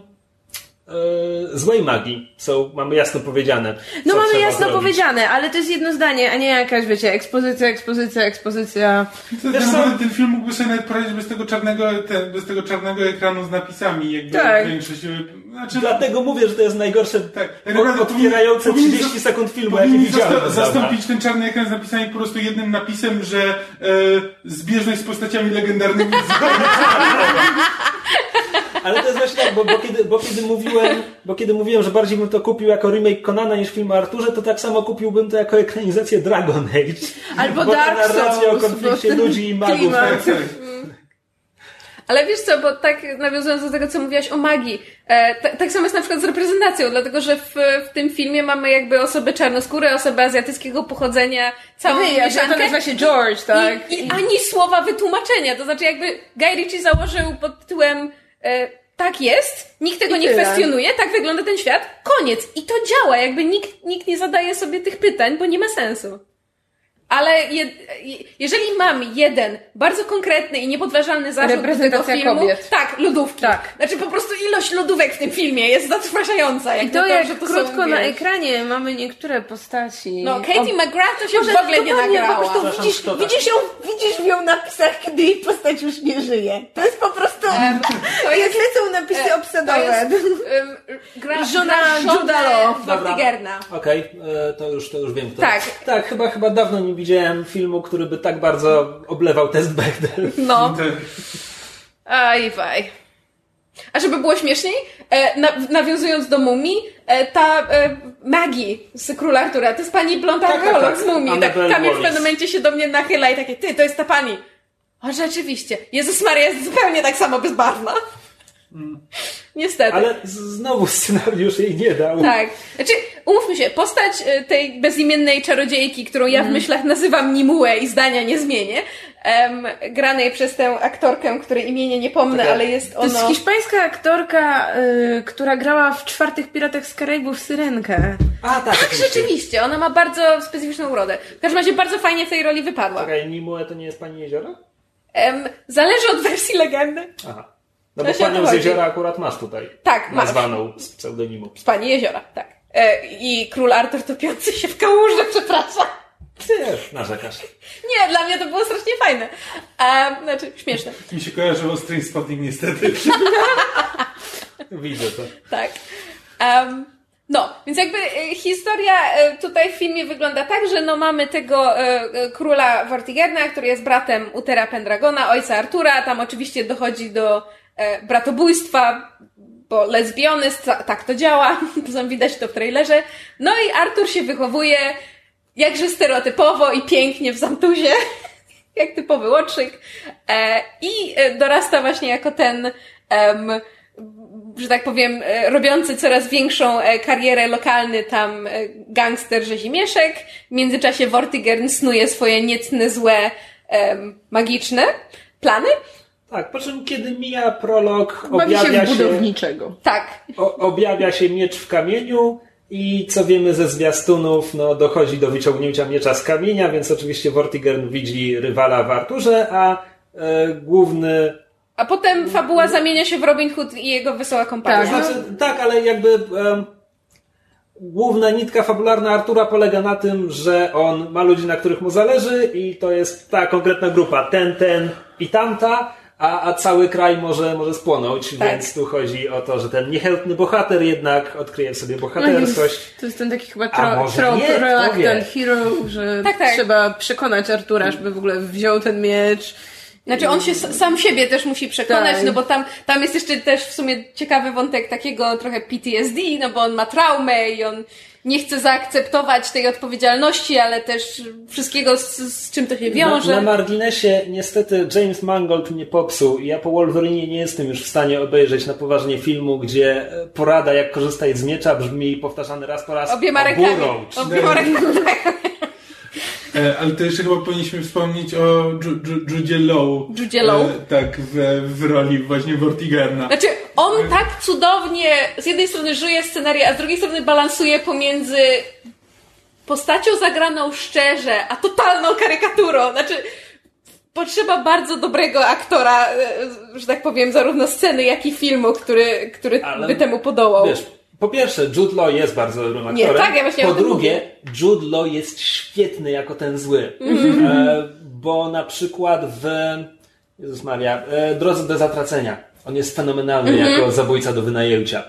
Speaker 1: złej magii są, mamy jasno powiedziane.
Speaker 3: No mamy jasno
Speaker 1: zrobić.
Speaker 3: powiedziane, ale to jest jedno zdanie, a nie jakaś, wiecie, ekspozycja, ekspozycja, ekspozycja.
Speaker 4: To,
Speaker 1: Wiesz
Speaker 4: ten,
Speaker 1: co?
Speaker 4: ten film mógłby sobie nawet poradzić bez tego czarnego, ten, bez tego czarnego ekranu z napisami, jakby
Speaker 3: Tak.
Speaker 4: większość. e, Znaczy,
Speaker 1: Dlatego mówię, że to jest najgorsze,
Speaker 4: tak, tak naprawdę
Speaker 1: otwierające
Speaker 4: powinni-
Speaker 1: 30
Speaker 4: powinni-
Speaker 1: sekund filmu, jakie widziałem.
Speaker 4: zasta- zastąpić ten czarny ekran z napisami po prostu jednym napisem, że e, zbieżność z postaciami legendarnymi z
Speaker 1: Ale to jest właśnie tak, bo, bo, kiedy, bo, kiedy mówiłem, bo kiedy mówiłem, że bardziej bym to kupił jako remake Konana niż film o Arturze, to tak samo kupiłbym to jako ekranizację Dragon Age.
Speaker 3: Albo
Speaker 1: bo
Speaker 3: Dark
Speaker 1: narracja o
Speaker 3: Souls,
Speaker 1: konflikcie ludzi i magów. Tak,
Speaker 4: tak.
Speaker 2: Ale wiesz co, bo tak nawiązując do tego, co mówiłaś o magii, e, ta, tak samo jest na przykład z reprezentacją, dlatego że w, w tym filmie mamy jakby osoby czarnoskóre, osoby azjatyckiego pochodzenia, całą
Speaker 3: to
Speaker 2: mieszankę.
Speaker 3: nazywa się George, tak?
Speaker 2: I, I ani słowa wytłumaczenia. To znaczy, jakby Guy Ritchie założył pod tytułem tak jest, nikt tego
Speaker 3: I
Speaker 2: nie
Speaker 3: tyle.
Speaker 2: kwestionuje, tak wygląda ten świat, koniec. I to działa, jakby nikt, nikt nie zadaje sobie tych pytań, bo nie ma sensu. Ale je, je- jeżeli mam jeden bardzo konkretny i niepodważalny zarzut do tego filmu,
Speaker 3: kobiet.
Speaker 2: tak, lodówki.
Speaker 3: Tak.
Speaker 2: Znaczy po prostu ilość lodówek w tym filmie jest zatrważająca. Jak
Speaker 3: I to
Speaker 2: na
Speaker 3: jak
Speaker 2: że to
Speaker 3: krótko
Speaker 2: są,
Speaker 3: na
Speaker 2: wiesz,
Speaker 3: ekranie mamy niektóre postaci.
Speaker 2: No, Katie
Speaker 3: O-
Speaker 2: McGrath to się
Speaker 3: Może
Speaker 2: w ogóle nie nagrała.
Speaker 3: Po prostu widzisz, widzisz, ją, widzisz ją w napisach, kiedy jej postać już nie żyje. To jest po prostu...
Speaker 2: to
Speaker 3: jak
Speaker 2: jest-
Speaker 3: lecą napisy
Speaker 2: To
Speaker 3: obsadowe.
Speaker 2: jest um, gra,
Speaker 3: Żona
Speaker 2: gra
Speaker 3: Juda Law.
Speaker 2: Vortigerna.
Speaker 1: Okej, e, to, już, to już wiem. Kto.
Speaker 2: Tak.
Speaker 1: Tak, chyba, chyba dawno nie widziałem filmu, który by tak bardzo oblewał test Bechdel.
Speaker 2: No. Aj, waj. A żeby było śmieszniej, e, na, nawiązując do mumii, e, ta e, Maggie z Króla Artura, to jest pani blond
Speaker 1: Tak, tak, tak.
Speaker 2: z mumii. Tak, Kamil w pewnym momencie się do mnie nachyla i takie, ty, to jest ta pani. O, rzeczywiście. Jezus Maria jest zupełnie tak samo bezbarwna. Niestety.
Speaker 1: Ale znowu scenariusz jej nie dał.
Speaker 2: Tak. Znaczy, umówmy się, postać e, tej bezimiennej czarodziejki, którą ja w
Speaker 3: Mhm.
Speaker 2: myślach nazywam Nimue i zdania nie zmienię, em, granej przez tę aktorkę, której imienia nie pomnę,
Speaker 1: Taka-
Speaker 2: ale jest
Speaker 3: To jest
Speaker 2: ono...
Speaker 3: hiszpańska aktorka, y, która grała w czwartych Piratach z Karaibów Syrenkę.
Speaker 1: A, tak,
Speaker 2: Tak, rzeczywiście, ona ma bardzo specyficzną urodę. W każdym razie bardzo fajnie w tej roli wypadła.
Speaker 1: Czekaj, Nimue to nie jest pani jeziora?
Speaker 2: Em, zależy od wersji legendy.
Speaker 1: Aha. No bo panią z jeziora akurat masz tutaj.
Speaker 2: Tak, masz.
Speaker 1: Nazwaną z pseudonimu.
Speaker 2: Z pani jeziora, tak. E, I król Artur topiący się w kałuży, przepraszam.
Speaker 1: Też narzekasz.
Speaker 2: Nie, dla mnie to było strasznie fajne. A, znaczy, śmieszne.
Speaker 4: Mi się kojarzyło z Trainspotting niestety.
Speaker 1: Widzę to.
Speaker 2: Tak. Em, no, więc jakby e, historia e, tutaj w filmie wygląda tak, że no mamy tego e, e, króla Vortigerna, który jest bratem Utera Pendragona, ojca Artura. Tam oczywiście dochodzi do e, bratobójstwa, bo lesbionist, ta, tak to działa. Zresztą widać to w trailerze. No i Artur się wychowuje jakże stereotypowo i pięknie w Zamtuzie. jak typowy łotrzyk. E, I e, dorasta właśnie jako ten, że tak powiem, e, robiący coraz większą e, karierę lokalny tam e, gangster Rzezimieszek. W międzyczasie Vortigern snuje swoje niecne, złe, magiczne plany.
Speaker 1: Tak, po czym kiedy mija prolog,
Speaker 3: Bawi się
Speaker 1: objawia się,
Speaker 3: budowniczego.
Speaker 2: Tak.
Speaker 1: o, objawia się miecz w kamieniu i co wiemy ze zwiastunów, no dochodzi do wyciągnięcia miecza z kamienia, więc oczywiście Vortigern widzi rywala w Arturze, a e, główny
Speaker 2: A potem fabuła zamienia się w Robin Hood i jego wesoła kompania.
Speaker 3: Tak.
Speaker 1: Znaczy, tak, ale jakby główna nitka fabularna Artura polega na tym, że on ma ludzi, na których mu zależy i to jest ta konkretna grupa, ten, ten i tamta, a, a cały kraj może, może spłonąć,
Speaker 2: Tak.
Speaker 1: więc tu chodzi o to, że ten niechętny bohater jednak odkryje w sobie bohaterskość.
Speaker 3: To jest ten taki chyba
Speaker 1: A
Speaker 3: tro,
Speaker 1: może
Speaker 3: trop reluctant hero, że
Speaker 2: Tak, tak.
Speaker 3: trzeba przekonać Artura, żeby w ogóle wziął ten miecz.
Speaker 2: Znaczy on się sam siebie też musi przekonać,
Speaker 3: Tak.
Speaker 2: no bo tam, tam jest jeszcze też w sumie ciekawy wątek takiego trochę PTSD, no bo on ma traumę i on nie chce zaakceptować tej odpowiedzialności, ale też wszystkiego z, z czym to się
Speaker 1: Na,
Speaker 2: wiąże.
Speaker 1: na marginesie niestety James Mangold mnie popsuł ja po Wolverine nie jestem już w stanie obejrzeć na poważnie filmu, gdzie e, porada jak korzystać z miecza brzmi powtarzany raz po raz
Speaker 2: Obiema rękami. Obiema rękami.
Speaker 4: E, ale to jeszcze chyba powinniśmy wspomnieć o Ju- Ju- Judzie Law.
Speaker 2: Judzie Law.
Speaker 4: E, tak, w, w roli właśnie Vortigerna.
Speaker 2: Znaczy, on tak cudownie z jednej strony żyje scenarię, a z drugiej strony balansuje pomiędzy postacią zagraną szczerze, a totalną karykaturą. Znaczy, potrzeba bardzo dobrego aktora, e, że tak powiem, zarówno sceny, jak i filmu, który, który
Speaker 1: Ale-
Speaker 2: by temu podołał.
Speaker 1: Wiesz, po pierwsze, Jude Law jest bardzo dobrym
Speaker 2: Nie,
Speaker 1: aktorem.
Speaker 2: tak, ja właśnie
Speaker 1: po
Speaker 2: tym
Speaker 1: drugie, Jude Law jest świetny jako ten zły.
Speaker 2: Mhm.
Speaker 1: E, bo na przykład w Jezus Maria, e, Drodze do zatracenia. On jest fenomenalny
Speaker 2: Mhm.
Speaker 1: jako zabójca do wynajęcia.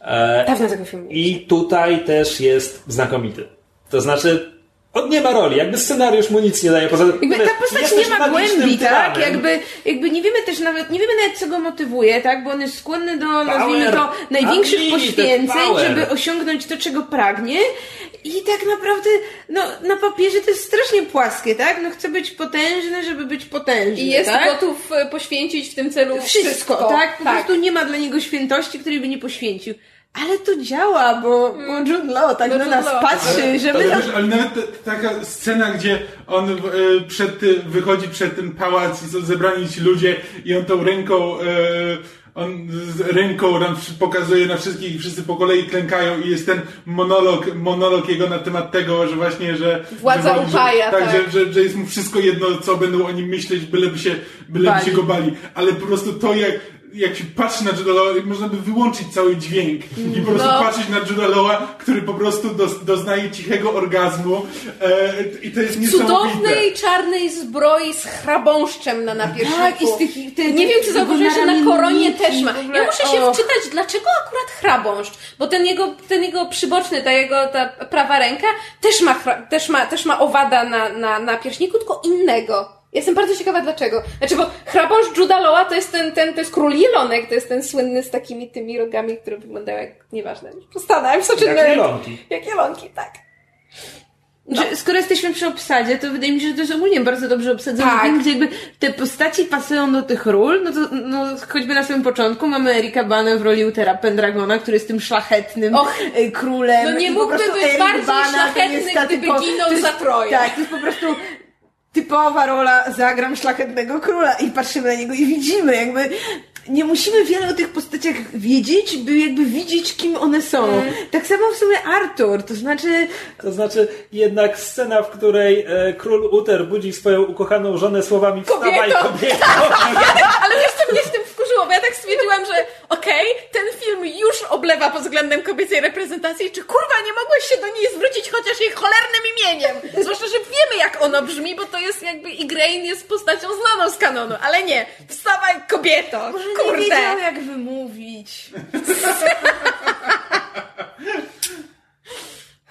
Speaker 1: E,
Speaker 2: Dawno tego filmu. nie
Speaker 1: I tutaj też jest znakomity. To znaczy, on nie ma roli, jakby scenariusz mu nic nie daje. Poza
Speaker 3: Jakby ta postać nie ma głębi, tak?
Speaker 1: tyranem.
Speaker 3: Jakby, jakby nie wiemy też nawet, nie wiemy nawet co go motywuje, tak? Bo on jest skłonny do, nazwijmy to, największych
Speaker 1: Unlimited
Speaker 3: poświęceń,
Speaker 1: power.
Speaker 3: żeby osiągnąć to, czego pragnie. I tak naprawdę, no, na papierze to jest strasznie płaskie, tak? No chce być potężny, żeby być potężny,
Speaker 2: I jest
Speaker 3: tak?
Speaker 2: gotów e, poświęcić w tym celu
Speaker 3: Wszystko, tak? Po prostu nie ma dla niego świętości, której by nie poświęcił. Ale to działa, bo, bo Jude Law tak
Speaker 2: Bo
Speaker 3: na nas
Speaker 2: Law.
Speaker 3: patrzy, że my
Speaker 4: Ale, ale nawet ta- taka scena, gdzie on e, przed, ty- wychodzi przed ten pałac i są zebrani ci ludzie i on tą ręką, e, on z ręką nam pokazuje na wszystkich i wszyscy po kolei klękają i jest ten monolog, monolog jego na temat tego, że właśnie, że...
Speaker 2: Władza
Speaker 4: że,
Speaker 2: upaja,
Speaker 4: że, tak,
Speaker 2: tak.
Speaker 4: Że, że, że jest mu wszystko jedno, co będą o nim myśleć, byleby się, byleby
Speaker 3: Bali.
Speaker 4: się go bali. Ale po prostu to, jak jak się patrzy na Juda Lawa, można by wyłączyć cały dźwięk i po prostu
Speaker 2: No.
Speaker 4: patrzeć na Juda Lawa, który po prostu dos, doznaje cichego orgazmu e, i to jest niesamowite.
Speaker 2: cudownej czarnej zbroi z chrabąszczem na napierśniku.
Speaker 3: Tak, i z tych- te-
Speaker 2: Nie wiem, czy zauważyłeś, że na koronie też ma.
Speaker 3: w
Speaker 2: Ja muszę się wczytać, dlaczego akurat chrabąszcz? Bo ten jego, ten jego przyboczny, ta jego ta prawa ręka też ma, też ma, też ma owada na, na, na pierśniku, tylko innego. Jestem bardzo ciekawa dlaczego. Znaczy, bo chrabąszcz Juda Lawa to jest ten, ten, to jest król jelonek, to jest ten słynny z takimi tymi rogami, które wyglądają jak, nieważne, przestanę, w
Speaker 1: Jak jelonki.
Speaker 2: Jak jelonki, tak.
Speaker 3: Że skoro jesteśmy przy obsadzie, to wydaje mi się, że to jest ogólnie bardzo dobrze obsadzony
Speaker 2: Tak.
Speaker 3: gdzie jakby te postaci pasują do tych ról, no to no, choćby na samym początku mamy Erika Bana w roli Utera Pendragona, który jest tym szlachetnym
Speaker 2: Och.
Speaker 3: e, królem.
Speaker 2: No nie mógłby być bardziej
Speaker 3: Bana
Speaker 2: szlachetny, gdyby ginął za Troję.
Speaker 3: Tak, to jest po prostu typowa rola zagram szlachetnego króla i patrzymy na niego i widzimy jakby nie musimy wiele o tych postaciach wiedzieć, by jakby widzieć, kim one są.
Speaker 2: Mm.
Speaker 3: Tak samo w sumie Artur, to znaczy
Speaker 1: To znaczy, jednak scena, w której e, król Uter budzi swoją ukochaną żonę słowami wstawaj
Speaker 2: Kobieto!"
Speaker 1: kobieto.
Speaker 2: Ale wiesz, co mnie z tym wkurzyło? Bo ja tak stwierdziłam, okej, ten film już oblewa pod względem kobiecej reprezentacji, czy kurwa nie mogłeś się do niej zwrócić chociaż jej cholernym imieniem? Zwłaszcza, że wiemy jak ono brzmi, bo to jest jakby Igraine jest postacią znaną z kanonu, ale nie. Wstawaj kobieto!
Speaker 3: nie
Speaker 2: Kurde!
Speaker 3: wiedział jak wymówić.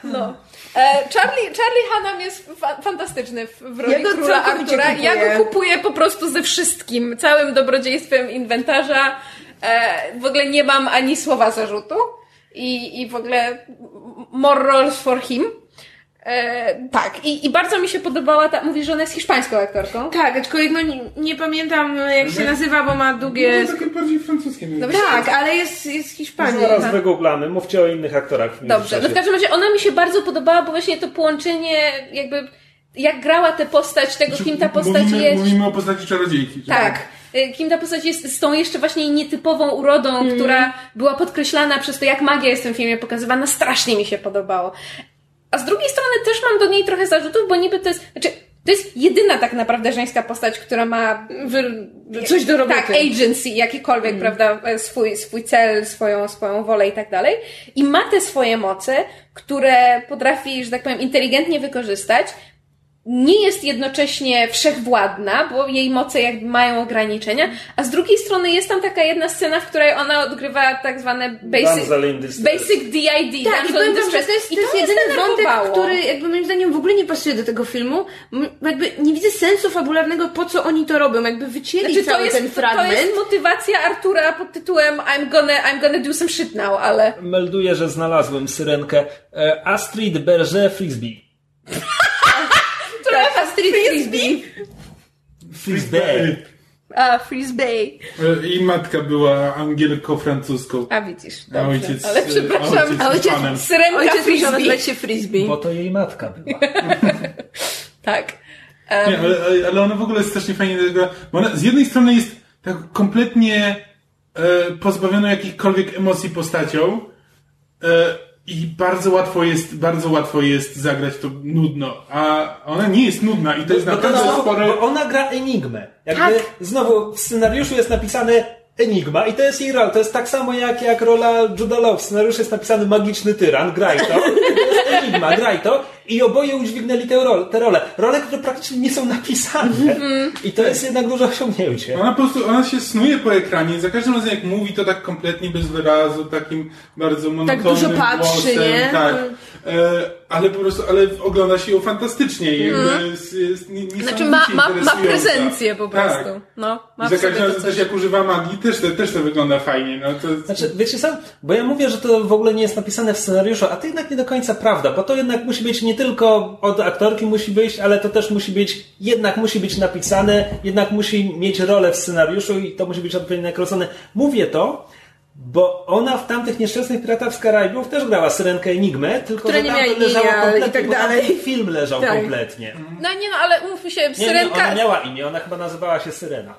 Speaker 2: No. E, Charlie, Charlie Hunnam jest fa- fantastyczny w, roli
Speaker 3: Ja
Speaker 2: króla Artura. Ja go kupuję po prostu ze wszystkim. Całym dobrodziejstwem inwentarza. E, w ogóle nie mam ani słowa zarzutu. I, i w ogóle more roles for him. E, tak, I, i bardzo mi się podobała ta. Mówisz, że ona jest hiszpańską aktorką.
Speaker 3: Tak, aczkolwiek no, nie, nie pamiętam jak się nazywa, bo ma
Speaker 4: No,
Speaker 3: długie...
Speaker 4: to takie bardziej francuskie.
Speaker 2: No.
Speaker 3: Tak, ale jest, jest z Hiszpanii.
Speaker 1: Zaraz
Speaker 3: tak.
Speaker 1: wygooglamy, mówcie o innych aktorach. w
Speaker 2: Dobrze, no w każdym razie ona mi się bardzo podobała, bo właśnie to połączenie, jakby jak grała tę postać, tego kim ta postać
Speaker 4: Znaczy, mówimy,
Speaker 2: jest.
Speaker 4: Mówimy o postaci czarodziejki. że-
Speaker 2: Tak. Y, Kim ta postać jest z tą jeszcze właśnie nietypową urodą,
Speaker 3: Mm.
Speaker 2: która była podkreślana przez to, jak magia jest w tym filmie pokazywana, strasznie mi się podobało. A z drugiej strony też mam do niej trochę zarzutów, bo niby to jest, znaczy, to jest jedyna tak naprawdę żeńska postać, która ma
Speaker 3: Wy- coś do roboty.
Speaker 2: tak, agency, jakikolwiek, prawda, e, swój, swój cel, swoją, swoją wolę i tak dalej. I ma te swoje moce, które potrafi, że tak powiem, inteligentnie wykorzystać. Nie jest jednocześnie wszechwładna, bo jej moce jakby mają ograniczenia, a z drugiej strony jest tam taka jedna scena, w której ona odgrywa tak zwane basic, basic DID.
Speaker 3: Tak, i
Speaker 2: damsel
Speaker 3: powiem wam, że to jest,
Speaker 2: I
Speaker 3: to jest jedyny wątek, który jakby moim zdaniem w ogóle nie pasuje do tego filmu. Jakby nie widzę sensu fabularnego, po co oni to robią. Jakby wycięli
Speaker 2: Znaczy, to
Speaker 3: cały
Speaker 2: jest,
Speaker 3: ten
Speaker 2: to, to
Speaker 3: fragment.
Speaker 2: jest motywacja Artura pod tytułem I'm gonna, I'm gonna do some shit now, ale...
Speaker 1: Melduję, że znalazłem syrenkę. E, Astrid Berger Frisbee.
Speaker 3: Tak, Astrid Frisbee.
Speaker 1: Frisbee.
Speaker 2: A, Freeze Bay.
Speaker 4: E, I matka była angielką francuską.
Speaker 2: A widzisz,
Speaker 4: A
Speaker 2: dobrze.
Speaker 4: ojciec,
Speaker 2: ale
Speaker 4: e,
Speaker 2: przepraszam,
Speaker 4: a ojciec
Speaker 3: a ojciec-
Speaker 2: syrenka
Speaker 3: Ojciec
Speaker 2: Frisbee.
Speaker 3: nazywać się Frisbee.
Speaker 1: Bo to jej matka była.
Speaker 2: Tak.
Speaker 4: Nie, ale, ale- ona w ogóle jest strasznie fajnie bo ona z jednej strony jest tak kompletnie e, pozbawiona jakichkolwiek emocji postacią e, i bardzo łatwo jest, bardzo łatwo jest zagrać to nudno, a ona nie jest nudna i to jest
Speaker 1: to
Speaker 4: naprawdę
Speaker 1: znowu,
Speaker 4: sporo...
Speaker 1: bo ona gra enigmę. Jakby
Speaker 2: Tak.
Speaker 1: znowu w scenariuszu jest napisane enigma i to jest jej rola. To jest tak samo jak, jak rola Juda Law. W scenariuszu jest napisany magiczny tyran, graj to. To jest enigma, graj to. I oboje udźwignęli tę rolę, te role. Role, które praktycznie nie są napisane.
Speaker 2: Mhm.
Speaker 1: I to jest jednak duże osiągnięcie.
Speaker 4: Ona po prostu, ona się snuje po ekranie, za każdym razem jak mówi to tak kompletnie bez wyrazu, takim bardzo monotonnym
Speaker 3: dużo patrzy,
Speaker 4: głosem,
Speaker 3: nie?
Speaker 4: tak. E, ale po prostu, ale ogląda się ją fantastycznie i jakby jest, jest nie-
Speaker 2: Mhm. Znaczy ma, ma, ma prezencję po
Speaker 4: Tak.
Speaker 2: prostu. No, ma
Speaker 4: I
Speaker 2: w
Speaker 4: za
Speaker 2: sobie to
Speaker 4: też jak używa magii, też to, też to wygląda fajnie. No to,
Speaker 1: Znaczy, wiecie co? Bo ja mówię, że to w ogóle nie jest napisane w scenariuszu, a to jednak nie do końca prawda, bo to jednak musi być nie tylko od aktorki musi być, ale to też musi być, jednak musi być napisane, jednak musi mieć rolę w scenariuszu i to musi być odpowiednio nakręcone. Mówię to, bo ona w tamtych nieszczęsnych Piratach z Karaibów też grała Syrenkę Enigmę, tylko
Speaker 3: Która
Speaker 1: że
Speaker 3: nie
Speaker 1: tam leżało
Speaker 3: imienia i
Speaker 1: kompletnie,
Speaker 3: tak
Speaker 1: bo
Speaker 3: dalej.
Speaker 1: ten film leżał
Speaker 3: Tak.
Speaker 1: kompletnie.
Speaker 2: No nie no, ale umówmy się,
Speaker 1: Nie, nie,
Speaker 2: Syrenka...
Speaker 1: ona miała imię, ona chyba nazywała się Syrena.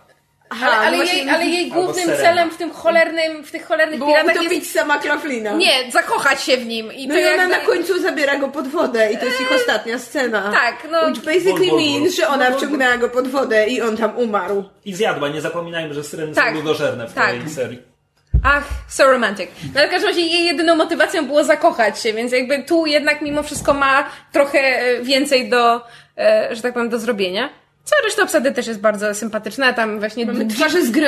Speaker 2: ale, ale,
Speaker 3: no właśnie
Speaker 2: jej, ale jej głównym celem w tym cholernym, w tych cholernych
Speaker 3: Było
Speaker 2: piratach
Speaker 3: utopić
Speaker 2: jest...
Speaker 3: sama Klaflina.
Speaker 2: Nie, zakochać się w nim. I
Speaker 3: No
Speaker 2: to
Speaker 3: i ona na końcu zabiera go pod wodę i to jest ich ostatnia scena.
Speaker 2: Tak, no...
Speaker 3: Which basically
Speaker 1: Bol, bol, bol.
Speaker 3: means, że ona wciągnęła go pod wodę i on tam umarł.
Speaker 1: I zjadła, nie zapominajmy, że Syreny
Speaker 2: Tak.
Speaker 1: są ludożerne w
Speaker 2: Tak.
Speaker 1: tej serii.
Speaker 2: Ach, so romantic. No ale w każdym razie jej jedyną motywacją było zakochać się, więc jakby tu jednak mimo wszystko ma trochę e, więcej do, e, że tak powiem, do zrobienia. Cała reszta obsady też jest bardzo sympatyczna, tam właśnie...
Speaker 3: Mamy twarze z gry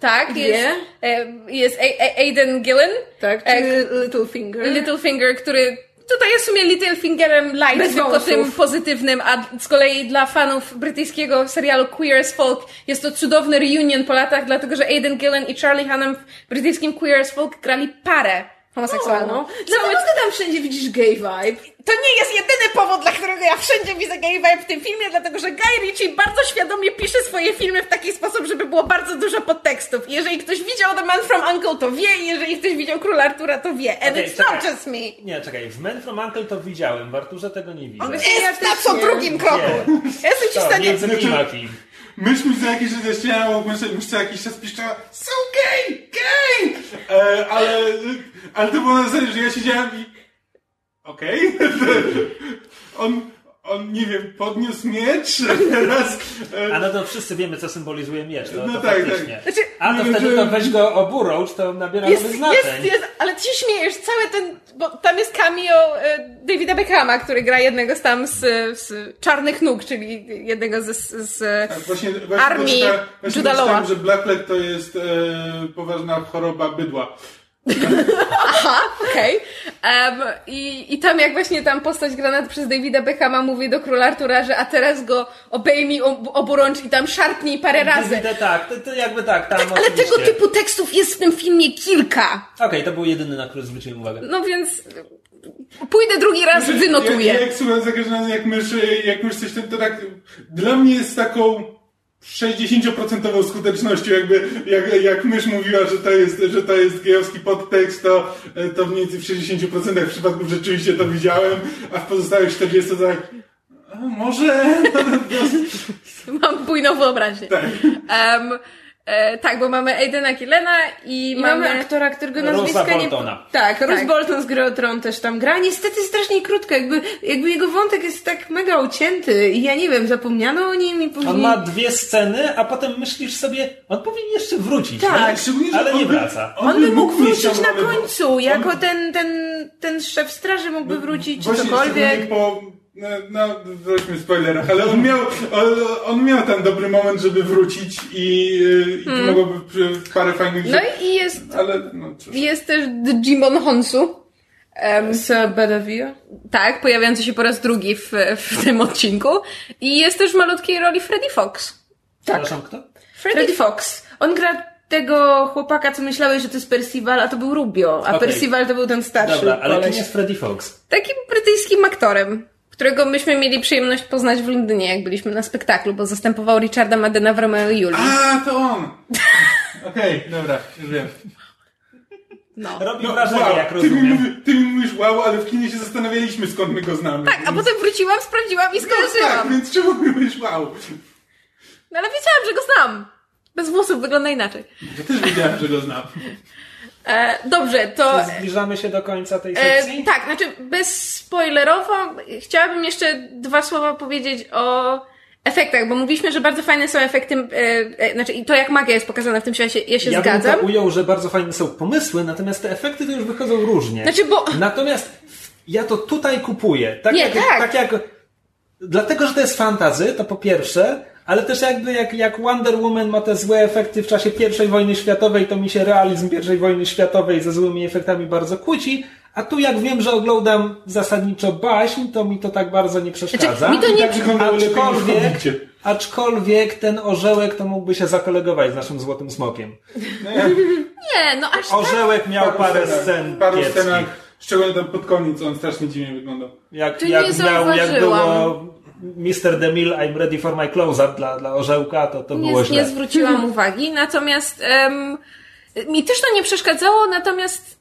Speaker 2: tak,
Speaker 3: dwie.
Speaker 2: jest, e, jest A- A- Aiden Gillen,
Speaker 3: Tak,
Speaker 2: E,
Speaker 3: czy Littlefinger.
Speaker 2: Littlefinger, który tutaj jest w sumie Littlefingerem light,
Speaker 3: Bez
Speaker 2: tylko
Speaker 3: wąsów.
Speaker 2: tym pozytywnym, a z kolei dla fanów brytyjskiego serialu Queer as Folk jest to cudowny reunion po latach, dlatego że Aiden Gillen i Charlie Hunnam w brytyjskim Queer as Folk grali parę homoseksualną.
Speaker 3: No. Dlaczego ty tam wszędzie widzisz gay vibe?
Speaker 2: To nie jest jedyny powód, dla którego ja wszędzie widzę gay vibe w tym filmie, dlatego że Guy Ritchie bardzo świadomie pisze swoje filmy w taki sposób, żeby było bardzo dużo podtekstów. Jeżeli ktoś widział The Man from Uncle, to wie, jeżeli ktoś widział Króla Artura, to wie. And
Speaker 1: Okej,
Speaker 2: it's
Speaker 1: czekaj.
Speaker 2: not just me.
Speaker 1: Nie, czekaj, w Man from Uncle to widziałem, w Arturze tego nie widzę.
Speaker 2: Jest na co drugim kroku. Jestem ci w stanie...
Speaker 1: między kim.
Speaker 4: Myśmy za jakiś czas zaśmiało, myśmy co jakiś czas piszczała so gay, gay! E, ale, ale to było na zasadzie, że ja siedziałem i okej. on, on, nie wiem, podniósł miecz, teraz... E,
Speaker 1: A no to wszyscy wiemy, co symbolizuje miecz. To,
Speaker 4: No
Speaker 1: to
Speaker 4: tak,
Speaker 1: faktycznie.
Speaker 4: tak.
Speaker 2: Znaczy,
Speaker 1: A to wtedy to weź go oburącz, to nabiera
Speaker 2: Jest, jest,
Speaker 1: znaczeń.
Speaker 2: jest, ale ty się śmiejesz, cały ten, bo tam jest cameo e, Davida Beckhama, który gra jednego z tam z, z Czarnych Nóg, czyli jednego z, z,
Speaker 4: Tak, właśnie, właśnie
Speaker 2: armii
Speaker 4: doczyta- właśnie
Speaker 2: Juda Lawa.
Speaker 4: doczytałem, że Black Flag to jest e, poważna choroba bydła.
Speaker 2: Aha, okej. Em, i, I tam jak właśnie tam postać granat przez Davida Beckhama mówi do króla Artura, że a teraz go obejmij ob, oburącz i tam szarpnij parę razy.
Speaker 1: Widzę, tak, to, to jakby tak, tam
Speaker 2: Ale
Speaker 1: oczywiście.
Speaker 2: tego typu tekstów jest w tym filmie kilka.
Speaker 1: Okej, to był jedyny, na który zwróciłem uwagę.
Speaker 2: No więc pójdę drugi raz,
Speaker 4: Ja,
Speaker 2: wynotuję.
Speaker 4: ja jak słucham za każdym razem, jak mysz, jak mysz coś, to, to tak dla mnie jest taką 60% skutecznością, jakby jak, jak mysz mówiła, że to jest, że to jest gejowski podtekst, to, to mniej więcej w 60% przypadków rzeczywiście to widziałem, a w pozostałych 40 to tak a może?
Speaker 2: Mam bujną wyobraźnię.
Speaker 4: Tak.
Speaker 2: Em, e, tak, bo mamy Aidena Gillena i,
Speaker 3: I
Speaker 2: mamy...
Speaker 3: mamy aktora, którego
Speaker 1: Rosa
Speaker 3: nazwiska nie...
Speaker 1: Boltona.
Speaker 3: Tak, Ross
Speaker 2: Tak.
Speaker 3: Bolton z Gry o Tron też tam gra. Niestety strasznie krótko, jakby, jakby jego wątek jest tak mega ucięty i ja nie wiem, zapomniano o nim i później...
Speaker 1: On ma dwie sceny, a potem myślisz sobie, on powinien jeszcze wrócić,
Speaker 3: Tak.
Speaker 1: ale
Speaker 4: on
Speaker 1: nie wraca.
Speaker 3: On by mógł wrócić na końcu, jako
Speaker 4: on-
Speaker 3: ten, ten, ten szef straży mógłby wrócić, czy
Speaker 4: Właśnie,
Speaker 3: cokolwiek.
Speaker 4: po No, no wróćmy w spoilerach, ale on miał, on, on miał ten dobry moment, żeby wrócić i, i to mogłoby przy- parę fajnych
Speaker 2: Hmm. No
Speaker 4: rzeczy,
Speaker 2: i jest,
Speaker 4: ale no
Speaker 2: jest też Digimon Honsu. Em,
Speaker 3: Z
Speaker 2: tak, pojawiający się po raz drugi w, w tym odcinku. I jest też w malutkiej roli Freddy Fox.
Speaker 1: Przepraszam, kto?
Speaker 3: Freddy Fox. On gra tego chłopaka, co myślałeś, że to jest Percival, a to był Rubio, a
Speaker 1: Okej.
Speaker 3: Percival to był ten starszy
Speaker 1: Dobra, ale kim jest Freddy Fox?
Speaker 2: Takim brytyjskim aktorem, którego myśmy mieli przyjemność poznać w Londynie, jak byliśmy na spektaklu, bo zastępował Richarda Maddena w Romeo i Julii.
Speaker 4: A, to on! Okej, dobra, już wiem.
Speaker 2: No.
Speaker 1: Robi
Speaker 4: No,
Speaker 1: wrażenie,
Speaker 4: wow,
Speaker 1: jak
Speaker 4: ty, mi
Speaker 1: rozumiem.
Speaker 4: ty mi mówisz wow, ale w kinie się zastanawialiśmy skąd my go znamy.
Speaker 2: Tak, a
Speaker 4: więc...
Speaker 2: potem wróciłam, sprawdziłam i
Speaker 4: No tak,
Speaker 2: skojarzyłam.
Speaker 4: więc czemu mi mówisz wow?
Speaker 2: No ale wiedziałam, że go znam. Bez włosów wygląda inaczej.
Speaker 4: Ja też wiedziałem, że go znam.
Speaker 2: E, dobrze, to...
Speaker 1: Zbliżamy się do końca tej
Speaker 2: E,
Speaker 1: sekcji?
Speaker 2: tak, znaczy bezspoilerowo chciałabym jeszcze dwa słowa powiedzieć o efektach, bo mówiliśmy, że bardzo fajne są efekty, e, e, znaczy i to jak magia jest pokazana w tym czasie, ja się
Speaker 1: ja
Speaker 2: zgadzam.
Speaker 1: to ujął, że bardzo fajne są pomysły, natomiast te efekty to już wychodzą różnie.
Speaker 2: Znaczy, bo-
Speaker 1: Natomiast ja to tutaj kupuję. Tak
Speaker 2: Nie,
Speaker 1: jak,
Speaker 2: tak.
Speaker 1: tak jak... Dlatego, że to jest fantazy, to po pierwsze, ale też jakby jak, jak Wonder Woman ma te złe efekty w czasie I wojny światowej, to mi się realizm I wojny światowej ze złymi efektami bardzo kłóci, a tu jak wiem, że oglądam zasadniczo baśń, to mi to tak bardzo nie przeszkadza.
Speaker 2: Znaczy, mi to nie-
Speaker 4: tak
Speaker 1: Aczkolwiek, aczkolwiek ten orzełek to mógłby się zakolegować z naszym złotym smokiem.
Speaker 2: Nie, no aż tak.
Speaker 1: Orzełek miał parę scen
Speaker 4: Paru scenach, szczególnie tam pod koniec, on strasznie dziwnie wyglądał.
Speaker 1: Jak, jak
Speaker 2: nie
Speaker 1: miał, jak było Mr. DeMille, I'm ready for my close-up dla, dla orzełka, to, to było
Speaker 2: nie,
Speaker 1: źle.
Speaker 2: nie zwróciłam uwagi, natomiast em, mi też to nie przeszkadzało, natomiast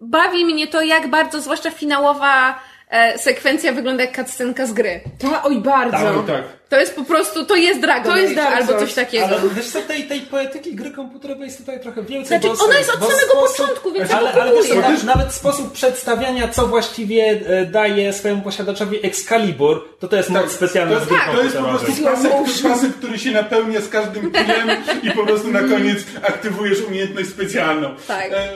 Speaker 2: bawi mnie to, jak bardzo, zwłaszcza finałowa e, sekwencja wygląda jak cutscenka z gry.
Speaker 3: Ta, oj, bardzo.
Speaker 4: Tak, tak.
Speaker 2: To jest po prostu, to jest Dragon
Speaker 3: To jest
Speaker 2: Age, albo coś takiego.
Speaker 1: Ale wiesz co, tej, tej poetyki gry komputerowej jest tutaj trochę więcej.
Speaker 2: Znaczy,
Speaker 1: bo
Speaker 2: ona jest od samego początku, więc
Speaker 1: ale, ale wiesz co, też nawet sposób przedstawiania, co właściwie e, daje swojemu posiadaczowi Excalibur, to to jest moc specjalna
Speaker 4: To,
Speaker 1: z gry
Speaker 4: to jest po prostu pasek, pasek, który się napełnia z każdym kilem i po prostu na koniec aktywujesz umiejętność specjalną.
Speaker 2: Tak.
Speaker 4: E,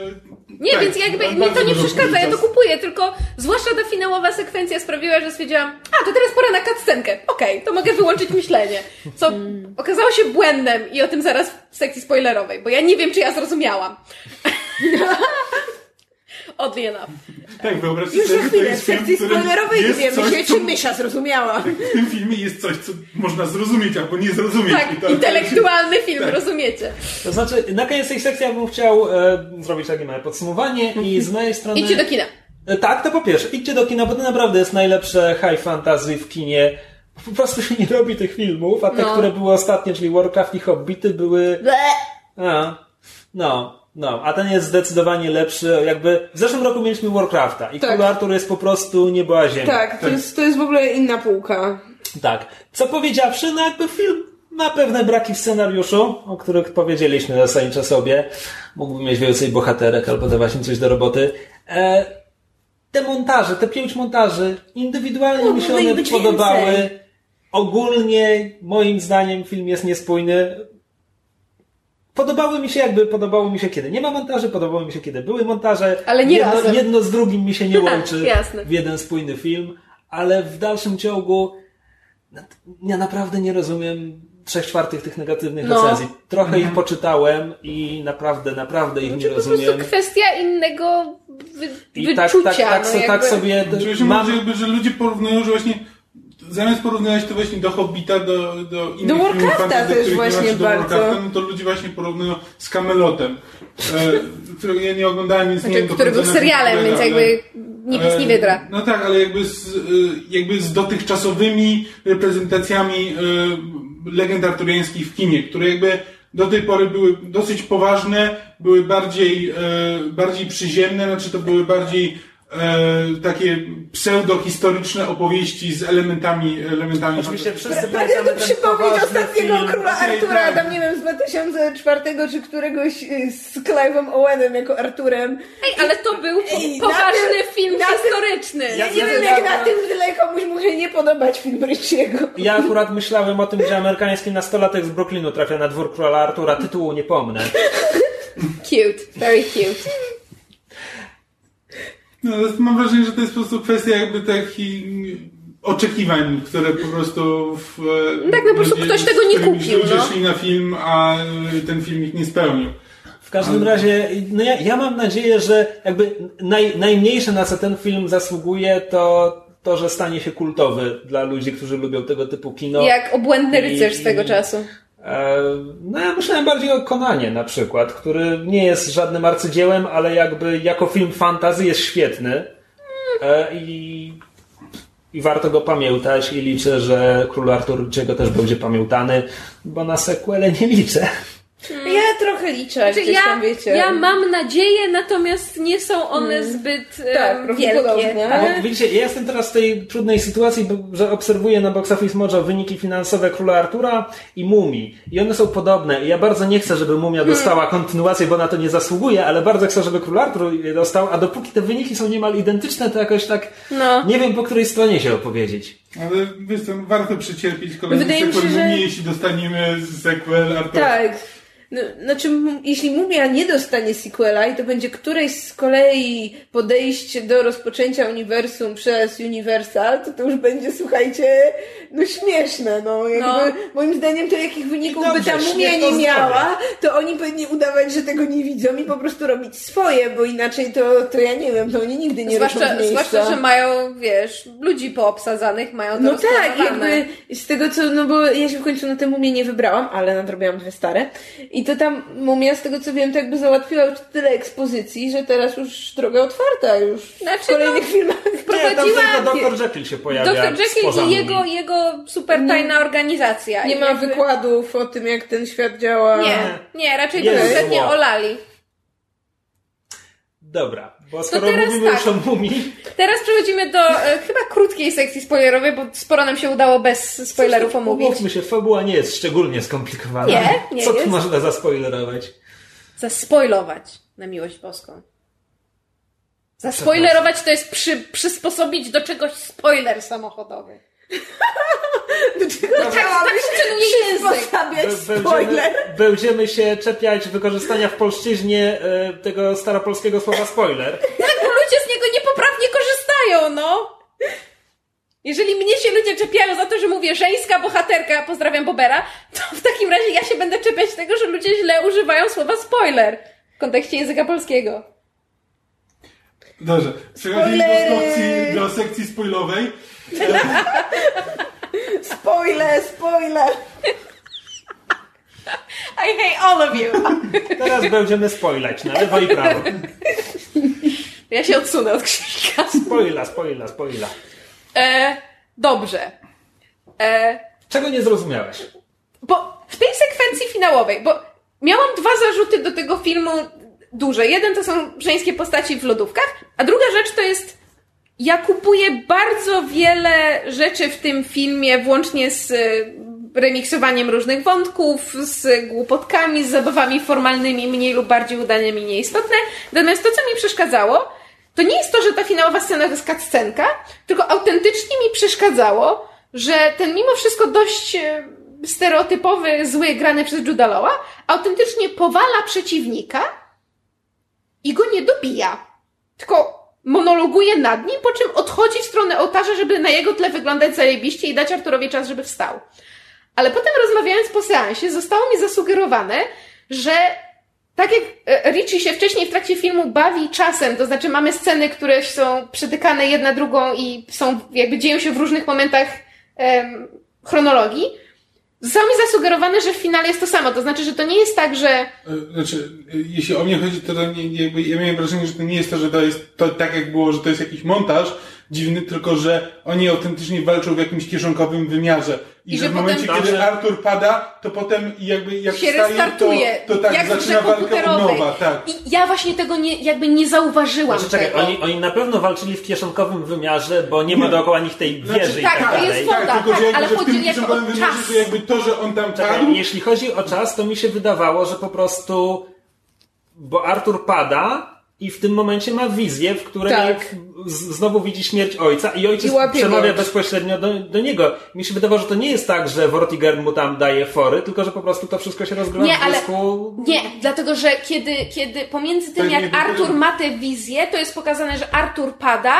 Speaker 2: Nie,
Speaker 4: tak,
Speaker 2: więc jakby mi to nie przeszkadza, ja to kupuję, tylko zwłaszcza ta finałowa sekwencja sprawiła, że stwierdziłam, a to teraz pora na cutscenkę. Okej, to mogę wyłączyć myślenie. Co okazało się błędem i o tym zaraz w sekcji spoilerowej, bo ja nie wiem, czy ja zrozumiałam. Oddly enough.
Speaker 4: Tak, wyobraźcie
Speaker 3: Już
Speaker 4: sobie,
Speaker 3: chwilę, w sekcji spoilerowej
Speaker 4: jest
Speaker 3: dowiemy
Speaker 4: coś,
Speaker 3: się,
Speaker 4: co-
Speaker 3: czy Mysia zrozumiała.
Speaker 4: W tym filmie jest coś, co można zrozumieć albo nie zrozumieć.
Speaker 2: Tak,
Speaker 4: I
Speaker 2: intelektualny film, rozumiecie?
Speaker 1: To znaczy, na koniec tej sekcji ja bym chciał e, zrobić takie małe podsumowanie i z mojej strony...
Speaker 2: Idźcie do kina.
Speaker 1: E, Tak, to po pierwsze, idźcie do kina, bo to naprawdę jest najlepsze high fantasy w kinie. Po prostu się nie robi tych filmów, a te,
Speaker 2: No.
Speaker 1: które były ostatnie, czyli Warcraft i Hobbity, były... A, no, no, a ten jest zdecydowanie lepszy. Jakby w zeszłym roku mieliśmy Warcrafta i
Speaker 3: Tak.
Speaker 1: Król Artur jest po prostu niebo a ziemia.
Speaker 3: Tak, to jest, to jest w ogóle inna półka.
Speaker 1: Tak. Co powiedziawszy, no jakby film ma pewne braki w scenariuszu, o których powiedzieliśmy zasadniczo sobie. Mógłby mieć więcej bohaterek albo dawać im coś do roboty. E, te montaże, te pięć montaży, indywidualnie mi się one podobały.
Speaker 3: więcej.
Speaker 1: Ogólnie, moim zdaniem, film jest niespójny. Podobały mi się jakby, podobało mi się kiedy nie ma montaży, podobało mi się kiedy były montaże.
Speaker 2: Ale nie
Speaker 1: jedno,
Speaker 2: razem.
Speaker 1: jedno z drugim mi się nie łączy
Speaker 2: Jasne.
Speaker 1: w jeden spójny film, ale w dalszym ciągu no, ja naprawdę nie rozumiem trzech czwartych tych negatywnych
Speaker 2: No.
Speaker 1: recenzji. Trochę ich poczytałem i naprawdę, naprawdę ich nie
Speaker 2: Czy po prostu
Speaker 1: rozumiem.
Speaker 2: kwestia innego wy,
Speaker 1: I tak,
Speaker 2: wyczucia.
Speaker 1: tak, tak,
Speaker 2: no,
Speaker 1: so,
Speaker 2: jakby...
Speaker 1: tak sobie
Speaker 4: się
Speaker 1: mam,
Speaker 4: może jakby, że ludzie porównują, że właśnie zamiast porównywać to właśnie do Hobbita, do, do innych
Speaker 3: Do Warcrafta
Speaker 4: fantasy,
Speaker 3: też
Speaker 4: nie
Speaker 3: właśnie bardzo.
Speaker 4: Warcrafta, no to ludzie właśnie porównują z Camelotem, e, którego ja nie oglądałem, więc nie
Speaker 2: Znaczy,
Speaker 4: wiem do
Speaker 2: który był serialem, więc
Speaker 4: ale-
Speaker 2: jakby nie pis, nie
Speaker 4: E,
Speaker 2: wydra.
Speaker 4: No tak, ale jakby z, y, jakby z dotychczasowymi reprezentacjami y, legend arturiańskich w kinie, które jakby do tej pory były dosyć poważne, były bardziej, e, bardziej przyziemne, znaczy to były bardziej e, takie pseudohistoryczne opowieści z elementami, elementami
Speaker 1: Oczywiście wszyscy
Speaker 3: tu
Speaker 1: ten
Speaker 3: przypomnieć
Speaker 1: poważny
Speaker 3: ostatniego
Speaker 1: film.
Speaker 3: króla Artura,
Speaker 4: tak.
Speaker 3: tam nie wiem, z 2004 czy któregoś y, z Clive'em Owenem jako Arturem.
Speaker 2: Ej, ale to był
Speaker 3: Ej,
Speaker 2: poważny
Speaker 3: tym-
Speaker 2: film
Speaker 3: na tym-
Speaker 2: historyczny.
Speaker 3: Ja nie wiem, jak na tym tyle komuś może nie podobać film Ryciego.
Speaker 1: Ja akurat myślałem o tym, że amerykański nastolatek z Brooklynu trafia na dwór króla Artura. Tytułu nie pomnę.
Speaker 2: Cute, very cute.
Speaker 4: No, mam wrażenie, że to jest po prostu kwestia jakby takich oczekiwań, które po prostu w,
Speaker 2: Tak, no po prostu ktoś tego nie kupił,
Speaker 4: Ludzie
Speaker 2: no.
Speaker 4: szli na film, a ten film ich nie spełnił.
Speaker 1: W każdym razie, no ja, ja mam nadzieję, że jakby naj, najmniejsze na co ten film zasługuje, to to, że stanie się kultowy dla ludzi, którzy lubią tego typu kino.
Speaker 2: Jak obłędny
Speaker 1: I-
Speaker 2: rycerz swego
Speaker 1: i-
Speaker 2: czasu.
Speaker 1: E, No ja myślałem bardziej o Konanie na przykład, który nie jest żadnym arcydziełem, ale jakby jako film fantazy jest świetny. E, I, I warto go pamiętać i liczę, że Król Artur czego też będzie pamiętany, bo na sequele nie liczę.
Speaker 3: Ja trochę liczę,
Speaker 2: Znaczy,
Speaker 3: gdzieś
Speaker 2: ja,
Speaker 3: tam wiecie.
Speaker 2: ja mam nadzieję, natomiast nie są one zbyt e,
Speaker 3: Tak, prawdopodobnie.
Speaker 2: wielkie.
Speaker 1: Bo
Speaker 2: Tak?
Speaker 1: widzicie, ja jestem teraz w tej trudnej sytuacji, bo, że obserwuję na Box Office Mojo wyniki finansowe Króla Artura i Mumii. I one są podobne. I ja bardzo nie chcę, żeby Mumia dostała kontynuację, bo na to nie zasługuje, ale bardzo chcę, żeby Król Artur je dostał. A dopóki te wyniki są niemal identyczne, to jakoś tak
Speaker 2: No.
Speaker 1: nie wiem, po której stronie się opowiedzieć.
Speaker 4: Ale wiesz co, warto przecierpieć kolejny
Speaker 3: się,
Speaker 4: sequel
Speaker 3: że-
Speaker 4: Mumii, jeśli dostaniemy sequel Artura.
Speaker 3: Tak. No, znaczy, jeśli Mumia nie dostanie sequela i to będzie któreś z kolei podejście do rozpoczęcia uniwersum przez Universal, to to już będzie, słuchajcie, no śmieszne, no. Jakby,
Speaker 2: No.
Speaker 3: Moim zdaniem to jakich wyników by
Speaker 1: Dobrze,
Speaker 3: ta Mumia nie miała, to oni powinni udawać, że tego nie widzą i po prostu robić swoje, bo inaczej to, to ja nie wiem, to oni nigdy nie
Speaker 2: Zwłaszcza,
Speaker 3: miejsca.
Speaker 2: zwłaszcza, że mają, wiesz, ludzi poobsadzanych, mają to
Speaker 3: No tak, jakby z tego co, no bo ja się w końcu na tę mumię nie wybrałam, ale nadrobiłam dwie stare. I to tam mumia, z tego co wiem, to jakby załatwiła już tyle ekspozycji, że teraz już droga otwarta już
Speaker 2: Znaczy,
Speaker 3: w kolejnych
Speaker 2: no,
Speaker 3: filmach.
Speaker 1: Nie, tam
Speaker 2: Wprowadziła
Speaker 1: tylko Dr. Jekyll się pojawia.
Speaker 2: Dr. Jekyll i jego, jego super tajna organizacja.
Speaker 3: Nie
Speaker 2: I
Speaker 3: ma
Speaker 2: jakby-
Speaker 3: wykładów o tym, jak ten świat działa.
Speaker 2: Nie, nie, raczej to kompletnie olali.
Speaker 1: Dobra, bo skoro
Speaker 2: teraz
Speaker 1: mówimy
Speaker 2: tak.
Speaker 1: już o Mumii,
Speaker 2: Teraz przechodzimy do e, chyba krótkiej sekcji spoilerowej, bo sporo nam się udało bez spoilerów omówić.
Speaker 1: umówmy się, fabuła nie jest szczególnie skomplikowana.
Speaker 2: Nie, nie
Speaker 1: Co tu
Speaker 2: jest.
Speaker 1: można zaspoilerować?
Speaker 2: Zaspoilować na miłość boską. Zaspoilerować to jest przy, przysposobić do czegoś spoiler samochodowy.
Speaker 3: Dlaczego
Speaker 2: Tak,
Speaker 3: spoiler?
Speaker 1: Będziemy, się czepiać wykorzystania w polszczyźnie e, tego staropolskiego słowa spoiler.
Speaker 2: Tak, bo ludzie z niego niepoprawnie korzystają, no. Jeżeli mnie się ludzie czepiają za to, że mówię żeńska bohaterka, pozdrawiam Bobera, to w takim razie ja się będę czepiać tego, że ludzie źle używają słowa spoiler w kontekście języka polskiego.
Speaker 4: Dobrze, przechodzimy do do sekcji spoilowej.
Speaker 3: Spoiler, spoiler!
Speaker 2: I hate all of you.
Speaker 1: Teraz będziemy spoilać na lewo i prawo.
Speaker 2: Ja się odsunę od krzyżka.
Speaker 1: Spoila, spoila, spoila.
Speaker 2: E, dobrze. E,
Speaker 1: Czego nie zrozumiałeś?
Speaker 2: bo w tej sekwencji finałowej, bo miałam dwa zarzuty do tego filmu duże. Jeden to są żeńskie postaci w lodówkach, a druga rzecz to jest ja kupuję bardzo wiele rzeczy w tym filmie, włącznie z y, remiksowaniem różnych wątków, z głupotkami, z zabawami formalnymi, mniej lub bardziej udanymi, nieistotne. Natomiast to, co mi przeszkadzało, to nie jest to, że ta finałowa scena to jest cutscenka, tylko autentycznie mi przeszkadzało, że ten mimo wszystko dość e, stereotypowy, zły, grany przez Juda Lawa, autentycznie powala przeciwnika i go nie dobija. Tylko monologuje nad nim, po czym odchodzi w stronę ołtarza, żeby na jego tle wyglądać zajebiście i dać Arturowi czas, żeby wstał. Ale potem rozmawiając po seansie, zostało mi zasugerowane, że tak jak e, Richie się wcześniej w trakcie filmu bawi czasem, to znaczy mamy sceny, które są przetykane jedna drugą i są, jakby dzieją się w różnych momentach em, chronologii, zostało mi zasugerowane, że w finale jest to samo. To znaczy, że to nie jest tak, że
Speaker 4: E, Znaczy, e, jeśli o mnie chodzi, to, to nie, jakby, ja miałem wrażenie, że to nie jest to, że to jest to tak jak było, że to jest jakiś montaż dziwny, tylko że oni autentycznie walczą w jakimś kieszonkowym wymiarze. I,
Speaker 2: I
Speaker 4: że
Speaker 2: że
Speaker 4: w momencie,
Speaker 2: potem-
Speaker 4: kiedy. Artur pada, to potem jakby jak
Speaker 2: się
Speaker 4: wstaje,
Speaker 2: restartuje.
Speaker 4: to, to tak,
Speaker 2: jak
Speaker 4: zaczyna walkę od nowa, tak.
Speaker 2: I ja właśnie tego nie, jakby nie zauważyłam
Speaker 1: Znaczy, czekaj,
Speaker 2: tego.
Speaker 1: oni, oni na pewno walczyli w kieszonkowym wymiarze, bo nie ma
Speaker 4: Nie.
Speaker 1: dookoła nich tej wieży
Speaker 4: Znaczy,
Speaker 1: i
Speaker 2: tak,
Speaker 1: tak
Speaker 2: to
Speaker 1: dalej.
Speaker 2: jest woda,
Speaker 4: tak, tylko że, jakby,
Speaker 2: ale
Speaker 4: że w
Speaker 2: chodzi
Speaker 4: tym kieszonkowym wymiarze,
Speaker 2: czas.
Speaker 4: to jakby to, że on tam
Speaker 1: Czekaj,
Speaker 4: padł,
Speaker 1: jeśli chodzi o czas, to mi się wydawało, że po prostu, bo Artur pada i w tym momencie ma wizję, w której
Speaker 3: Tak.
Speaker 1: znowu widzi śmierć ojca i ojciec
Speaker 3: I
Speaker 1: przemawia bezpośrednio do, do niego. Mi się wydawało, że to nie jest tak, że Vortigern mu tam daje fory, tylko że po prostu to wszystko się rozgrywa
Speaker 2: Nie,
Speaker 1: w
Speaker 2: ale-
Speaker 1: blisku.
Speaker 2: Nie, dlatego że kiedy, kiedy pomiędzy tym,
Speaker 4: To
Speaker 2: jak
Speaker 4: nie-
Speaker 2: Artur ma tę wizję, to jest pokazane, że Artur pada.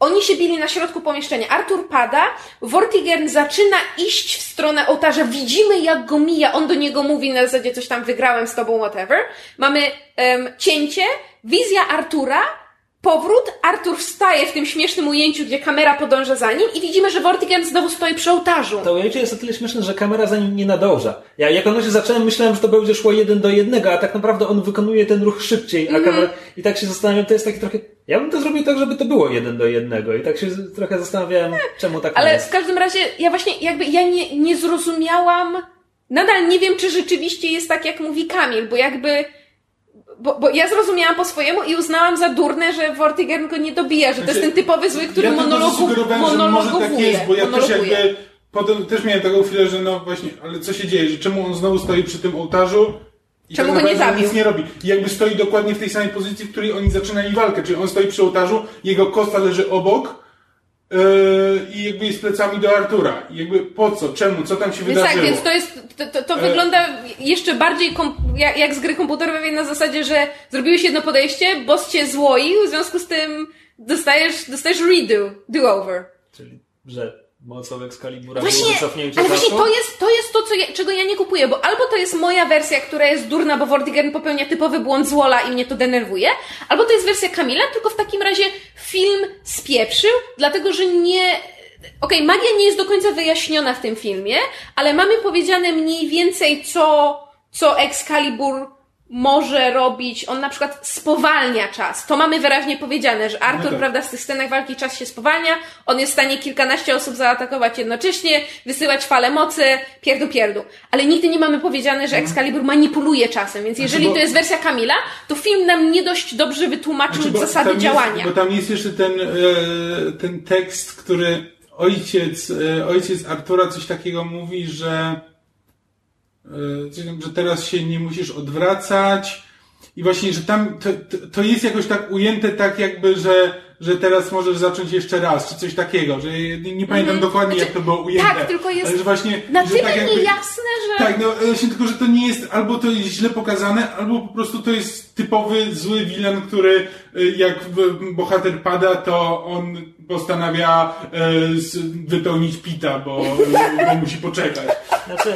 Speaker 2: Oni się bili na środku pomieszczenia. Artur pada, Vortigern zaczyna iść w stronę ołtarza. Widzimy, jak go mija. On do niego mówi na zasadzie coś tam wygrałem z tobą, whatever. Mamy em, cięcie, wizja Artura, powrót. Artur wstaje w tym śmiesznym ujęciu, gdzie kamera podąża za nim i widzimy, że Vortigern znowu stoi przy ołtarzu.
Speaker 1: To ujęcie jest o tyle śmieszne, że kamera za nim nie nadąża. Ja jak ono się zacząłem, myślałem, że to będzie szło jeden do jednego, a tak naprawdę on wykonuje ten ruch szybciej, a kamera... I tak się zastanawiam, to jest taki trochę... Ja bym to zrobił tak, żeby to było jeden do jednego i tak się trochę zastanawiałem, czemu tak
Speaker 2: Ale
Speaker 1: jest.
Speaker 2: w każdym razie, ja właśnie jakby, ja nie, nie zrozumiałam, nadal nie wiem, czy rzeczywiście jest tak, jak mówi Kamil, bo jakby, bo, bo ja zrozumiałam po swojemu i uznałam za durne, że Vortigern go nie dobija, że to jest ten typowy zły, który
Speaker 4: ja
Speaker 2: monologu,
Speaker 4: może tak
Speaker 2: monologuje.
Speaker 4: jest, bo ja też
Speaker 2: monologuje.
Speaker 4: jakby potem też miałem taką chwilę, że no właśnie, ale co się dzieje, że czemu on znowu stoi przy tym ołtarzu i
Speaker 2: Czemu
Speaker 4: tak
Speaker 2: go nie zabił?
Speaker 4: nic nie robi. I jakby stoi dokładnie w tej samej pozycji, w której oni zaczynali walkę, czyli on stoi przy ołtarzu, jego kosta leży obok i jakby jest plecami do Artura. I jakby po co, czemu, co tam się
Speaker 2: Więc tak,
Speaker 4: wydarzyło?
Speaker 2: więc to jest, to, to, to
Speaker 4: E.
Speaker 2: wygląda jeszcze bardziej jak, jak z gry komputerowej na zasadzie, że zrobiłeś jedno podejście, boss cię złoił, w związku z tym dostajesz, dostajesz redo, do-over.
Speaker 1: Czyli, że mocą Excalibura
Speaker 2: Właśnie,
Speaker 1: wycofnięcie
Speaker 2: ale właśnie to jest, to jest to, co ja, czego ja nie kupuję, bo albo to jest moja wersja, która jest durna, bo Vortigern popełnia typowy błąd z Wola i mnie to denerwuje, albo to jest wersja Kamila, tylko w takim razie film spieprzył, dlatego że nie... Okej, magia nie jest do końca wyjaśniona w tym filmie, ale mamy powiedziane mniej więcej, co, co Excalibur może robić. On na przykład spowalnia czas. To mamy wyraźnie powiedziane, że Artur,
Speaker 4: No tak.
Speaker 2: prawda, w tych scenach walki czas się spowalnia, on jest w stanie kilkanaście osób zaatakować jednocześnie, wysyłać fale mocy, pierdu pierdu. Ale nigdy nie mamy powiedziane, że Excalibur manipuluje czasem, więc jeżeli
Speaker 4: bo-
Speaker 2: to jest wersja Kamila, to film nam nie dość dobrze wytłumaczył
Speaker 4: Znaczy,
Speaker 2: zasady
Speaker 4: tam
Speaker 2: działania.
Speaker 4: Jest, bo tam jest jeszcze ten, e, ten tekst, który ojciec, e, ojciec Artura coś takiego mówi, że, że teraz się nie musisz odwracać. I właśnie, że tam to, to, jest jakoś tak ujęte tak jakby, że, że teraz możesz zacząć jeszcze raz, czy coś takiego, że nie, nie pamiętam dokładnie
Speaker 2: Znaczy,
Speaker 4: jak to było ujęte.
Speaker 2: tak, tylko jest
Speaker 4: ale że właśnie,
Speaker 2: Na
Speaker 4: że
Speaker 2: tyle
Speaker 4: tak jakby,
Speaker 2: niejasne, że...
Speaker 4: tak, no właśnie tylko, że to nie jest, albo to jest źle pokazane, albo po prostu to jest typowy zły wilen, który y, jak bohater pada, to on postanawia z- wypełnić pita, bo, bo musi poczekać.
Speaker 1: Znaczy,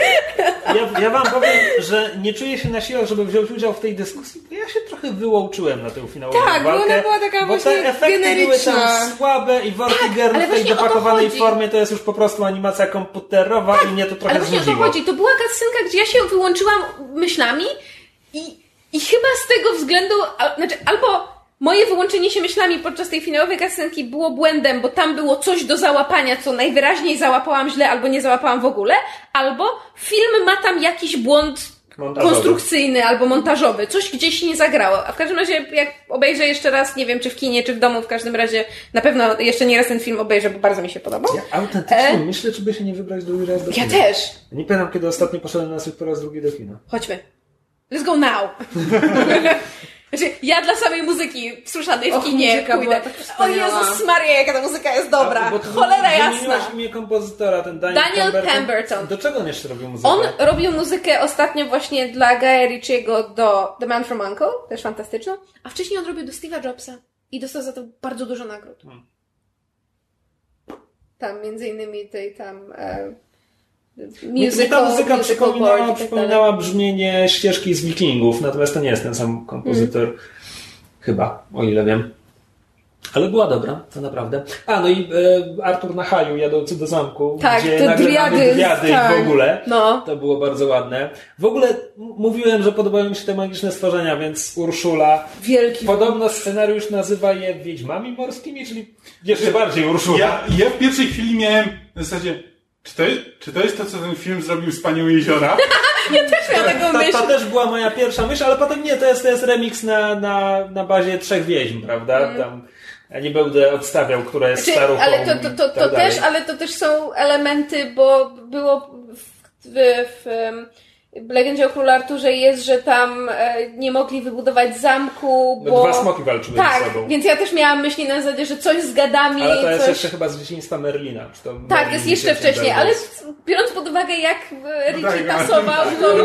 Speaker 1: ja, ja wam powiem, że nie czuję się na siłach, żeby wziąć udział w tej dyskusji, bo ja się trochę wyłączyłem na tę finałową
Speaker 3: Tak, bo
Speaker 1: walkę.
Speaker 3: ona była taka
Speaker 1: bo
Speaker 3: właśnie
Speaker 1: te efekty były
Speaker 3: generyczna.
Speaker 1: tam słabe i Vortigern
Speaker 2: ale
Speaker 1: w tej dopakowanej formie to jest już po prostu animacja komputerowa i mnie to trochę
Speaker 2: Ale właśnie o to
Speaker 1: znudziło.
Speaker 2: chodzi. To była kasynka, gdzie ja się wyłączyłam myślami i, i chyba z tego względu, a, znaczy albo moje wyłączenie się myślami podczas tej finałowej kasynki było błędem, bo tam było coś do załapania, co najwyraźniej załapałam źle albo nie załapałam w ogóle, albo film ma tam jakiś błąd
Speaker 1: Montażowy.
Speaker 2: konstrukcyjny albo montażowy. Coś gdzieś nie zagrało. A w każdym razie, jak obejrzę jeszcze raz, nie wiem czy w kinie, czy w domu, w każdym razie na pewno jeszcze nie raz ten film obejrzę, bo bardzo mi się podobał.
Speaker 1: Ja autentycznie
Speaker 2: E?
Speaker 1: myślę, czy by się nie wybrać drugi raz do
Speaker 2: Ja
Speaker 1: kina.
Speaker 2: też.
Speaker 1: Nie pamiętam, kiedy ostatnio poszedłem na po raz drugi do kina.
Speaker 2: Chodźmy. Let's go now. Znaczy, ja dla samej muzyki słyszanej w
Speaker 3: Och,
Speaker 2: kinie pójdę.
Speaker 3: była tak
Speaker 2: O. Jezus Maria, jaka ta muzyka jest dobra.
Speaker 1: A,
Speaker 2: Cholera jasna.
Speaker 1: imię kompozytora, ten Daniel,
Speaker 2: Daniel
Speaker 1: Pemberton.
Speaker 2: Pemberton.
Speaker 1: Do czego on jeszcze robił muzykę?
Speaker 2: On robił muzykę ostatnio właśnie dla Guya Ritchiego do The Man from Uncle, też fantastyczną, a wcześniej on robił do Steve'a Jobsa i dostał za to bardzo dużo nagród.
Speaker 1: Hmm.
Speaker 2: Tam między innymi tej tam e,
Speaker 1: Mnie ta
Speaker 2: musical,
Speaker 1: muzyka
Speaker 2: musical
Speaker 1: przypominała,
Speaker 2: tak dalej.
Speaker 1: przypominała brzmienie ścieżki z Wikingów, natomiast to nie jest ten sam kompozytor.
Speaker 2: Mhm.
Speaker 1: Chyba, o ile wiem. Ale była dobra, to naprawdę. A, no i e, Artur na haju jadący do zamku,
Speaker 3: Tak,
Speaker 1: gdzie
Speaker 3: te
Speaker 1: nagle
Speaker 3: driady,
Speaker 1: driady
Speaker 3: tak.
Speaker 1: w ogóle.
Speaker 2: No.
Speaker 1: To było bardzo ładne. W ogóle mówiłem, że podobają mi się te magiczne stworzenia, więc Urszula.
Speaker 3: Wielki.
Speaker 1: Podobno scenariusz nazywa je Wiedźmami Morskimi, czyli jeszcze bardziej Urszula.
Speaker 4: Ja, ja w pierwszej chwili miałem w zasadzie, czy to, czy to jest to, co ten film zrobił z Panią Jeziora?
Speaker 2: Też miałam taką
Speaker 1: Ta,
Speaker 2: myśl.
Speaker 1: to też była moja pierwsza myśl, ale potem nie, to jest, to jest remix na, na, na bazie trzech wieźm, prawda? Tam, ja nie będę odstawiał, która jest
Speaker 2: Znaczy,
Speaker 1: staruchą.
Speaker 2: ale to, to, to, to
Speaker 1: tak
Speaker 2: też, ale to też są elementy, bo było w, w, w, em, Legendzie o Królu Arturze jest, że tam e, nie mogli wybudować zamku,
Speaker 1: No,
Speaker 2: bo...
Speaker 1: dwa smoki walczyły
Speaker 2: tak,
Speaker 1: ze sobą.
Speaker 2: więc ja też miałam myśli na zasadzie, że coś z gadami,
Speaker 1: Ale to jest
Speaker 2: coś...
Speaker 1: jeszcze chyba z dzieciństwa Merlina. Czy to
Speaker 2: Tak,
Speaker 1: Merlin
Speaker 2: to jest jeszcze wcześniej, ale biorąc pod uwagę, jak e,
Speaker 4: No
Speaker 2: Richie
Speaker 4: tak,
Speaker 2: tasował,
Speaker 4: ale-
Speaker 2: to...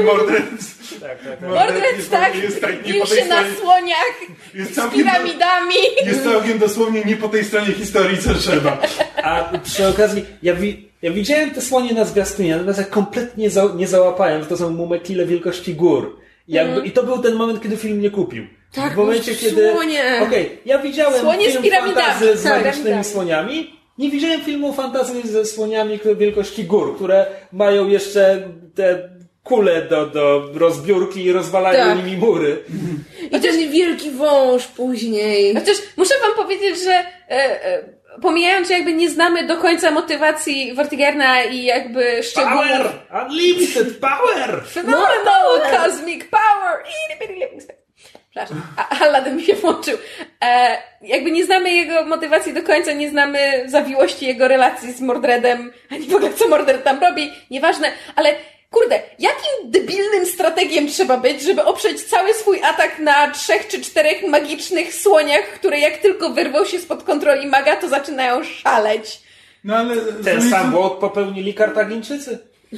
Speaker 1: Tak, tak, tak.
Speaker 2: Tak,
Speaker 4: jest tak nie
Speaker 2: bił się na słoniach
Speaker 4: Jest
Speaker 2: z piramidami.
Speaker 4: jest całkiem dosłownie nie po tej stronie historii, co trzeba.
Speaker 1: A przy okazji, ja, wi ja widziałem te słonie na zwiastunie, natomiast ja kompletnie za nie załapałem, że to są mumekile wielkości gór. I, jakby, I to był ten moment, kiedy film nie kupił.
Speaker 3: Tak,
Speaker 1: w momencie, kiedy.
Speaker 3: słonie.
Speaker 1: Okej, ja widziałem
Speaker 2: Słonie z
Speaker 1: film
Speaker 2: piramidami,
Speaker 1: fantazy z
Speaker 2: tak,
Speaker 1: magicznymi
Speaker 2: piramidami.
Speaker 1: słoniami. Nie widziałem filmu fantazy ze słoniami wielkości gór, które mają jeszcze te kule do, do rozbiórki i rozwalają
Speaker 3: Tak.
Speaker 1: nimi mury.
Speaker 3: I ten wielki wąż później.
Speaker 2: Chociaż muszę wam powiedzieć, że e, e, pomijając, że jakby nie znamy do końca motywacji Vortigerna i jakby szczegółów...
Speaker 1: Power! Unlimited power!
Speaker 2: Phenomenal cosmic power! Living space. Przepraszam, a Aladdin mi się włączył. E, jakby nie znamy jego motywacji do końca, nie znamy zawiłości jego relacji z Mordredem, ani w ogóle co Mordred tam robi, nieważne, ale kurde, jakim debilnym strategiem trzeba być, żeby oprzeć cały swój atak na trzech czy czterech magicznych słoniach, które jak tylko wyrwą się spod kontroli maga, to zaczynają szaleć.
Speaker 4: No ale...
Speaker 1: Ten
Speaker 4: z-
Speaker 1: sam błąd popełnili Kartagińczycy.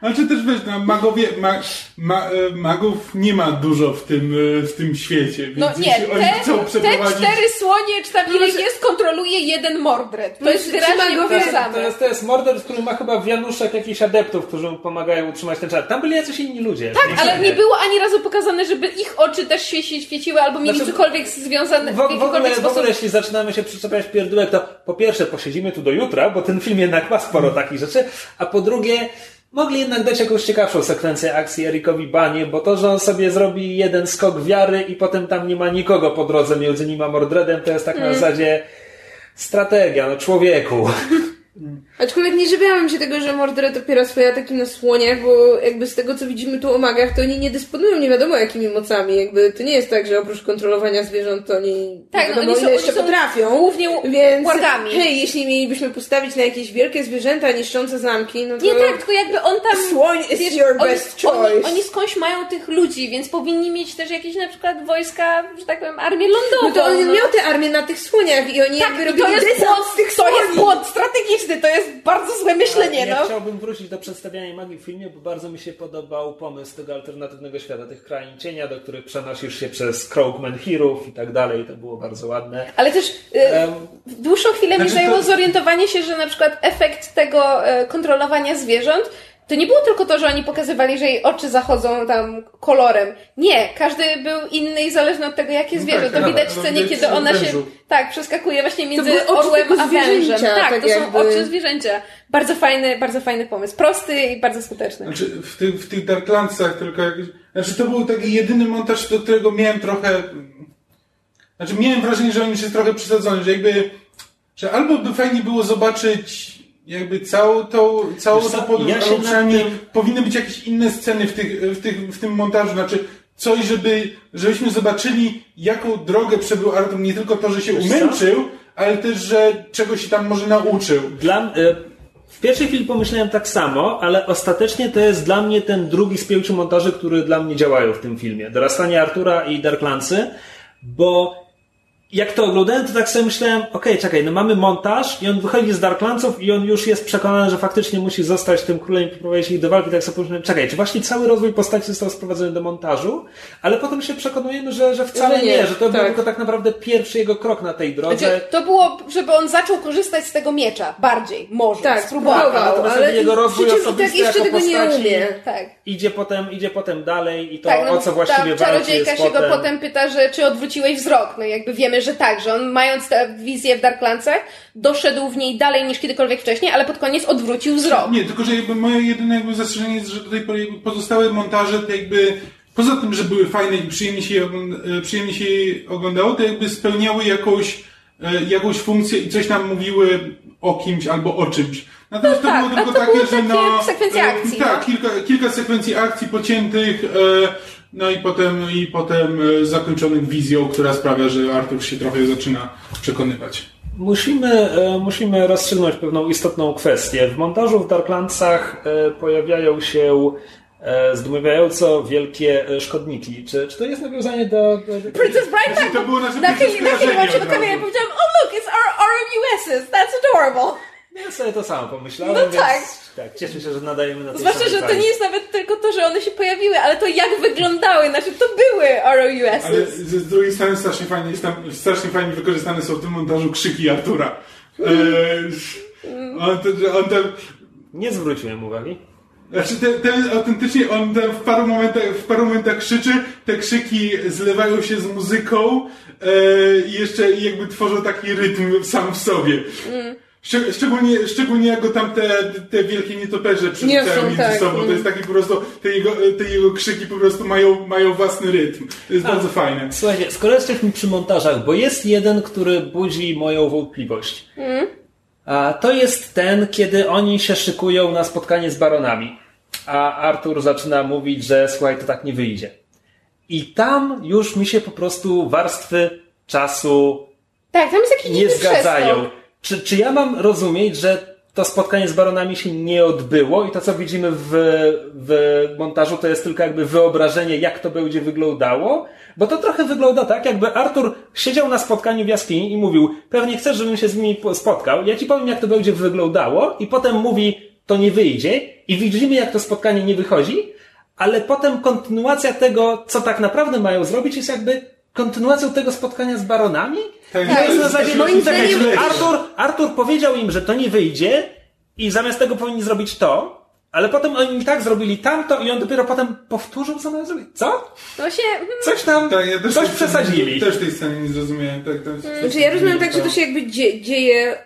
Speaker 4: Znaczy też wiesz, no, magowie, ma, ma, e, magów nie ma dużo w tym, e, w tym świecie, więc
Speaker 2: No nie,
Speaker 4: jeśli oni
Speaker 2: te,
Speaker 4: chcą
Speaker 2: te
Speaker 4: przeprowadzić...
Speaker 2: cztery słonie, czy tam ile jest, kontroluje jeden Mordred. To jest wyraźnie
Speaker 3: magowie-
Speaker 2: pokazane.
Speaker 1: To jest, to jest morder, który ma chyba w Januszek jakichś adeptów, którzy mu pomagają utrzymać ten czar. Tam byli jacyś inni ludzie.
Speaker 2: Tak, ale nie było ani razu pokazane, żeby ich oczy też się świeciły, albo mieli
Speaker 1: Znaczy,
Speaker 2: cokolwiek związane
Speaker 1: W,
Speaker 2: w,
Speaker 1: w, ogóle, w ogóle, jeśli zaczynamy się przyczepiać pierdółek, to po pierwsze posiedzimy tu do jutra, bo ten film jednak ma sporo takich rzeczy, a po drugie mogli jednak dać jakąś ciekawszą sekwencję akcji Erikowi Banie, bo to, że on sobie zrobi jeden skok wiary i potem tam nie ma nikogo po drodze między nim a Mordredem, to jest tak
Speaker 2: Mm.
Speaker 1: na zasadzie strategia, no człowieku.
Speaker 3: Aczkolwiek nie żywiałam się tego, że Mordred opiera swoje ataki na słoniach, bo jakby z tego co widzimy tu o magach, to oni nie dysponują nie wiadomo jakimi mocami. Jakby to nie jest tak, że oprócz kontrolowania zwierząt to oni
Speaker 2: Tak,
Speaker 3: nie
Speaker 2: no
Speaker 3: wiadomo
Speaker 2: oni są-
Speaker 3: ile jeszcze
Speaker 2: oni
Speaker 3: potrafią.
Speaker 2: głównie
Speaker 3: Więc
Speaker 2: wargami.
Speaker 3: hej, jeśli mielibyśmy postawić na jakieś wielkie zwierzęta niszczące zamki, no to...
Speaker 2: Nie tak, tylko jakby on tam...
Speaker 3: Słoń is your
Speaker 2: oni,
Speaker 3: best
Speaker 2: oni,
Speaker 3: choice.
Speaker 2: oni skądś mają tych ludzi, więc powinni mieć też jakieś na przykład wojska, że tak powiem, armię lądową.
Speaker 3: No to on miał tę armię na tych słoniach i oni
Speaker 2: Tak,
Speaker 3: jakby robili
Speaker 2: to błąd,
Speaker 3: z tych
Speaker 2: to
Speaker 3: słoni.
Speaker 2: jest błąd strategiczny, to jest bardzo złe myślenie,
Speaker 1: Ja
Speaker 2: no.
Speaker 1: chciałbym wrócić do przedstawiania magii w filmie, bo bardzo mi się podobał pomysł tego alternatywnego świata, tych krain cienia, do których przenosisz się przez Krogman Heroów i tak dalej. To było bardzo ładne.
Speaker 2: Ale też y,
Speaker 1: Em,
Speaker 2: dłuższą chwilę mi
Speaker 4: Znaczy
Speaker 2: zajęło
Speaker 4: to-
Speaker 2: zorientowanie się, że na przykład efekt tego e, kontrolowania zwierząt to nie było tylko to, że oni pokazywali, że jej oczy zachodzą tam kolorem. Nie, każdy był inny i zależny od tego, jakie
Speaker 4: No
Speaker 2: zwierzę.
Speaker 4: tak,
Speaker 2: to
Speaker 4: tak,
Speaker 2: widać w
Speaker 4: no
Speaker 2: scenie, kiedy ona się tak przeskakuje właśnie między orłem a wężem.
Speaker 3: zwierzęcia,
Speaker 2: Tak,
Speaker 3: tak
Speaker 2: to są
Speaker 3: jakby.
Speaker 2: oczy zwierzęcia. Bardzo fajny, bardzo fajny pomysł. Prosty i bardzo skuteczny.
Speaker 4: Znaczy, w, tych, w tych Darklandsach tylko jakiś... Znaczy, to był taki jedyny montaż, do którego miałem trochę... Znaczy, miałem wrażenie, że on już jest trochę przesadzony, że jakby... Że albo by fajnie było zobaczyć jakby całą tą, całą
Speaker 1: Wiesz
Speaker 4: tą
Speaker 1: co,
Speaker 4: podróż,
Speaker 1: ja
Speaker 4: albo przynajmniej
Speaker 1: tym-
Speaker 4: powinny być jakieś inne sceny w, tych, w, tych, w tym montażu, znaczy coś, żeby, żebyśmy zobaczyli, jaką drogę przebył Artur, nie tylko to, że się
Speaker 1: Wiesz co?
Speaker 4: umęczył, ale też, że czegoś się tam może nauczył.
Speaker 1: Dla, y, w pierwszej chwili pomyślałem tak samo, ale ostatecznie to jest dla mnie ten drugi z pięciu montaży, które dla mnie działają w tym filmie. Dorastanie Artura i Darklandsy, bo jak to oglądałem, to tak sobie myślałem, okej, czekaj, no mamy montaż i on wychodzi z Darklandsów i on już jest przekonany, że faktycznie musi zostać tym królem i poprowadzić ich do walki, tak sobie pomyślałem, czekaj, czy właśnie cały rozwój postaci został sprowadzony do montażu, ale potem się przekonujemy, że, że wcale
Speaker 3: Że
Speaker 1: nie,
Speaker 3: nie,
Speaker 1: że to był
Speaker 3: tak.
Speaker 1: tylko tak naprawdę pierwszy jego krok na tej drodze.
Speaker 2: Znaczy, to było, żeby on zaczął korzystać z tego miecza. Bardziej. Może.
Speaker 3: Tak,
Speaker 2: spróbował.
Speaker 3: ale
Speaker 1: jego rozwój
Speaker 3: tak
Speaker 1: osobisty
Speaker 3: jeszcze
Speaker 1: jako
Speaker 3: tego nie umie.
Speaker 2: Tak.
Speaker 1: idzie potem, idzie potem dalej i to
Speaker 2: Tak, no,
Speaker 1: o co właściwie walczy
Speaker 2: czarodziejka
Speaker 1: jest
Speaker 2: się
Speaker 1: potem...
Speaker 2: go potem pyta, że czy odwróciłeś wzrok. No jakby wiemy, że tak, że on mając tę wizję w Darklandsach, doszedł w niej dalej niż kiedykolwiek wcześniej, ale pod koniec odwrócił wzrok.
Speaker 4: Nie, tylko że jakby moje jedyne jakby zastrzeżenie jest, że do tej pory pozostałe montaże jakby poza tym, że były fajne i przyjemnie się, ogląda- e, przyjemnie się oglądało, to jakby spełniały jakąś, e, jakąś funkcję i coś nam mówiły o kimś albo o czymś. Natomiast
Speaker 2: No tak,
Speaker 4: to było
Speaker 2: a
Speaker 4: tylko
Speaker 2: to
Speaker 4: takie,
Speaker 2: były
Speaker 4: że
Speaker 2: takie
Speaker 4: no...
Speaker 2: akcji,
Speaker 4: Tak,
Speaker 2: no.
Speaker 4: kilka, kilka sekwencji akcji pociętych, e, no i potem, i potem e, zakończonych wizją, która sprawia, że Artur się trochę zaczyna przekonywać.
Speaker 1: Musimy, e, musimy rozstrzygnąć pewną istotną kwestię. W montażu w Darklandsach e, pojawiają się zdumiewająco wielkie szkodniki. Czy, czy to jest nawiązanie do... do...
Speaker 2: Princess Bride
Speaker 4: Znaczy, to było nasze
Speaker 2: Na chwili, na chwili mam się
Speaker 4: skojarzenie
Speaker 2: do kamery i
Speaker 4: od razu.
Speaker 2: powiedziałam, oh look, it's our RMUSs, that's adorable.
Speaker 1: Ja sobie to samo pomyślałem,
Speaker 2: No
Speaker 1: więc
Speaker 2: tak.
Speaker 1: tak, cieszę się, że nadajemy na tej
Speaker 2: Zwłaszcza,
Speaker 1: samej
Speaker 2: że to nie jest nawet tylko to, że one się pojawiły, ale to jak wyglądały, znaczy to były
Speaker 4: Ale
Speaker 2: ROUSs.
Speaker 4: z, z drugiej strony strasznie fajnie, jest tam, strasznie fajnie wykorzystane są w tym montażu krzyki Artura. E, on, on tam,
Speaker 1: Nie zwróciłem uwagi.
Speaker 4: znaczy ten, ten autentycznie on tam w paru momentach, w paru momentach krzyczy, te krzyki zlewają się z muzyką e, i jeszcze jakby tworzą taki rytm sam w sobie. Szczeg- Szczególnie, szczególnie jak go tam te, te wielkie nietoperze przerzucają między
Speaker 3: tak.
Speaker 4: sobą. To jest taki po prostu, te jego, te jego krzyki po prostu mają, mają własny rytm. To jest bardzo fajne.
Speaker 1: Słuchajcie, skoro jesteśmy przy montażach, bo jest jeden, który budzi moją wątpliwość. A to jest ten, kiedy oni się szykują na spotkanie z baronami. A Artur zaczyna mówić, że słuchaj, to tak nie wyjdzie. I tam już mi się po prostu warstwy czasu
Speaker 2: Tak, tam jest jakiś
Speaker 1: nie zgadzają. Czy, czy ja mam rozumieć, że to spotkanie z baronami się nie odbyło i to, co widzimy w, w montażu, to jest tylko jakby wyobrażenie, jak to będzie wyglądało? Bo to trochę wygląda tak, jakby Artur siedział na spotkaniu w jaskini i mówił, pewnie chcesz, żebym się z nimi po- spotkał, ja ci powiem, jak to będzie wyglądało i potem mówi, to nie wyjdzie i widzimy, jak to spotkanie nie wychodzi, ale potem kontynuacja tego, co tak naprawdę mają zrobić, jest jakby kontynuacją tego spotkania z baronami?
Speaker 4: Tak,
Speaker 1: I to jest na
Speaker 4: jest
Speaker 1: zasadzie, moim
Speaker 4: taki
Speaker 1: zdaniem,
Speaker 4: leci.
Speaker 1: Artur, Artur powiedział im, że to nie wyjdzie i zamiast tego powinni zrobić to, ale potem oni i tak zrobili tamto i on dopiero potem powtórzył, co mają zrobić. Co?
Speaker 2: No się... hmm,
Speaker 1: Coś tam,
Speaker 4: Tak, ja też
Speaker 1: coś
Speaker 4: tej-
Speaker 1: przesadzili.
Speaker 4: Też tej sceny nie zrozumiałem. Tak, to jest,
Speaker 3: Znaczy ja rozumiem tak, że to się jakby dzie- dzieje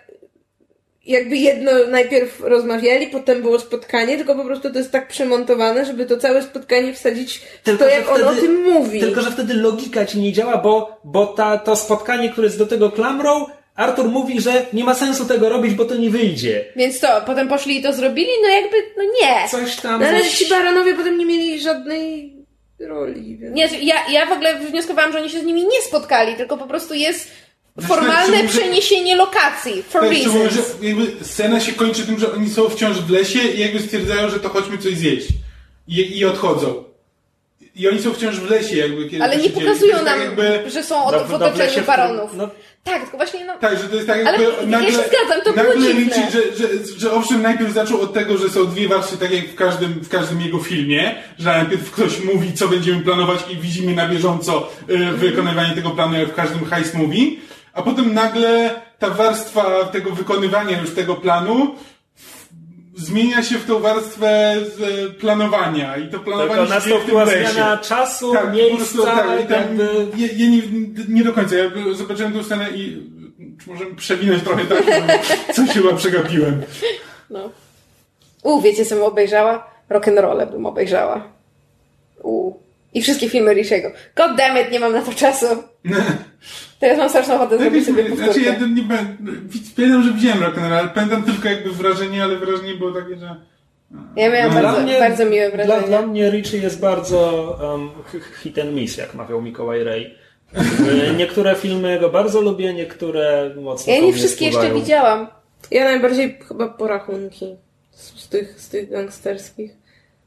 Speaker 3: jakby jedno najpierw rozmawiali, potem było spotkanie, tylko po prostu to jest tak przemontowane, żeby to całe spotkanie wsadzić w
Speaker 1: Tylko,
Speaker 3: to, jak on o
Speaker 1: wtedy-
Speaker 3: tym mówi.
Speaker 1: Tylko, że wtedy logika ci nie działa, bo, bo ta, to spotkanie, które jest do tego klamrą, Artur mówi, że nie ma sensu tego robić, bo to nie wyjdzie.
Speaker 2: Więc to, potem poszli i to zrobili? No jakby, no nie.
Speaker 1: Coś tam.
Speaker 3: No, ale
Speaker 1: coś...
Speaker 3: ci baronowie potem nie mieli żadnej roli, więc...
Speaker 2: Nie, ja, ja w ogóle wnioskowałam, że oni się z nimi nie spotkali, tylko po prostu jest formalne
Speaker 4: Znaczy, że-
Speaker 2: przeniesienie lokacji. For
Speaker 4: Tak, szczególnie, że
Speaker 2: reasons.
Speaker 4: jakby scena się kończy tym, że oni są wciąż w lesie i jakby stwierdzają, że to chodźmy coś zjeść. I, i odchodzą. I oni są wciąż w lesie, jakby kiedy
Speaker 2: Ale nie pokazują
Speaker 4: jest
Speaker 2: nam,
Speaker 4: tak jakby,
Speaker 2: że są od, w otoczeniu baronów.
Speaker 1: no-
Speaker 2: Tak, tylko właśnie no...
Speaker 4: tak, że to jest tak
Speaker 2: Ale
Speaker 4: jakby
Speaker 2: ja
Speaker 4: nagle,
Speaker 2: się zgadzam, to było
Speaker 4: nagle
Speaker 2: dziwne.
Speaker 4: liczy, że, że, że owszem najpierw zaczął od tego, że są dwie warstwy, tak jak w każdym, w każdym jego filmie, że najpierw ktoś mówi, co będziemy planować i widzimy na bieżąco y, wykonywanie tego planu, jak w każdym heist movie, a potem nagle ta warstwa tego wykonywania już tego planu zmienia się w tą warstwę z planowania i to planowanie
Speaker 1: Tylko
Speaker 4: się dzieje w tym
Speaker 1: nastąpiła
Speaker 4: lesie.
Speaker 1: zmiana czasu,
Speaker 4: Tak, po
Speaker 1: miejsca,
Speaker 4: prostu tak, i tam,
Speaker 1: jakby...
Speaker 4: ja, ja nie, nie do końca, ja zobaczyłem tę scenę i czy możemy przewinąć trochę tak, coś chyba przegapiłem.
Speaker 2: no. U, wiecie co bym obejrzała? Rock'n'rolle bym obejrzała. U. I wszystkie filmy Rishiego. God damn it, nie mam na to czasu. Teraz mam straszną ochotę zrobić sobie
Speaker 4: Znaczy
Speaker 2: powtórkę.
Speaker 4: ja nie będę, pamiętam, że widziałem Rock'n'Roll, ale pamiętam tylko jakby wrażenie, ale wrażenie było takie, że
Speaker 2: Ja miałam
Speaker 4: Dla
Speaker 2: bardzo,
Speaker 1: mnie-
Speaker 2: bardzo miłe
Speaker 1: Dla,
Speaker 2: wrażenie.
Speaker 1: dla mnie Richie jest bardzo um, hit and miss, jak mawiał Mikołaj Ray. Y, Niektóre filmy jego bardzo lubię, niektóre mocno
Speaker 2: Ja nie wszystkie jeszcze widziałam.
Speaker 3: Ja najbardziej chyba porachunki z, z, tych, z tych gangsterskich.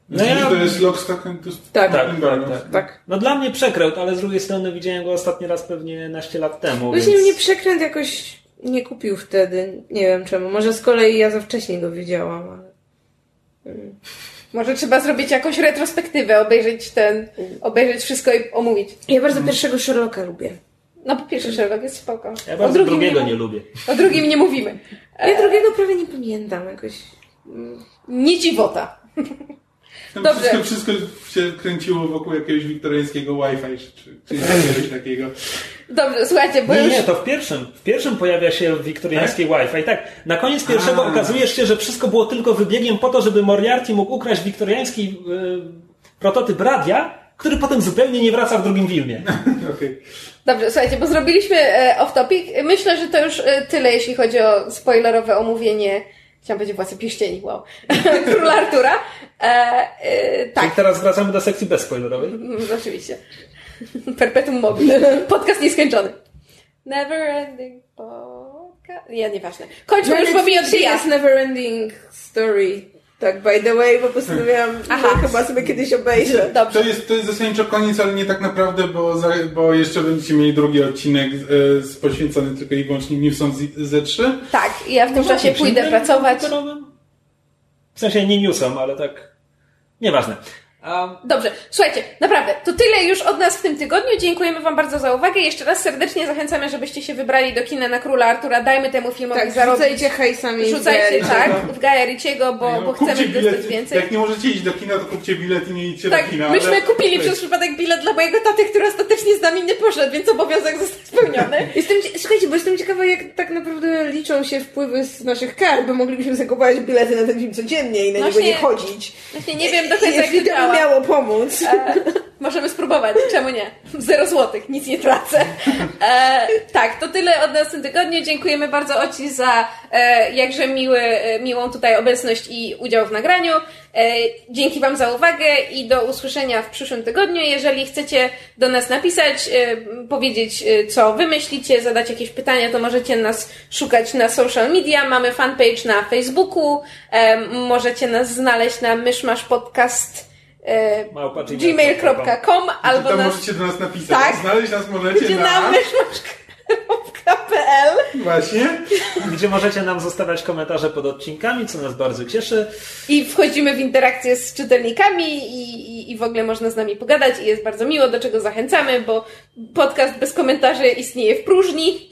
Speaker 1: No ja-
Speaker 4: to jest Lock, Stock and Two
Speaker 3: Tak,
Speaker 1: Tak,
Speaker 3: tak.
Speaker 4: tak,
Speaker 1: tak, tak. No dla mnie przekręt, ale z drugiej strony widziałem go ostatni raz pewnie naście lat temu.
Speaker 3: Właśnie
Speaker 1: więc...
Speaker 3: mnie przekręt jakoś nie kupił wtedy. Nie wiem czemu. Może z kolei ja za wcześnie go wiedziałam, ale...
Speaker 2: Może trzeba zrobić jakąś retrospektywę, obejrzeć ten, obejrzeć wszystko i omówić.
Speaker 3: Ja bardzo pierwszego Sherlocka lubię.
Speaker 2: No po pierwsze Sherlock jest spoko.
Speaker 1: Ja
Speaker 2: o,
Speaker 1: bardzo
Speaker 2: drugim
Speaker 1: drugiego
Speaker 2: nie,
Speaker 1: nie lubię.
Speaker 2: o drugim nie mówimy.
Speaker 3: Ja drugiego prawie nie pamiętam jakoś.
Speaker 2: Nie dziwota.
Speaker 4: Tam
Speaker 2: Dobrze.
Speaker 4: Wszystko, wszystko się kręciło wokół jakiegoś wiktoriańskiego Wi-Fi, czy, czy, jakiegoś takiego.
Speaker 2: Dobrze, słuchajcie, bo
Speaker 1: Nie,
Speaker 2: już...
Speaker 1: nie, to w pierwszym. W pierwszym pojawia się wiktoriańskie Wi-Fi. Tak, na koniec pierwszego
Speaker 4: A.
Speaker 1: okazuje się, że wszystko było tylko wybiegiem po to, żeby Moriarty mógł ukraść wiktoriański y, prototyp radia, który potem zupełnie nie wraca w drugim filmie.
Speaker 4: Okej.
Speaker 2: Dobrze, słuchajcie, bo zrobiliśmy e, off-topic. Myślę, że to już e, tyle, jeśli chodzi o spoilerowe omówienie. Chciałam powiedzieć Władcy Pierścieni, wow. Króla Artura. E, e, tak,
Speaker 1: I teraz wracamy do sekcji bezspoilerowej.
Speaker 2: Mm, oczywiście. Perpetuum mobile. Podcast nieskończony. Never ending podcast. Ja nieważne. Kończmy już, bo mi odbija.
Speaker 3: jest Neverending Story. Tak, by the way, bo postanowiłam,
Speaker 2: Aha.
Speaker 3: że chyba sobie kiedyś obejrzę.
Speaker 2: Dobrze.
Speaker 4: To jest, to jest zasadniczo koniec, ale nie tak naprawdę, bo, za, bo jeszcze będziecie mieli drugi odcinek e, z, poświęcony tylko i wyłącznie Newsom z Z3.
Speaker 2: Tak, i ja w tym czasie pójdę pracować.
Speaker 1: W sensie nie newsom, ale tak... Nieważne. A,
Speaker 2: Dobrze, słuchajcie, naprawdę, to tyle już od nas w tym tygodniu. Dziękujemy Wam bardzo za uwagę. Jeszcze raz serdecznie zachęcamy, żebyście się wybrali do kina na Króla Artura. Dajmy temu filmowi
Speaker 3: Tak,
Speaker 2: zarobić.
Speaker 3: rzucajcie hejsami.
Speaker 2: Rzucajcie,
Speaker 3: w
Speaker 2: tak, w Gaja Riciego, bo,
Speaker 4: No,
Speaker 2: bo chcemy
Speaker 4: bilet.
Speaker 2: dostać więcej.
Speaker 4: Jak nie możecie iść do kina, to kupcie bilet i nie idźcie
Speaker 2: Tak,
Speaker 4: do kina.
Speaker 2: myśmy
Speaker 4: ale-
Speaker 2: kupili
Speaker 4: Weź.
Speaker 2: przez przypadek bilet dla mojego taty, który ostatecznie z nami nie poszedł, więc obowiązek został spełniony.
Speaker 3: Jestem, cie- słuchajcie, bo jestem ciekawa, jak tak naprawdę liczą się wpływy z naszych kart, bo moglibyśmy zakupować bilety na ten film codziennie i na
Speaker 2: Właśnie-
Speaker 3: niego nie chodzić.
Speaker 2: Właśnie nie wiem do końca, jak to działa.
Speaker 3: Miało pomóc.
Speaker 2: E, możemy spróbować, czemu nie? Zero złotych, nic nie tracę. E, tak, to tyle od nas w tym tygodniu. Dziękujemy bardzo Oci za e, jakże miły, e, miłą tutaj obecność i udział w nagraniu. E, dzięki Wam za uwagę i do usłyszenia w przyszłym tygodniu. Jeżeli chcecie do nas napisać, e, powiedzieć co Wy myślicie, zadać jakieś pytania, to możecie nas szukać na social media. Mamy fanpage na Facebooku, możecie nas znaleźć na Myszmasz Podcast
Speaker 1: gmail.com.
Speaker 2: gmail.com albo
Speaker 4: Tam
Speaker 2: na,
Speaker 4: możecie do nas napisać.
Speaker 2: Tak.
Speaker 4: Znaleźć nas możecie
Speaker 2: gdzie
Speaker 4: na...
Speaker 2: na myszmasz.pl
Speaker 4: Właśnie.
Speaker 1: gdzie możecie nam zostawiać komentarze pod odcinkami, co nas bardzo cieszy.
Speaker 2: i wchodzimy w interakcję z czytelnikami i, i, i w ogóle można z nami pogadać i jest bardzo miło, do czego zachęcamy, bo podcast bez komentarzy istnieje w próżni.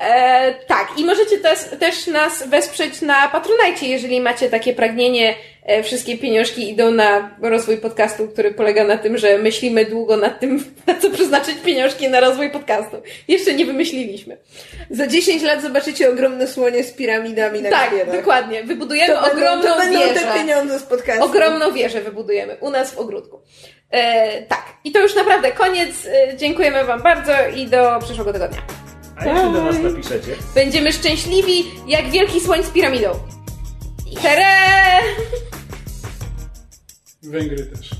Speaker 2: E, tak, i możecie też, też nas wesprzeć na Patronite, jeżeli macie takie pragnienie. E, wszystkie pieniążki idą na rozwój podcastu, który polega na tym, że myślimy długo nad tym, na co przeznaczyć pieniążki na rozwój podcastu. Jeszcze nie wymyśliliśmy.
Speaker 3: Za 10 lat zobaczycie ogromne słonie z piramidami na
Speaker 2: Tak, dokładnie. Wybudujemy
Speaker 3: To będą,
Speaker 2: ogromną
Speaker 3: to będą
Speaker 2: wieżę.
Speaker 3: te pieniądze z podcastu.
Speaker 2: Ogromną wieżę wybudujemy u nas w ogródku. E, tak, i to już naprawdę koniec. E, dziękujemy Wam bardzo i do przyszłego tygodnia.
Speaker 1: A jeśli do nas napiszecie,
Speaker 2: Będziemy szczęśliwi jak wielki słoń z piramidą. Tere!
Speaker 4: Vem, gritas.